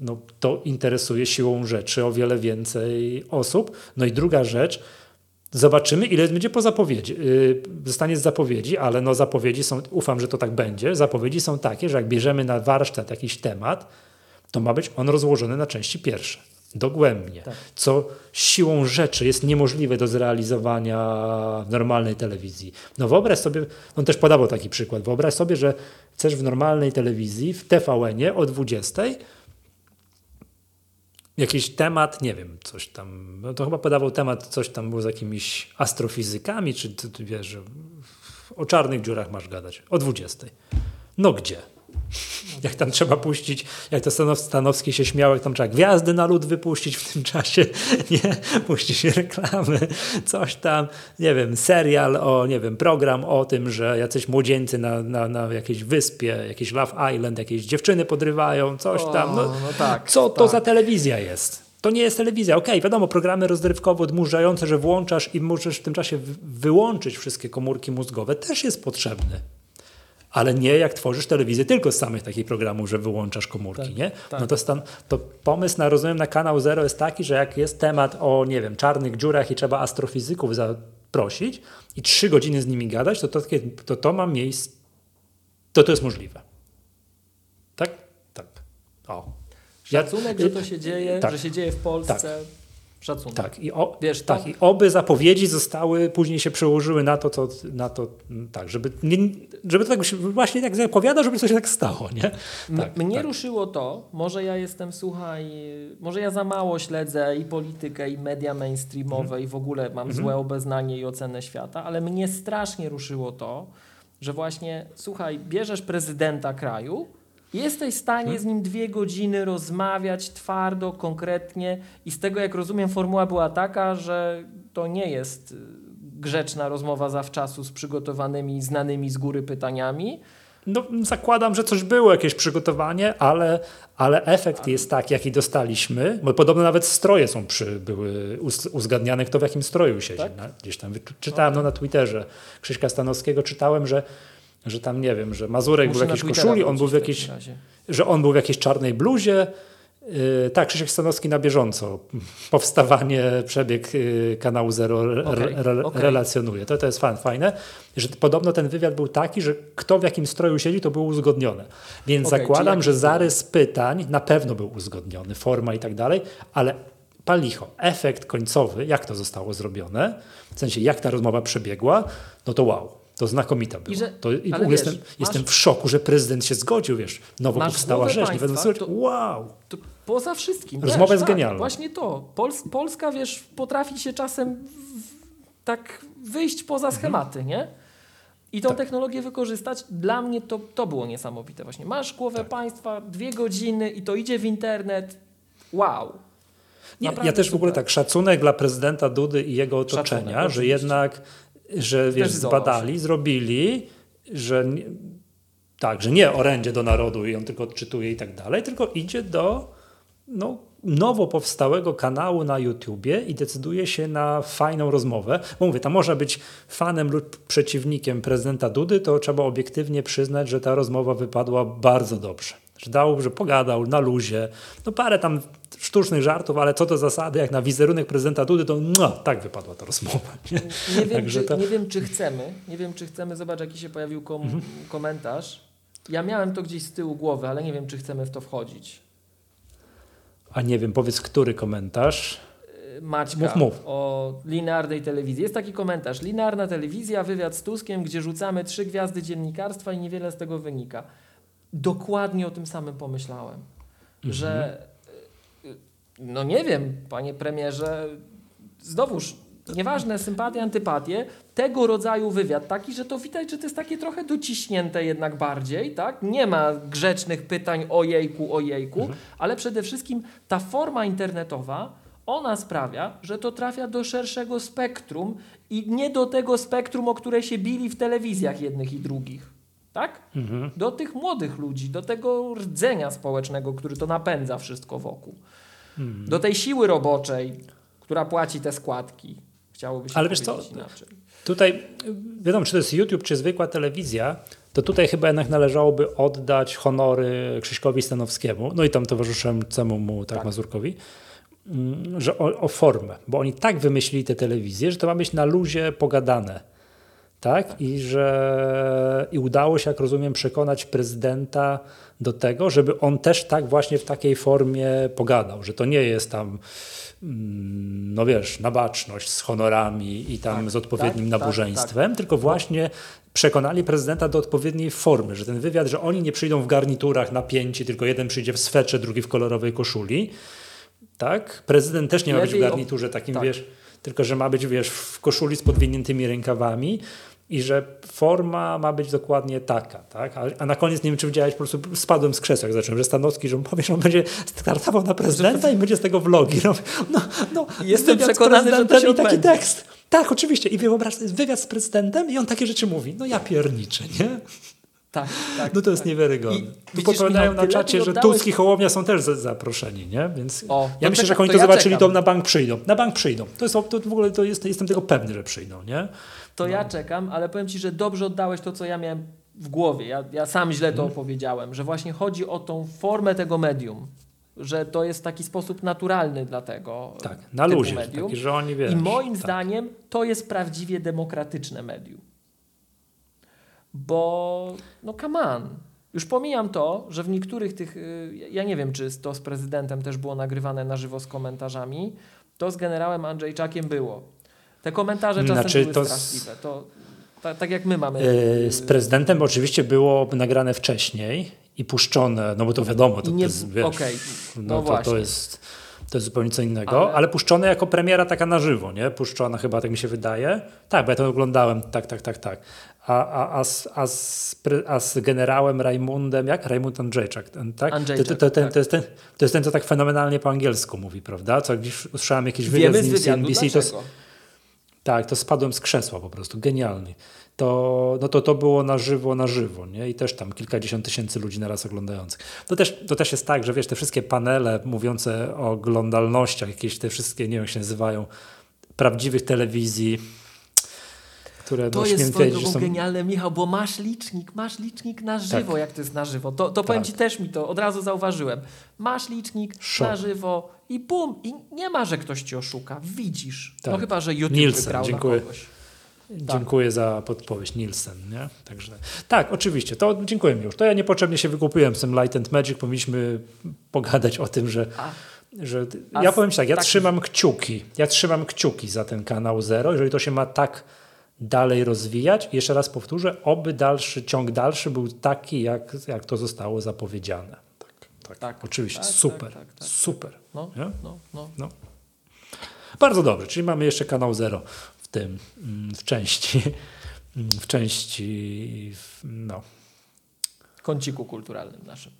no, to interesuje siłą rzeczy o wiele więcej osób. No i druga rzecz, zobaczymy ile będzie po zapowiedzi. Yy, zostanie z zapowiedzi, ale no zapowiedzi są, ufam, że to tak będzie, zapowiedzi są takie, że jak bierzemy na warsztat jakiś temat, to ma być on rozłożony na części pierwsze. Dogłębnie,
Tak.
co siłą rzeczy jest niemożliwe do zrealizowania w normalnej telewizji. No wyobraź sobie, on też podawał taki przykład, wyobraź sobie, że chcesz w normalnej telewizji, w TVN-ie o 20 jakiś temat, nie wiem, coś tam, no to chyba podawał temat, coś tam było z jakimiś astrofizykami, czy ty, ty wiesz, że o czarnych dziurach masz gadać, o 20. No gdzie? Jak tam trzeba puścić, jak to Stanow, Stanowski się śmiał, jak tam trzeba gwiazdy na lód wypuścić w tym czasie, nie, puścić reklamy, coś tam, nie wiem, serial o, nie wiem, program o tym, że jacyś młodzieńcy na, na, na jakiejś wyspie, jakiś Love Island, jakieś dziewczyny podrywają, coś tam. No,
no tak,
co to
tak.
za telewizja jest? To nie jest telewizja. Okej, okay, wiadomo, programy rozrywkowo odmurzające, że włączasz i możesz w tym czasie wyłączyć wszystkie komórki mózgowe, też jest potrzebny. Ale nie jak tworzysz telewizję tylko z samych takich programów, że wyłączasz komórki,
tak,
nie?
Tak.
No to, stan, to pomysł na, rozumiem, na kanał Zero jest taki, że jak jest temat o, nie wiem, czarnych dziurach i trzeba astrofizyków zaprosić i trzy godziny z nimi gadać, to to, to, to ma miejsce, to to jest możliwe. Tak? Tak. O.
Szacunek, ja, że to się dzieje, tak, że się dzieje w Polsce.
Tak.
Szacunek.
Tak, i, o,
Wiesz,
tak to... i oby zapowiedzi zostały, później się przełożyły na to, to, na to tak, żeby, nie, żeby to tak się właśnie tak zapowiada, żeby coś tak stało, nie? Tak,
Mnie
tak.
ruszyło to, może ja jestem, słuchaj, może ja za mało śledzę i politykę, i media mainstreamowe, mm. i w ogóle mam mm. złe obeznanie i ocenę świata, ale mnie strasznie ruszyło to, że właśnie, słuchaj, bierzesz prezydenta kraju, Jesteś w stanie hmm. z nim dwie godziny rozmawiać twardo, konkretnie i z tego jak rozumiem formuła była taka, że to nie jest grzeczna rozmowa zawczasu z przygotowanymi, znanymi z góry pytaniami.
No, zakładam, że coś było, jakieś przygotowanie, ale, ale efekt jest taki, jaki dostaliśmy, bo podobno nawet stroje są przy, były uzgadniane, kto w jakim stroju siedzi. Tak? Gdzieś tam czytałem no, na Twitterze Krzyśka Stanowskiego, czytałem, że że tam nie wiem, że Mazurek Muszę był w jakiejś koszuli, on był w jakiejś, że on był w jakiejś czarnej bluzie. Yy, tak, Krzysiek Stanowski na bieżąco powstawanie, przebieg yy, kanału Zero okay, re, okay. relacjonuje. To, to jest fan, fajne, że podobno ten wywiad był taki, że kto w jakim stroju siedzi, to było uzgodnione. Więc okay, zakładam, że zarys pytań na pewno był uzgodniony, forma i tak dalej, ale palicho, efekt końcowy, jak to zostało zrobione, w sensie jak ta rozmowa przebiegła, no to wow. To znakomita była. I że, to, i wiesz, jestem, masz, jestem w szoku, że prezydent się zgodził, wiesz, nowo powstała rzecz, nie będę słuchać, wow.
To poza wszystkim.
Rozmowa wiesz, jest tak, genialna.
Właśnie to. Pols Polska, wiesz, potrafi się czasem w, tak wyjść poza mhm. schematy, mhm. nie? I tą tak. technologię wykorzystać, dla mnie to, to było niesamowite. Właśnie masz głowę tak. państwa, dwie godziny i to idzie w internet. Wow.
Nie, ja też w ogóle tak, szacunek dla prezydenta Dudy i jego otoczenia, szacunek, że jednak że wiesz, zbadali, zrobili, że nie, tak, że nie orędzie do narodu i on tylko odczytuje i tak dalej, tylko idzie do no, nowo powstałego kanału na YouTubie i decyduje się na fajną rozmowę. Bo mówię, tam można być fanem lub przeciwnikiem prezydenta Dudy, to trzeba obiektywnie przyznać, że ta rozmowa wypadła bardzo dobrze. Że dał, że pogadał na luzie, no parę tam sztucznych żartów, ale co do zasady, jak na wizerunek prezydenta Dudy, to no, tak wypadła ta rozmowa.
Nie, nie wiem, czy, to... nie wiem, czy chcemy, nie wiem, czy chcemy, zobacz, jaki się pojawił kom mhm. komentarz. Ja miałem to gdzieś z tyłu głowy, ale nie wiem, czy chcemy w to wchodzić.
A nie wiem, powiedz, który komentarz?
Y, Maćka mów, mów. o linearnej telewizji. Jest taki komentarz. Linearna telewizja, wywiad z Tuskiem, gdzie rzucamy trzy gwiazdy dziennikarstwa i niewiele z tego wynika. Dokładnie o tym samym pomyślałem, mhm. że no nie wiem, panie premierze, znowuż nieważne sympatie, antypatie, tego rodzaju wywiad taki, że to widać, że to jest takie trochę dociśnięte jednak bardziej, tak? Nie ma grzecznych pytań o jejku, o jejku, mhm. ale przede wszystkim ta forma internetowa, ona sprawia, że to trafia do szerszego spektrum i nie do tego spektrum, o które się bili w telewizjach jednych i drugich. Tak? Mhm. Do tych młodych ludzi, do tego rdzenia społecznego, który to napędza wszystko wokół. Hmm. Do tej siły roboczej, która płaci te składki. Chciałoby się Ale wiesz co, inaczej.
tutaj wiadomo, czy to jest YouTube, czy zwykła telewizja, to tutaj chyba jednak należałoby oddać honory Krzyśkowi Stanowskiemu, no i tam towarzyszącemu mu tak, tak. Mazurkowi, mm, że o, o, formę, bo oni tak wymyślili tę telewizję, że to ma być na luzie pogadane. Tak? I że i udało się, jak rozumiem, przekonać prezydenta do tego, żeby on też tak właśnie w takiej formie pogadał, że to nie jest tam mm, no wiesz, na baczność z honorami i tam tak, z odpowiednim tak, nabożeństwem, tak, tak. tylko właśnie przekonali prezydenta do odpowiedniej formy, że ten wywiad, że oni nie przyjdą w garniturach napięci, tylko jeden przyjdzie w swetrze, drugi w kolorowej koszuli, tak? Prezydent też nie ma być w garniturze takim, tak. wiesz, tylko że ma być, wiesz, w koszuli z podwiniętymi rękawami, i że forma ma być dokładnie taka, tak? A, a na koniec nie wiem, czy widziałeś, po prostu spadłem z krzesła, jak zacząłem, że Stanowski, że on powie, że on będzie startował na prezydenta i będzie z tego vlogi. No, no, no
Jestem przekonany, że to się
taki tekst. Tak, oczywiście. I wyobraź wywiad z prezydentem i on takie rzeczy mówi. No ja pierniczę, nie?
Tak, tak.
No to jest
tak.
niewiarygodne.
I
tu
widzisz,
podpowiadają
Michał,
na czacie, że
oddałeś-
Tusk i Hołownia są też za- zaproszeni, nie? Więc
O,
ja
to
myślę, że jak oni
to
to
ja
zobaczyli,
czekam.
to na bank przyjdą. Na bank przyjdą. To jest, to w ogóle to jest, jestem tego pewny, że przyjdą, nie?
To
No.
ja czekam, ale powiem Ci, że dobrze oddałeś to, co ja miałem w głowie. Ja, ja sam źle to opowiedziałem, że właśnie chodzi o tą formę tego medium, że to jest taki sposób naturalny dla tego
Tak, na luzie.
medium.
Taki, że oni wiesz,
I moim
tak.
zdaniem to jest prawdziwie demokratyczne medium. Bo, no come on. Już pomijam to, że w niektórych tych, y, ja nie wiem, czy to z prezydentem też było nagrywane na żywo z komentarzami, to z generałem Andrzejczakiem było. Te komentarze czasem
Znaczy,
były
to
straszliwe. To, ta, tak jak my mamy.
Yy, Z prezydentem oczywiście było nagrane wcześniej i puszczone, no bo to wiadomo, to,
nie,
to jest, wiesz,
okej,
no,
no
to,
właśnie.
to jest to jest zupełnie co innego, ale...
Ale-
puszczone jako premiera taka na żywo, nie? Puszczona chyba, tak mi się wydaje. Tak, bo ja to oglądałem, tak, tak, tak, tak. A, a, a, z, a, z, a z generałem Rajmundem, jak? Rajmund Andrzejczak, ten, tak?
Andrzejczak,
to, to, ten,
tak.
to, jest ten, to jest ten, co tak fenomenalnie po angielsku mówi, prawda? Co gdzieś usłyszałem jakiś wywiad
Wiemy
z nim z NBC, to, tak, to spadłem z krzesła po prostu, genialny. To, no to to było na żywo, na żywo, nie? I też tam kilkadziesiąt tysięcy ludzi naraz oglądających. To też, to też jest tak, że wiesz, te wszystkie panele mówiące o oglądalnościach, jakieś te wszystkie, nie wiem jak się nazywają, prawdziwych telewizji, które
To
no,
jest swoją drogą
są...
genialne, Michał, bo masz licznik, masz licznik na żywo, jak to jest na żywo. To, to powiem
Tak.
Ci też mi to, od razu zauważyłem. Masz licznik na żywo i bum, i nie ma, że ktoś Cię oszuka. Widzisz. No
Tak.
chyba, że YouTube
Nielsen,
wybrał
dziękuję.
kogoś.
Dziękuję za podpowiedź, Nielsen, nie? Także tak, oczywiście, to dziękuję mi już. To ja niepotrzebnie się wykupiłem z tym Light and Magic, powinniśmy pogadać o tym, że
A,
że ja powiem ci tak, ja
takich-
trzymam kciuki, ja trzymam kciuki za ten kanał Zero, jeżeli to się ma tak dalej rozwijać. I jeszcze raz powtórzę, oby dalszy, ciąg dalszy był taki, jak, jak to zostało zapowiedziane. Tak, tak,
Tak,
oczywiście,
tak,
super,
tak, tak, tak.
super.
no,
Nie?
no, no.
Bardzo dobrze, czyli mamy jeszcze kanał Zero w tym, mm, w części, w części, w- no.
Kąciku kulturalnym naszym.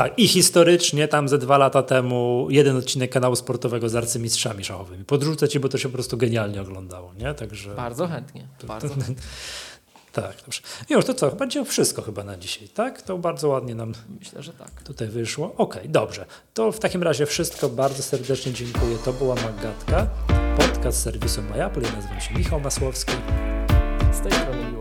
Tak, i historycznie tam ze dwa lata temu jeden odcinek kanału sportowego z arcymistrzami szachowymi. Podrzucę ci, bo to się po prostu genialnie oglądało, nie? Także
Bardzo chętnie. Bardzo chętnie.
tak, dobrze. Już to co, będzie wszystko chyba na dzisiaj, tak? To bardzo ładnie nam
Myślę, że tak.
tutaj wyszło. Okej, dobrze. To w takim razie wszystko. Bardzo serdecznie dziękuję. To była Magatka, podcast serwisu MyApple. Ja nazywam się Michał Masłowski.
Z tej strony.